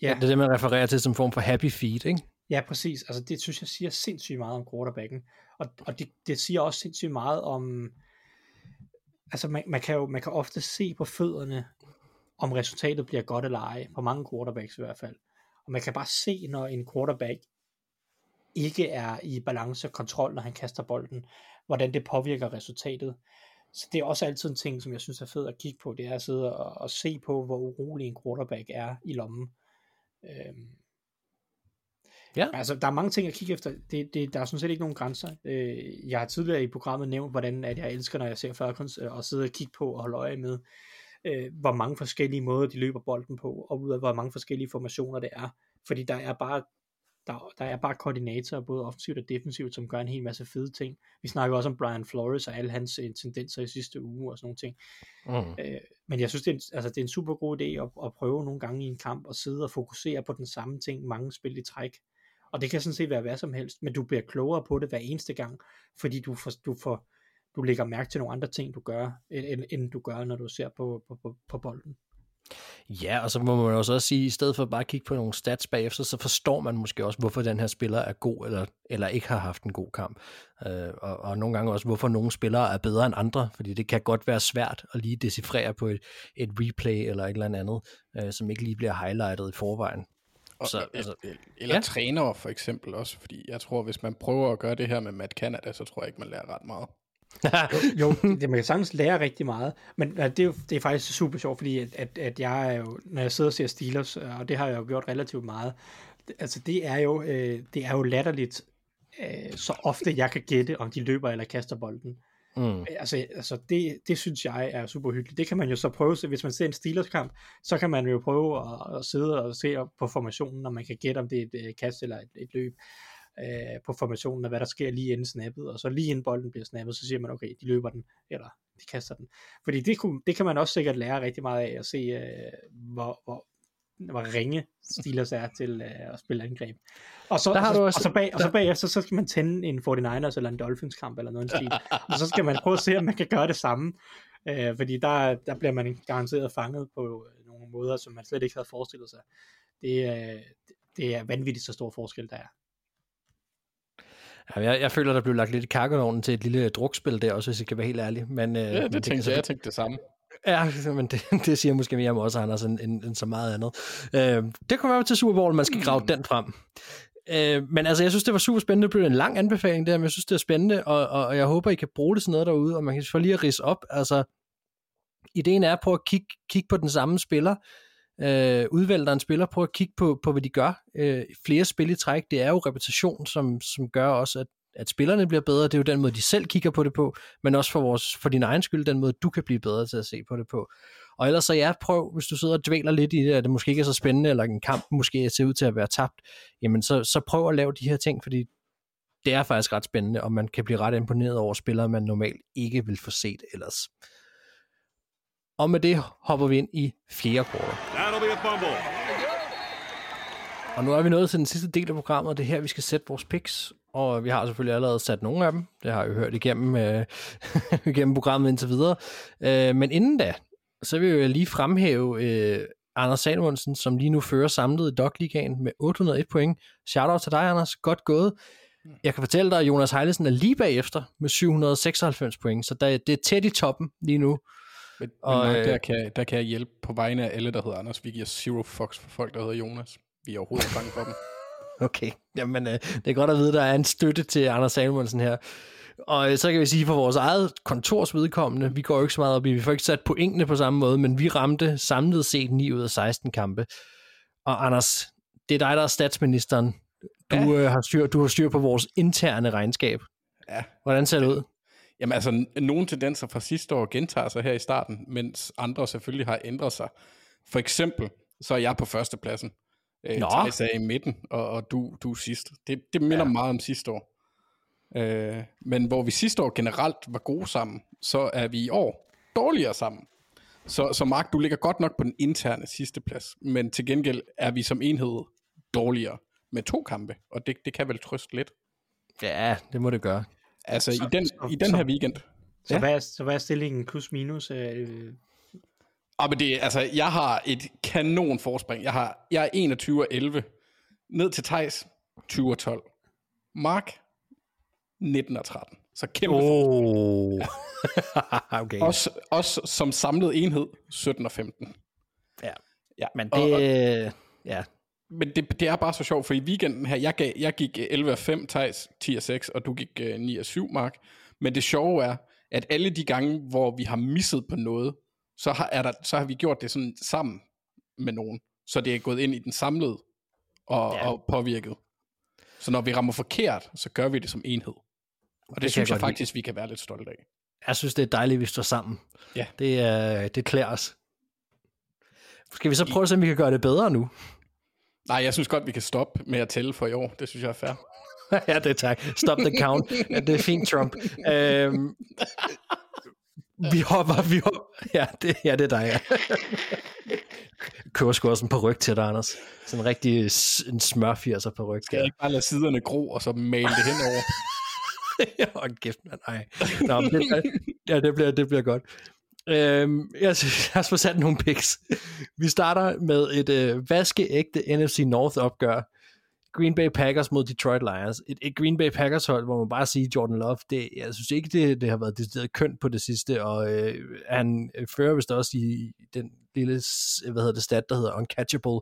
ja. det er det, man refererer til som form for happy feet, ikke? Ja, præcis. Altså, det synes jeg siger sindssygt meget om quarterbacken. Og, og det, det siger også sindssygt meget om altså man, man, kan jo man kan ofte se på fødderne, om resultatet bliver godt eller ej, på mange quarterbacks i hvert fald. Og man kan bare se, når en quarterback ikke er i balance og kontrol, når han kaster bolden, hvordan det påvirker resultatet. Så det er også altid en ting, som jeg synes er fed at kigge på, det er at sidde og, og se på, hvor urolig en quarterback er i lommen. Øhm, Ja. Altså, der er mange ting at kigge efter. Det, det, der er sådan set ikke nogen grænser. Øh, jeg har tidligere i programmet nævnt, hvordan at jeg elsker, når jeg ser Falcons, øh, og sidde og kigge på og holde øje med, øh, hvor mange forskellige måder de løber bolden på, og ud af hvor mange forskellige formationer det er. Fordi der er bare der, der er bare koordinatorer, både offensivt og defensivt, som gør en hel masse fede ting. Vi snakker også om Brian Flores og alle hans øh, tendenser i sidste uge og sådan nogle ting. Mm. Øh, men jeg synes, det er, en, altså, det er en super god idé at, at prøve nogle gange i en kamp og sidde og fokusere på den samme ting, mange spil i træk. Og det kan sådan set være hvad som helst, men du bliver klogere på det hver eneste gang, fordi du får, du får du lægger mærke til nogle andre ting, du gør, end, end du gør, når du ser på, på, på, på bolden. Ja, og så må man også sige, i stedet for bare at kigge på nogle stats bagefter, så forstår man måske også, hvorfor den her spiller er god, eller, eller ikke har haft en god kamp. Øh, og, og nogle gange også, hvorfor nogle spillere er bedre end andre, fordi det kan godt være svært at lige decifrere på et, et replay eller et eller andet, øh, som ikke lige bliver highlightet i forvejen. Og, så, altså, eller ja. trænere for eksempel også, fordi jeg tror, hvis man prøver at gøre det her med Matt Canada, så tror jeg ikke, man lærer ret meget. [LAUGHS] jo, jo det, man kan sagtens lære rigtig meget, men det, er jo, det er faktisk super sjovt, fordi at, at, at jeg er jo, når jeg sidder og ser Steelers, øh, og det har jeg jo gjort relativt meget, altså det er jo, øh, det er jo latterligt, øh, så ofte jeg kan gætte, om de løber eller kaster bolden. Mm. Øh, altså, altså det, det synes jeg er super hyggeligt. Det kan man jo så prøve, hvis man ser en Steelers kamp, så kan man jo prøve at, at sidde og se på formationen, og man kan gætte, om det er et, et kast eller et, et løb øh, på formationen, og hvad der sker lige inden snappet, og så lige inden bolden bliver snappet, så siger man, okay, de løber den, eller de kaster den. Fordi det, kunne, det kan man også sikkert lære rigtig meget af, at se, øh, hvor, hvor, hvor ringe Steelers er til øh, at spille angreb. Og så, Der har så, du også- og, så bag, og så bagefter, så skal man tænde en 49ers eller en Dolphins kamp eller noget stil. og så skal man prøve at se, om man kan gøre det samme. Øh, fordi der, der bliver man garanteret fanget på øh, nogle måder, som man slet ikke havde forestillet sig. Det, øh, det er vanvittigt så stor forskel, der er. Ja, jeg, jeg føler, der blev lagt lidt i kakkelovnen til et lille drukspil der også, hvis jeg kan være helt ærlig. Men, øh, Ja, men det kan tænkte jeg, jeg tænkte det samme. Ja, men det, [LAUGHS] det siger måske mere om også, Anders, end, end, end så meget andet. Øh, det kommer være til Super Bowl, man skal grave mm. den frem. Øh, men altså, jeg synes, det var super spændende. Det blev en lang anbefaling der, men jeg synes, det er spændende, og, og, og jeg håber, I kan bruge det sådan noget derude, og man kan få lige at rise op. Altså, ideen er at prøve at kigge, kigge på den samme spiller, øh, udvælge dig en spiller, prøve at kigge på, på hvad de gør. Øh, flere spil i træk, det er jo repetition, som, som gør også, at, at spillerne bliver bedre. Det er jo den måde, de selv kigger på det på, men også for, vores, for din egen skyld, den måde, du kan blive bedre til at se på det på. Og ellers så ja, prøv, hvis du sidder og dvæler lidt i det, at det måske ikke er så spændende, eller en kamp måske ser ud til at være tabt, jamen så, så prøv at lave de her ting, fordi det er faktisk ret spændende, og man kan blive ret imponeret over spillere, man normalt ikke vil få set ellers. Og med det hopper vi ind i fjerde kvartal. Og nu er vi nået til den sidste del af programmet, og det er her, vi skal sætte vores picks. Og vi har selvfølgelig allerede sat nogle af dem. Det har jeg jo hørt igennem, øh, [LAUGHS] igennem programmet indtil videre. Øh, men inden da, så vil jeg lige fremhæve øh, Anders Samuelsen, som lige nu fører samlet i Dog-ligaen med 801 point. Shoutout til dig, Anders. Godt gået. Jeg kan fortælle dig, at Jonas Heilesen er lige bagefter med 796 point, så der, det er tæt i toppen lige nu. Men, Og, og, men øh, der, kan, der kan jeg hjælpe på vegne af alle, der hedder Anders. Vi giver zero fucks for folk, der hedder Jonas. Vi er overhovedet ikke bange for dem. [LAUGHS] Okay, jamen øh, det er godt at vide, at der er en støtte til Anders Samuelsen her. Og øh, så kan vi sige for vores eget kontors vedkommende, vi går jo ikke så meget op i, vi får ikke sat pointene på samme måde, men vi ramte samlet set 9 ud af 16 kampe. Og Anders, det er dig, der er statsministeren. Du, Ja. øh, har styr, du har styr på vores interne regnskab. Ja. Hvordan ser det ud? Jamen altså, nogle tendenser fra sidste år gentager sig her i starten, mens andre selvfølgelig har ændret sig. For eksempel, så er jeg på førstepladsen. Øh, Nå. Thijs er i midten, og, og du, du er sidst. Det, det minder ja. meget om sidste år. Øh, men hvor vi sidste år generelt var gode sammen, så er vi i år dårligere sammen. Så, så Mark, du ligger godt nok på den interne sidste plads, men til gengæld er vi som enhed dårligere med to kampe, og det, det kan vel trøste lidt. Ja, det må det gøre. Altså Så- i den, så- i den så- her weekend, Så, ja. hvad, er, så hvad er stillingen plus minus? Øh, Ah, men det, altså, jeg har et kanon forspring. Jeg, har, jeg er 21 og 11. Ned til Tejs, 20 og 12. Mark, 19 og 13. Så kæmpe oh. [LAUGHS] Okay. også, også som samlet enhed, 17 og 15. Ja. ja. Men og, og, det, ja, men det, det er bare så sjovt, for i weekenden her, jeg, gav, jeg gik 11 og 5, Thijs 10 og 6, og du gik uh, 9 og 7, Mark. Men det sjove er, at alle de gange, hvor vi har misset på noget, så har, er der, så har vi gjort det sådan sammen med nogen. Så det er gået ind i den samlede og, Ja. og påvirket. Så når vi rammer forkert, så gør vi det som enhed. Og det, det synes jeg jeg, faktisk, vi kan være lidt stolte af. jeg synes, det er dejligt, at vi står sammen. Ja. Det, er, det klæder os. Skal vi så prøve at se, om vi kan gøre det bedre nu? Nej, jeg synes godt, vi kan stoppe med at tælle for i år. Det synes jeg er fair. [LAUGHS] ja, det er tak. Stop the count. Det er fint, Trump. [LAUGHS] Øhm, vi hopper, vi hopper. Ja, det, ja, det er dig, ja. Køber sgu også en ryg til dig, Anders. Sådan en rigtig en smørfirser på ryg. Skal jeg ikke bare lade siderne gro, og så male det henover? ja, [LAUGHS] hold kæft, mand. Ej. Nå, men det, ja, det bliver, det bliver godt. Øhm, jeg [LAUGHS] os få sat nogle picks. Vi starter med et øh, vaskeægte NFC North opgør. Green Bay Packers mod Detroit Lions. Et, et Green Bay Packers hold, hvor man bare siger Jordan Love, det, jeg synes ikke, det, det har været decideret kønt på det sidste, og øh, han øh, fører vist også i den lille, hvad hedder det, stat, der hedder uncatchable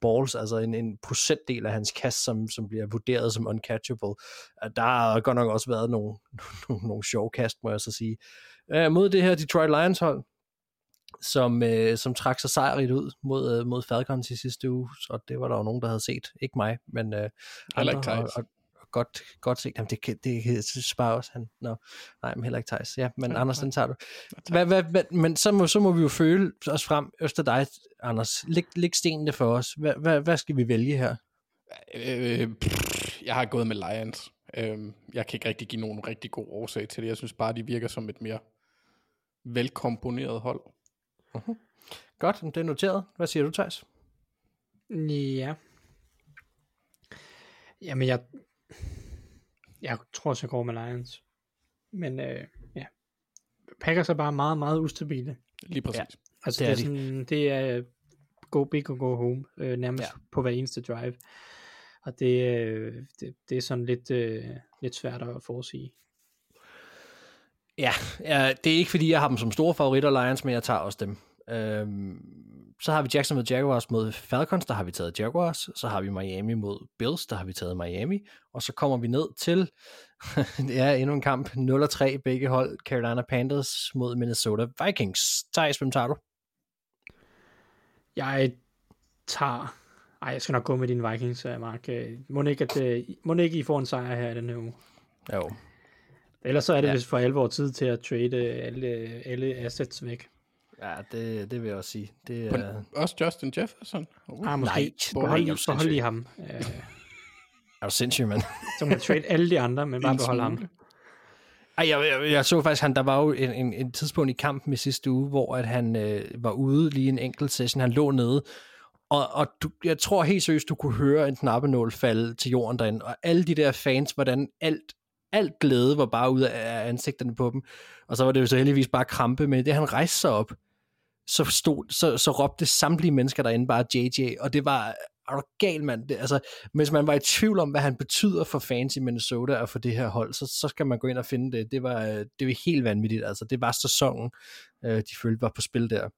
balls, altså en, en procentdel af hans kast, som, som bliver vurderet som uncatchable. Der har godt nok også været nogle, [LAUGHS] nogle, nogle sjove kast, må jeg så sige. Øh, mod det her Detroit Lions hold, som, øh, som trak sig sejrigt ud mod, øh, mod Falcons i sidste uge, og det var der jo nogen, der havde set. Ikke mig, men øh, ikke og, Theis. og, og godt, godt set. Jamen, det, det, det sparer også han. Nå, nej, men heller ikke Thijs. Ja, men Ja, Anders, den tager du. Hvad, hvad, hvad, men så må, så må vi jo føle os frem efter dig, Anders. Læg, læg stenene for os. Hvad, hvad, hvad skal vi vælge her? Øh, pff, jeg har gået med Lions. Øh, jeg kan ikke rigtig give nogen rigtig god årsag til det. Jeg synes bare, de virker som et mere velkomponeret hold. Godt, det er noteret. Hvad siger du, Thijs? Ja. Jamen, jeg, jeg tror også, jeg går med Lions. Men øh, ja, Packers er bare meget, meget ustabile. Lige præcis. Ja. Altså, Det det er er, de. sådan, det er go big og go home, øh, nærmest Ja. ja. på hver eneste drive. Og det, øh, det, det er sådan lidt, øh, lidt svært at forudsige. Ja, ja, det er ikke fordi, jeg har dem som store favoritter, Lions, men jeg tager også dem. Øhm, så har vi Jacksonville Jaguars mod Falcons, der har vi taget Jaguars. Så har vi Miami mod Bills, der har vi taget Miami. Og så kommer vi ned til, [LAUGHS] det er endnu en kamp, 0-3 begge hold, Carolina Panthers mod Minnesota Vikings. Thijs, hvem tager du? Jeg tager... Ej, jeg skal nok gå med din Vikings, øh, Mark. Øh, Må ikke, at, øh, må ikke I får en sejr her i den her uge. Jo, Ellers så er det Ja. vist for alvor tid til at trade alle, alle assets væk. Ja, det, det vil jeg også sige. Det, På, er, også Justin Jefferson. Uh, Ah, måske. nej, behold, behold sindssyg? lige ham. [LAUGHS] Øh, er du sindssyg, mand? så man trade alle de andre, men bare beholde ham. Ej, jeg, jeg, jeg så faktisk, han, der var jo en, en, en tidspunkt i kampen i sidste uge, hvor at han øh, var ude lige en enkelt session, han lå nede, og, og du, jeg tror helt seriøst, du kunne høre en knappenål falde til jorden derinde, og alle de der fans, hvordan alt, alt glæde var bare ud af ansigterne på dem, og så var det jo så heldigvis bare krampe, men det han rejste sig op, så, stod, så, så råbte samtlige mennesker derinde bare JJ, og det var, er du gal mand, det, altså, hvis man var i tvivl om, hvad han betyder for fans i Minnesota og for det her hold, så, så skal man gå ind og finde det. Det var, øh, det var helt vanvittigt, altså det var sæsonen, øh, de følte var på spil der.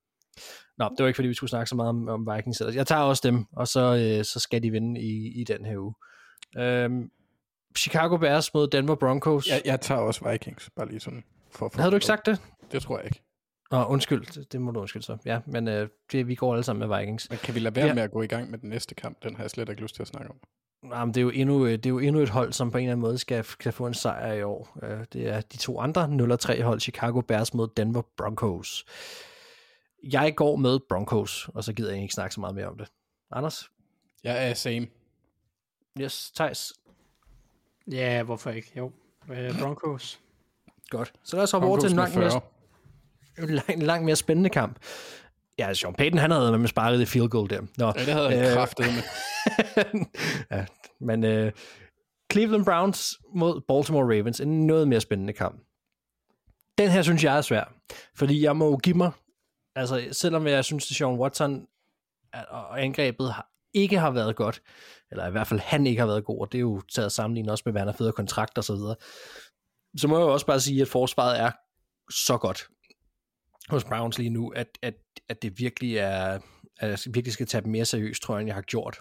Nå, det var ikke fordi, vi skulle snakke så meget om, om Vikings. Jeg tager også dem, og så, øh, så skal de vinde i, i den her uge. Øhm, Chicago Bears mod Denver Broncos. Jeg, jeg tager også Vikings, bare lige sådan. For, få Havde du ikke sagt det? Det tror jeg ikke. Nå, undskyld, det, må du undskylde så. Ja, men øh, det, vi går alle sammen med Vikings. Men kan vi lade være Ja. med at gå i gang med den næste kamp? Den har jeg slet ikke lyst til at snakke om. Jamen, det, er jo endnu, øh, det er jo endnu et hold, som på en eller anden måde skal, skal få en sejr i år. Øh, Det er de to andre 0-3 hold, Chicago Bears mod Denver Broncos. Jeg går med Broncos, og så gider jeg ikke snakke så meget mere om det. Anders? Jeg er same. Yes, Thijs? Ja, hvorfor ikke? Jo. Øh, Broncos. Godt. Så lad os hoppe over til Broncos en med langt, 40. [LAUGHS] lang, langt mere spændende kamp. Ja, Sean Payton, han havde med sparket det field goal der. Nå, Ja, det havde han øh, kraftet med. [LAUGHS] ja, men øh, Cleveland Browns mod Baltimore Ravens, en noget mere spændende kamp. Den her synes jeg er svær, fordi jeg må give mig, altså selvom jeg synes, at Sean Watson og angrebet har, ikke har været godt, eller i hvert fald han ikke har været god, og det er jo taget sammenlignet også med, hvad han har fået kontrakt og så videre, så må jeg jo også bare sige, at forsvaret er så godt hos Browns lige nu, at, at, at det virkelig er, at jeg virkelig skal tage dem mere seriøst, tror jeg, end jeg har gjort.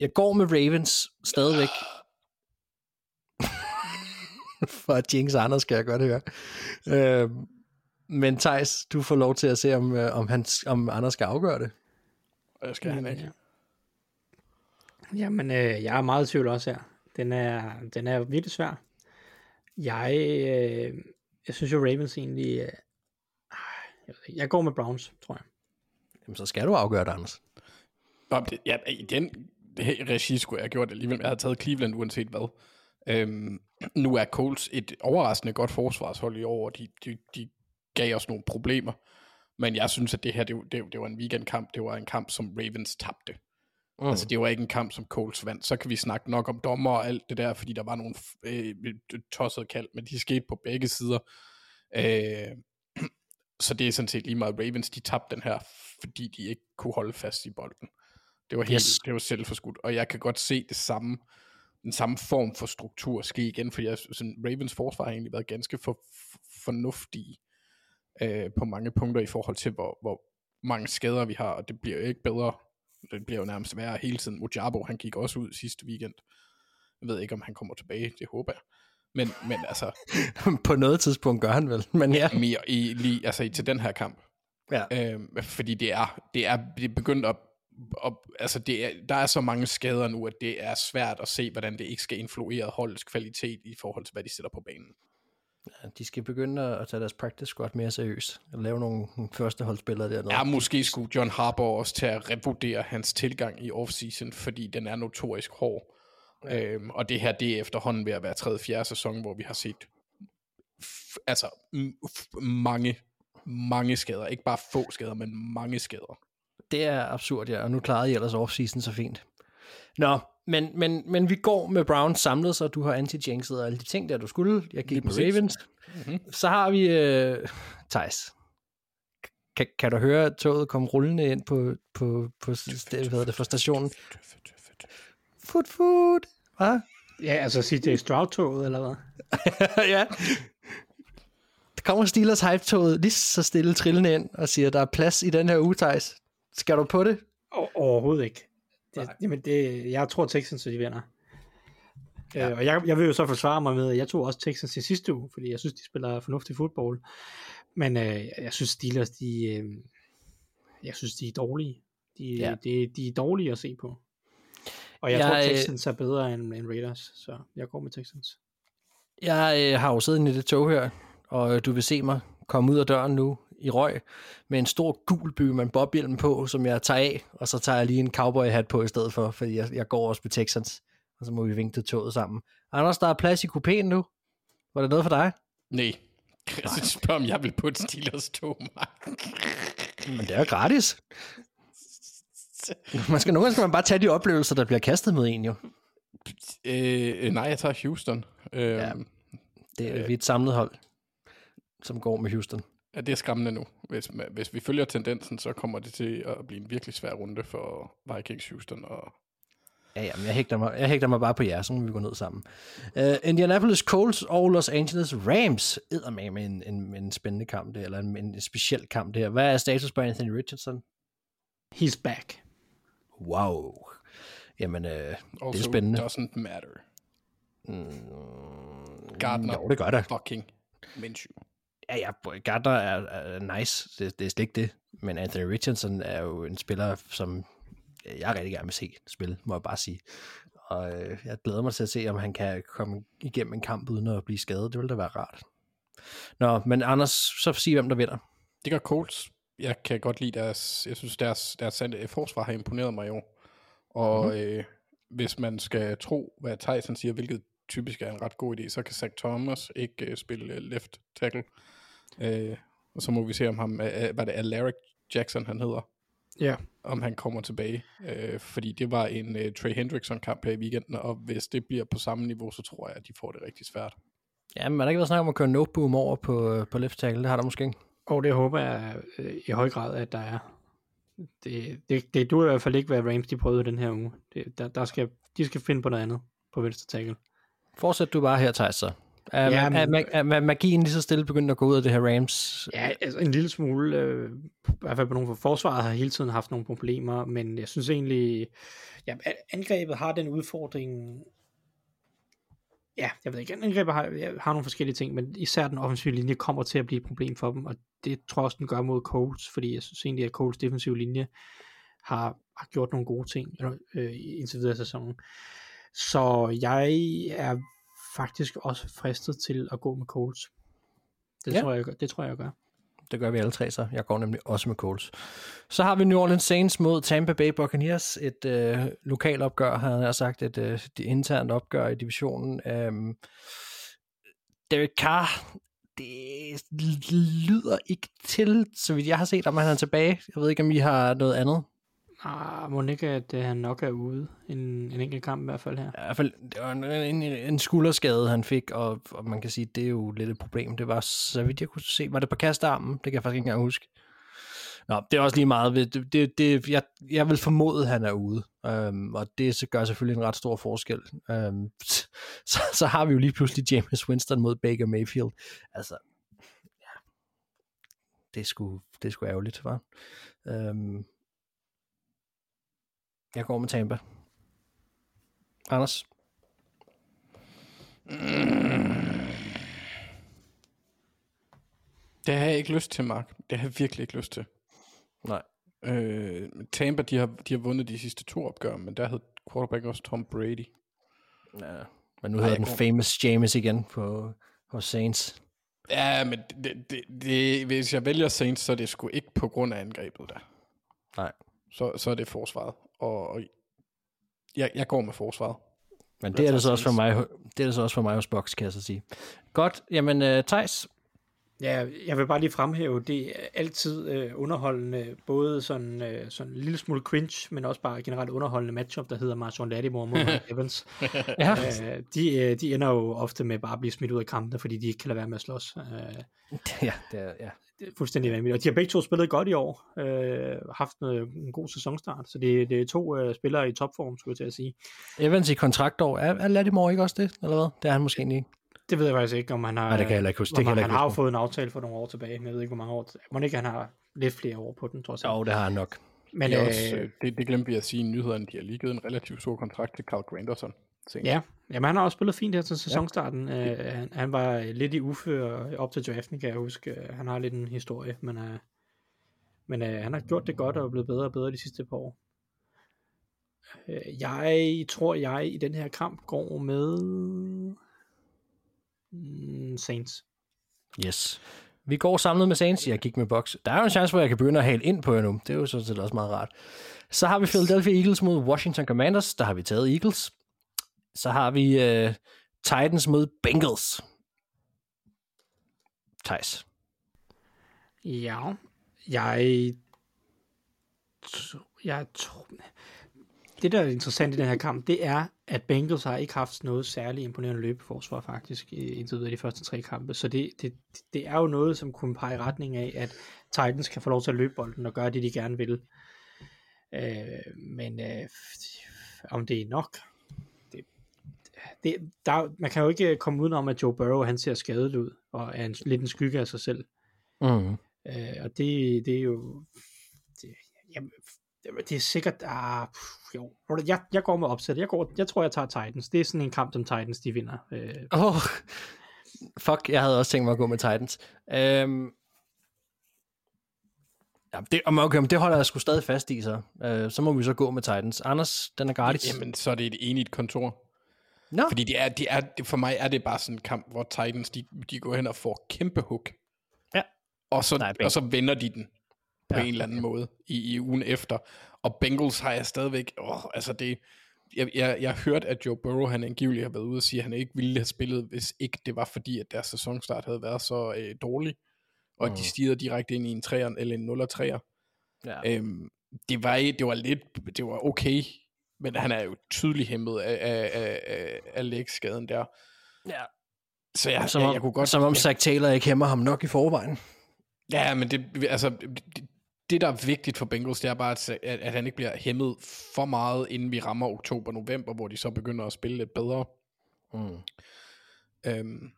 Jeg går med Ravens stadigvæk. [LAUGHS] For at Jinx Anders skal jeg godt høre. Øh, men Thijs, du får lov til at se, om, øh, om, han, om Anders skal afgøre det. Og jeg skal han ikke. Jamen, øh, jeg er meget i tvivl også her. Den er, den er virkelig svær. Jeg, øh, jeg synes jo Ravens egentlig... Jeg, går med Browns, tror jeg. Jamen, så skal du afgøre det, Anders. Nå, det, ja, igen, det her regi skulle jeg have gjort alligevel. Jeg havde taget Cleveland uanset hvad. Øhm, nu er Colts et overraskende godt forsvarshold i år, og de, de, de gav os nogle problemer. Men jeg synes, at det her, det, det, det var en weekendkamp. Det var en kamp, som Ravens tabte. Mm. Altså, det var ikke en kamp, som Colts vandt. Så kan vi snakke nok om dommer og alt det der, fordi der var nogle øh, tossede kald, men de skete på begge sider. Øh, så det er sådan set lige meget Ravens, de tabte den her, fordi de ikke kunne holde fast i bolden. Det var helt, Yes. det var selvforskudt, og jeg kan godt se det samme, den samme form for struktur ske igen, fordi jeg, sådan, Ravens forsvar har egentlig været ganske for, for, fornuftige øh, på mange punkter i forhold til, hvor, hvor mange skader vi har, og det bliver jo ikke bedre, det bliver jo nærmest værre hele tiden. Mojabo, han gik også ud sidste weekend. Jeg ved ikke, om han kommer tilbage, det håber jeg. Men, men altså, [LAUGHS] På noget tidspunkt gør han vel, men ja. mere i, lige, altså til den her kamp. ja. Øh, fordi det er, det er, det er begyndt at, at altså det er, der er så mange skader nu, at det er svært at se, hvordan det ikke skal influere holdets kvalitet i forhold til, hvad de sætter på banen. De skal begynde at tage deres practice squad mere seriøst. Og lave nogle førsteholdsspillere dernede. Ja, måske skulle John Harbaugh også til at revurdere hans tilgang i offseason, fordi den er notorisk hård. Ja. Øhm, og det her, det er efterhånden ved at være tredje, fjerde sæson, hvor vi har set altså mange, mange skader. Ikke bare få skader, men mange skader. Det er absurd, ja, og nu klarede I ellers off-season så fint. Nå, men, men, men vi går med Browns samlet, så du har anti-jinxet og alle de ting, der du skulle. Jeg gik med. Ravens. Mm-hmm. Så har vi øh, Thijs. Kan, kan du høre toget komme rullende ind på, på, på hvad det, for stationen? Foot, foot. Hvad? Ja, altså CJ Stroud-toget, eller hvad? [LAUGHS] ja. Der kommer Steelers hype-toget lige så stille trillende ind og siger, der er plads i den her uge, Thijs. Skal du på det? O- overhovedet ikke. Det, jamen det, jeg tror Texans de vinder. Ja. Øh, og jeg, jeg vil jo så forsvare mig med, at jeg tog også Texans i sidste uge, fordi jeg synes, de spiller fornuftig fodbold. Men øh, jeg synes, Steelers, de, øh, jeg synes, de er dårlige. De, ja. de, de er dårlige at se på. Og jeg, Jeg, tror, øh, Texans er bedre end, end Raiders, så jeg går med Texans. Jeg øh, har jo siddet i det tog her, og øh, du vil se mig komme ud af døren nu i røg med en stor gul by med en bobbhjelm på, som jeg tager af, og så tager jeg lige en cowboy-hat på i stedet for, fordi jeg, jeg går også med Texans, og så må vi vinke til toget sammen. Anders, der er plads i kupéen nu. Var det noget for dig? Nej. [LAUGHS] Jeg spørger, om jeg vil på et Steelers tog, Mark. Men det er jo gratis. [LAUGHS] Man skal, nogle gange skal man bare tage de oplevelser, der bliver kastet med en jo. Øh, nej, jeg tager Houston. Øh, Ja. Det er, vi er et samlet hold, som går med Houston. ja, det er skræmmende nu. Hvis, hvis vi følger tendensen, så kommer det til at blive en virkelig svær runde for Vikings Houston. Og Ja, ja, men jeg hægter, mig, jeg hægter mig bare på jer, så må vi gå ned sammen. Uh, Indianapolis Colts og Los Angeles Rams æder med med en, en, en spændende kamp der, eller en, en speciel kamp der. Hvad er status på Anthony Richardson? He's back. Wow. Jamen, uh, det er also spændende. doesn't matter. Gardner Jo, det gør det. fucking Minshew. Ja, ja, Gardner er, er nice, det, det er slet ikke det. Men Anthony Richardson er jo en spiller, som jeg rigtig gerne vil se spille, må jeg bare sige. Og øh, jeg glæder mig til at se, om han kan komme igennem en kamp uden at blive skadet. Det ville da være rart. Nå, men Anders, så sig, hvem der vinder. Det gør Colts. Jeg kan godt lide deres, jeg synes deres, deres øh, forsvar har imponeret mig i år. Og Mhm. mm-hmm. øh, hvis man skal tro, hvad Tyson siger, hvilket typisk er en ret god idé, så kan Zach Thomas ikke øh, spille øh, left tackle. Øh, og så må vi se om ham, øh, hvad det er, Alaric Jackson han hedder, Ja. om han kommer tilbage. Øh, fordi det var en øh, Trey Hendrickson kamp her i weekenden, og hvis det bliver på samme niveau, så tror jeg, at de får det rigtig svært. Ja, men har der ikke været snak om at køre no-boom over på, på left tackle? Det har der måske ikke. Og det håber jeg øh, i høj grad, at der er. Det, det, det duer i hvert fald ikke, hvad Rams de prøvede den her uge. Det, der, der skal, de skal finde på noget andet på venstre tackle. Fortsæt du bare her, Thijs, så. Er, Ja, er, er, er magien lige så stille begyndt at gå ud af det her Rams? Ja, altså en lille smule, øh, i hvert fald på nogle for forsvaret har hele tiden haft nogle problemer, men jeg synes egentlig, ja, angrebet har den udfordring, ja, jeg ved ikke, angrebet har, har nogle forskellige ting, men især den offensive linje kommer til at blive et problem for dem, og det tror jeg også, den gør mod Colts, fordi jeg synes egentlig, at Colts defensive linje har, har gjort nogle gode ting eller, øh, indtil videre i sæsonen. Så jeg er faktisk også fristet til at gå med Colts. Det, Ja. tror, jeg, det tror jeg, jeg gør. Det gør vi alle tre så. Jeg går nemlig også med Colts. Så har vi New Orleans Saints mod Tampa Bay Buccaneers. Et øh, lokalt opgør, har jeg sagt. Et øh, det internt opgør i divisionen. Øhm, Derek Carr, det lyder ikke til, så vidt jeg har set, om han er tilbage. Jeg ved ikke, om I har noget andet. Ah, må ikke, at øh, han nok er ude en, en enkelt kamp i hvert fald her. I hvert fald, det var en, en, en skulderskade, han fik, og, og man kan sige, det er jo lidt et problem. Det var, så vidt jeg kunne se, var det på kastarmen? Det kan jeg faktisk ikke engang huske. Nå, det er også lige meget. Det, det, det, jeg, jeg vil formode, at han er ude, øhm, og det så gør selvfølgelig en ret stor forskel. Øhm, [LAUGHS] så, så har vi jo lige pludselig James Winston mod Baker Mayfield. Altså, ja, det er sgu, det er sgu ærgerligt, var. Øhm, jeg går med Tampa. Anders? Det har jeg ikke lyst til, Mark. Det har jeg virkelig ikke lyst til. Nej. Øh, Tampa, de har, de har vundet de sidste to opgør, men der hed quarterback også Tom Brady. Ja, men nu hedder den famous James igen på, hos Saints. Ja, men det, det, det, hvis jeg vælger Saints, så er det sgu ikke på grund af angrebet der. Nej. Så, så er det forsvaret. Og, og jeg, jeg går med forsvaret. Men det er det så også for mig, det er det så også for mig hos Box, kan jeg så sige. Godt, jamen uh, Thijs, Ja, jeg vil bare lige fremhæve, det er altid øh, underholdende, både sådan, øh, sådan en lille smule cringe, men også bare generelt underholdende matchup, der hedder Marshawn Lattimore mod Mike [LAUGHS] Evans. Ja. øh, de, øh, de ender jo ofte med bare at blive smidt ud af kampene, fordi de ikke kan lade være med at slås. Øh, [LAUGHS] ja, det er, ja. Det er fuldstændig vanvittigt. Og de har begge to spillet godt i år, øh, haft noget, en god sæsonstart, så det, det er to øh, spillere i topform, skulle jeg til at sige. Evans i kontraktår, er, er Lattimore ikke også det, eller hvad? Det er han måske ikke. Det ved jeg faktisk ikke, om han har... Nej, det kan jeg heller ikke huske. Det kan han, ikke han har jo fået en aftale for nogle år tilbage, men jeg ved ikke, hvor mange år. Må ikke, han har lidt flere år på den, trods alt. Jo, det har han nok. Men det, er øh, også, øh, det, det glemte vi at sige i nyhederne. De har lige givet en relativt stor kontrakt til Carl Granderson. Senest. ja, jamen, han har også spillet fint her til sæsonstarten. Ja. Øh, han, han var lidt i ufør op til draften, kan jeg huske. Øh, Han har lidt en historie, men, øh, men øh, han har gjort det godt og er blevet bedre og bedre de sidste par år. Øh, jeg tror, jeg i den her kamp går med mm, Saints. Yes. Vi går samlet med Saints. Jeg gik med Bucks. Der er jo en chance, hvor jeg kan begynde at hale ind på jer nu. Det er jo sådan set også meget rart. Så har vi Philadelphia Eagles mod Washington Commanders. Der har vi taget Eagles. Så har vi øh, Titans mod Bengals. Thijs. Ja, jeg... Jeg tror... Det, der er interessant i den her kamp, det er, at Bengals har ikke haft noget særligt imponerende løbeforsvar faktisk indtil videre i de første tre kampe. Så det, det, det er jo noget, som kunne pege i retning af, at Titans kan få lov til at løbe bolden og gøre det, de gerne vil. Øh, men øh, om det er nok, det, der, man kan jo ikke komme udenom, at Joe Burrow han ser skadet ud, og er en, lidt en skygge af sig selv. Mm. Øh, og det, det er jo... Det, jamen, det- er sikkert... Ah, pff, jo, jeg, jeg går med opsæt. Jeg, går, jeg tror, jeg tager Titans. Det er sådan en kamp, som Titans de vinder. Øh, Oh, fuck, jeg havde også tænkt mig at gå med Titans. Um, ja, det, om- okay, men det holder jeg sgu stadig fast i, så. Uh, så må vi så gå med Titans. Anders, den er gratis. Jamen, så er det et enigt kontor. Nå, Fordi det er, det er, for mig er det bare sådan en kamp, hvor Titans, de, de går hen og får kæmpe hook. Ja. Og så, Nej, og så vender de den på Ja. en eller anden måde i, i ugen efter. Og Bengals har jeg stadigvæk, åh, altså det, jeg, jeg, jeg har hørt, at Joe Burrow, han angiveligt har været ude og sige, at han ikke ville have spillet, hvis ikke det var fordi, at deres sæsonstart havde været så øh, dårlig, og at de Mm. stiger direkte ind i en 3'er eller en 0 3'er. ja. Øhm, det, var, det var lidt, det var okay, men han er jo tydeligt hæmmet af, af, af, af, af lægskaden der. ja. Så jeg, Som jeg, om, jeg kunne godt... som om jeg, Zach Taylor ikke hæmmer ham nok i forvejen. ja, men det, altså, det, det, der er vigtigt for Bengals, det er bare, at, at, at han ikke bliver hæmmet for meget, inden vi rammer oktober-november, hvor de så begynder at spille lidt bedre. Mm. Øhm,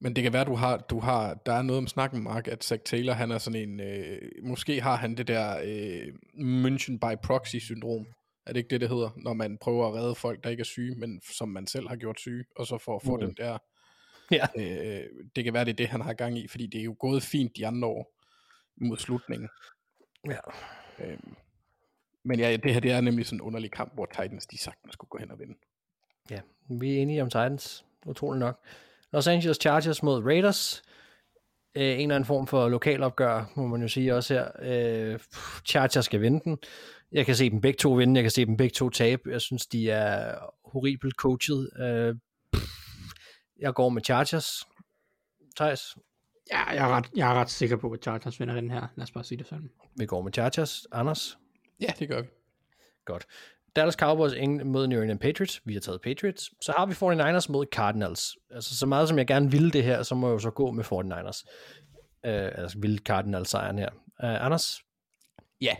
men det kan være, du har, du har, der er noget om snakken, Mark, at Zach Taylor, han er sådan en, øh, måske har han det der øh, München by proxy-syndrom. Er det ikke det, det hedder, når man prøver at redde folk, der ikke er syge, men som man selv har gjort syge, og så for at få Mm. den der, Ja. øh, det kan være, det er det, han har gang i, fordi det er jo gået fint de andre år mod slutningen. Ja. Øhm, men ja, det her det er nemlig sådan en underlig kamp, hvor Titans de sagtens skulle gå hen og vinde. ja, vi er enige om Titans. Utroligt nok. Los Angeles Chargers mod Raiders. Øh, en eller anden form for lokalopgør, må man jo sige også her. Øh, Chargers skal vinde den. Jeg kan se dem begge to vinde, jeg kan se dem begge to tabe. Jeg synes, de er horribelt coachet. Øh, pff, jeg går med Chargers. Thijs, ja, jeg, er ret, jeg er ret sikker på, at Chargers vinder den her. Lad os bare sige det sådan. vi går med Chargers. Anders? Ja, det gør vi. Godt. Dallas Cowboys eng- mod New England Patriots. Vi har taget Patriots. Så har vi 49ers mod Cardinals. Altså, så meget som jeg gerne ville det her, så må jeg jo så gå med 49ers. Uh, altså, ville Cardinals sejren her. Uh, Anders? Ja,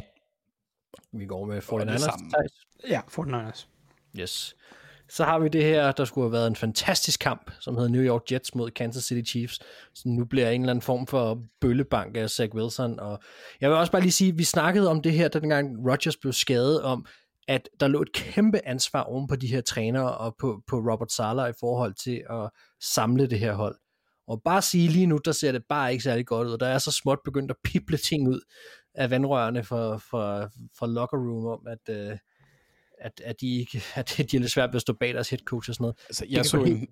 Vi går med det 49ers. samme. Thijs? Ja, 49ers. Yes. Så har vi det her, der skulle have været en fantastisk kamp, som hedder New York Jets mod Kansas City Chiefs. Så nu bliver en eller anden form for bøllebank af Zach Wilson. Og jeg vil også bare lige sige, at vi snakkede om det her, dengang Rodgers blev skadet, om at der lå et kæmpe ansvar oven på de her trænere og på, på Robert Sala i forhold til at samle det her hold. Og bare sige lige nu, der ser det bare ikke særlig godt ud. Der er så småt begyndt at pible ting ud af vandrørene for, for, for locker room om, at, øh, at, at, de ikke, [LAUGHS] at de er lidt svært ved at stå bag deres head coach og sådan noget. Altså, jeg, så en,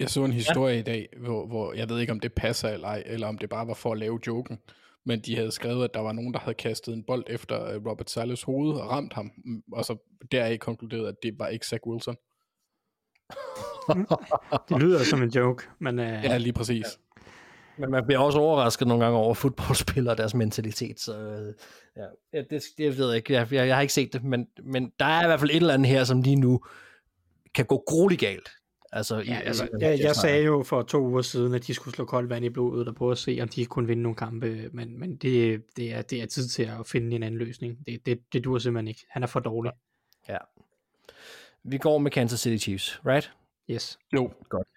jeg så en historie ja. i dag, hvor, hvor jeg ved ikke, om det passer eller ej, eller om det bare var for at lave joken, men de havde skrevet, at der var nogen, der havde kastet en bold efter øh, Robert Salas hoved og ramt ham, mm, og så deraf konkluderet, at det var ikke Zach Wilson. [LAUGHS] Det lyder som en joke, men øh, Ja, lige præcis. Men man bliver også overrasket nogle gange over fodboldspillere og deres mentalitet, så øh, ja, ja det, det ved jeg ikke. Jeg, jeg, jeg har ikke set det, men, men der er i hvert fald et eller andet her, som lige nu kan gå grueligt galt. Altså, i, Ja, altså, i, jeg, jeg sagde jo for to uger siden, at de skulle slå koldt vand i blodet og prøve at se, om de kunne vinde nogle kampe, men, men det, det, er, det er tid til at finde en anden løsning. Det, det, det dur simpelthen ikke. Han er for dårlig. Ja. Vi går med Kansas City Chiefs, right? Yes. Jo. Godt.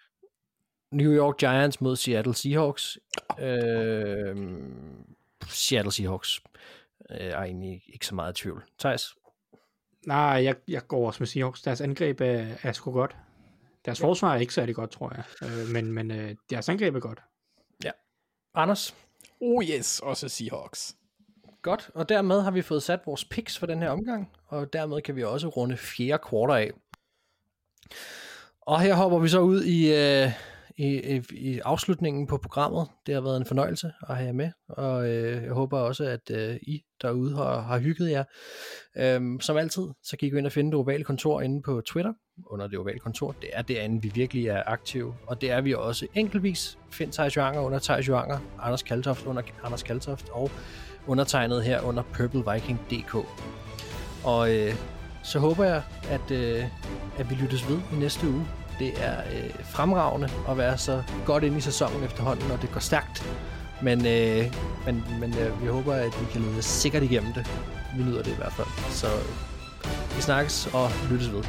New York Giants mod Seattle Seahawks. Øh, Seattle Seahawks øh, er egentlig ikke så meget i tvivl. Thijs? Nej, jeg, jeg går også med Seahawks. Deres angreb er, er sgu godt. Deres ja. forsvar er ikke særlig godt, tror jeg. Øh, men men øh, deres angreb er godt. Anders? Oh yes, også Seahawks. Godt, og dermed har vi fået sat vores picks for den her omgang, og dermed kan vi også runde fjerde kvartal af. Og her hopper vi så ud i, øh, i, i, i afslutningen på programmet. Det har været en fornøjelse at have jer med, og øh, jeg håber også, at øh, I derude har, har hygget jer. Øhm, som altid, så kan I gå ind og finde det ovale kontor inde på Twitter, under det ovale kontor. Det er derinde, vi virkelig er aktive, og det er vi også enkeltvis. Find Thijs Joanger under Thijs Joanger, Anders Kaltoft under Anders Kaltoft, og undertegnet her under purpleviking.dk. Og øh, så håber jeg, at, øh, at vi lyttes ved i næste uge. Det er øh, fremragende at være så godt inde i sæsonen efterhånden, og det går stærkt. Men, øh, men, men øh, vi håber, at vi kan lede sikkert igennem det. Vi nyder det i hvert fald. Så øh, vi snakkes og lyttes ved.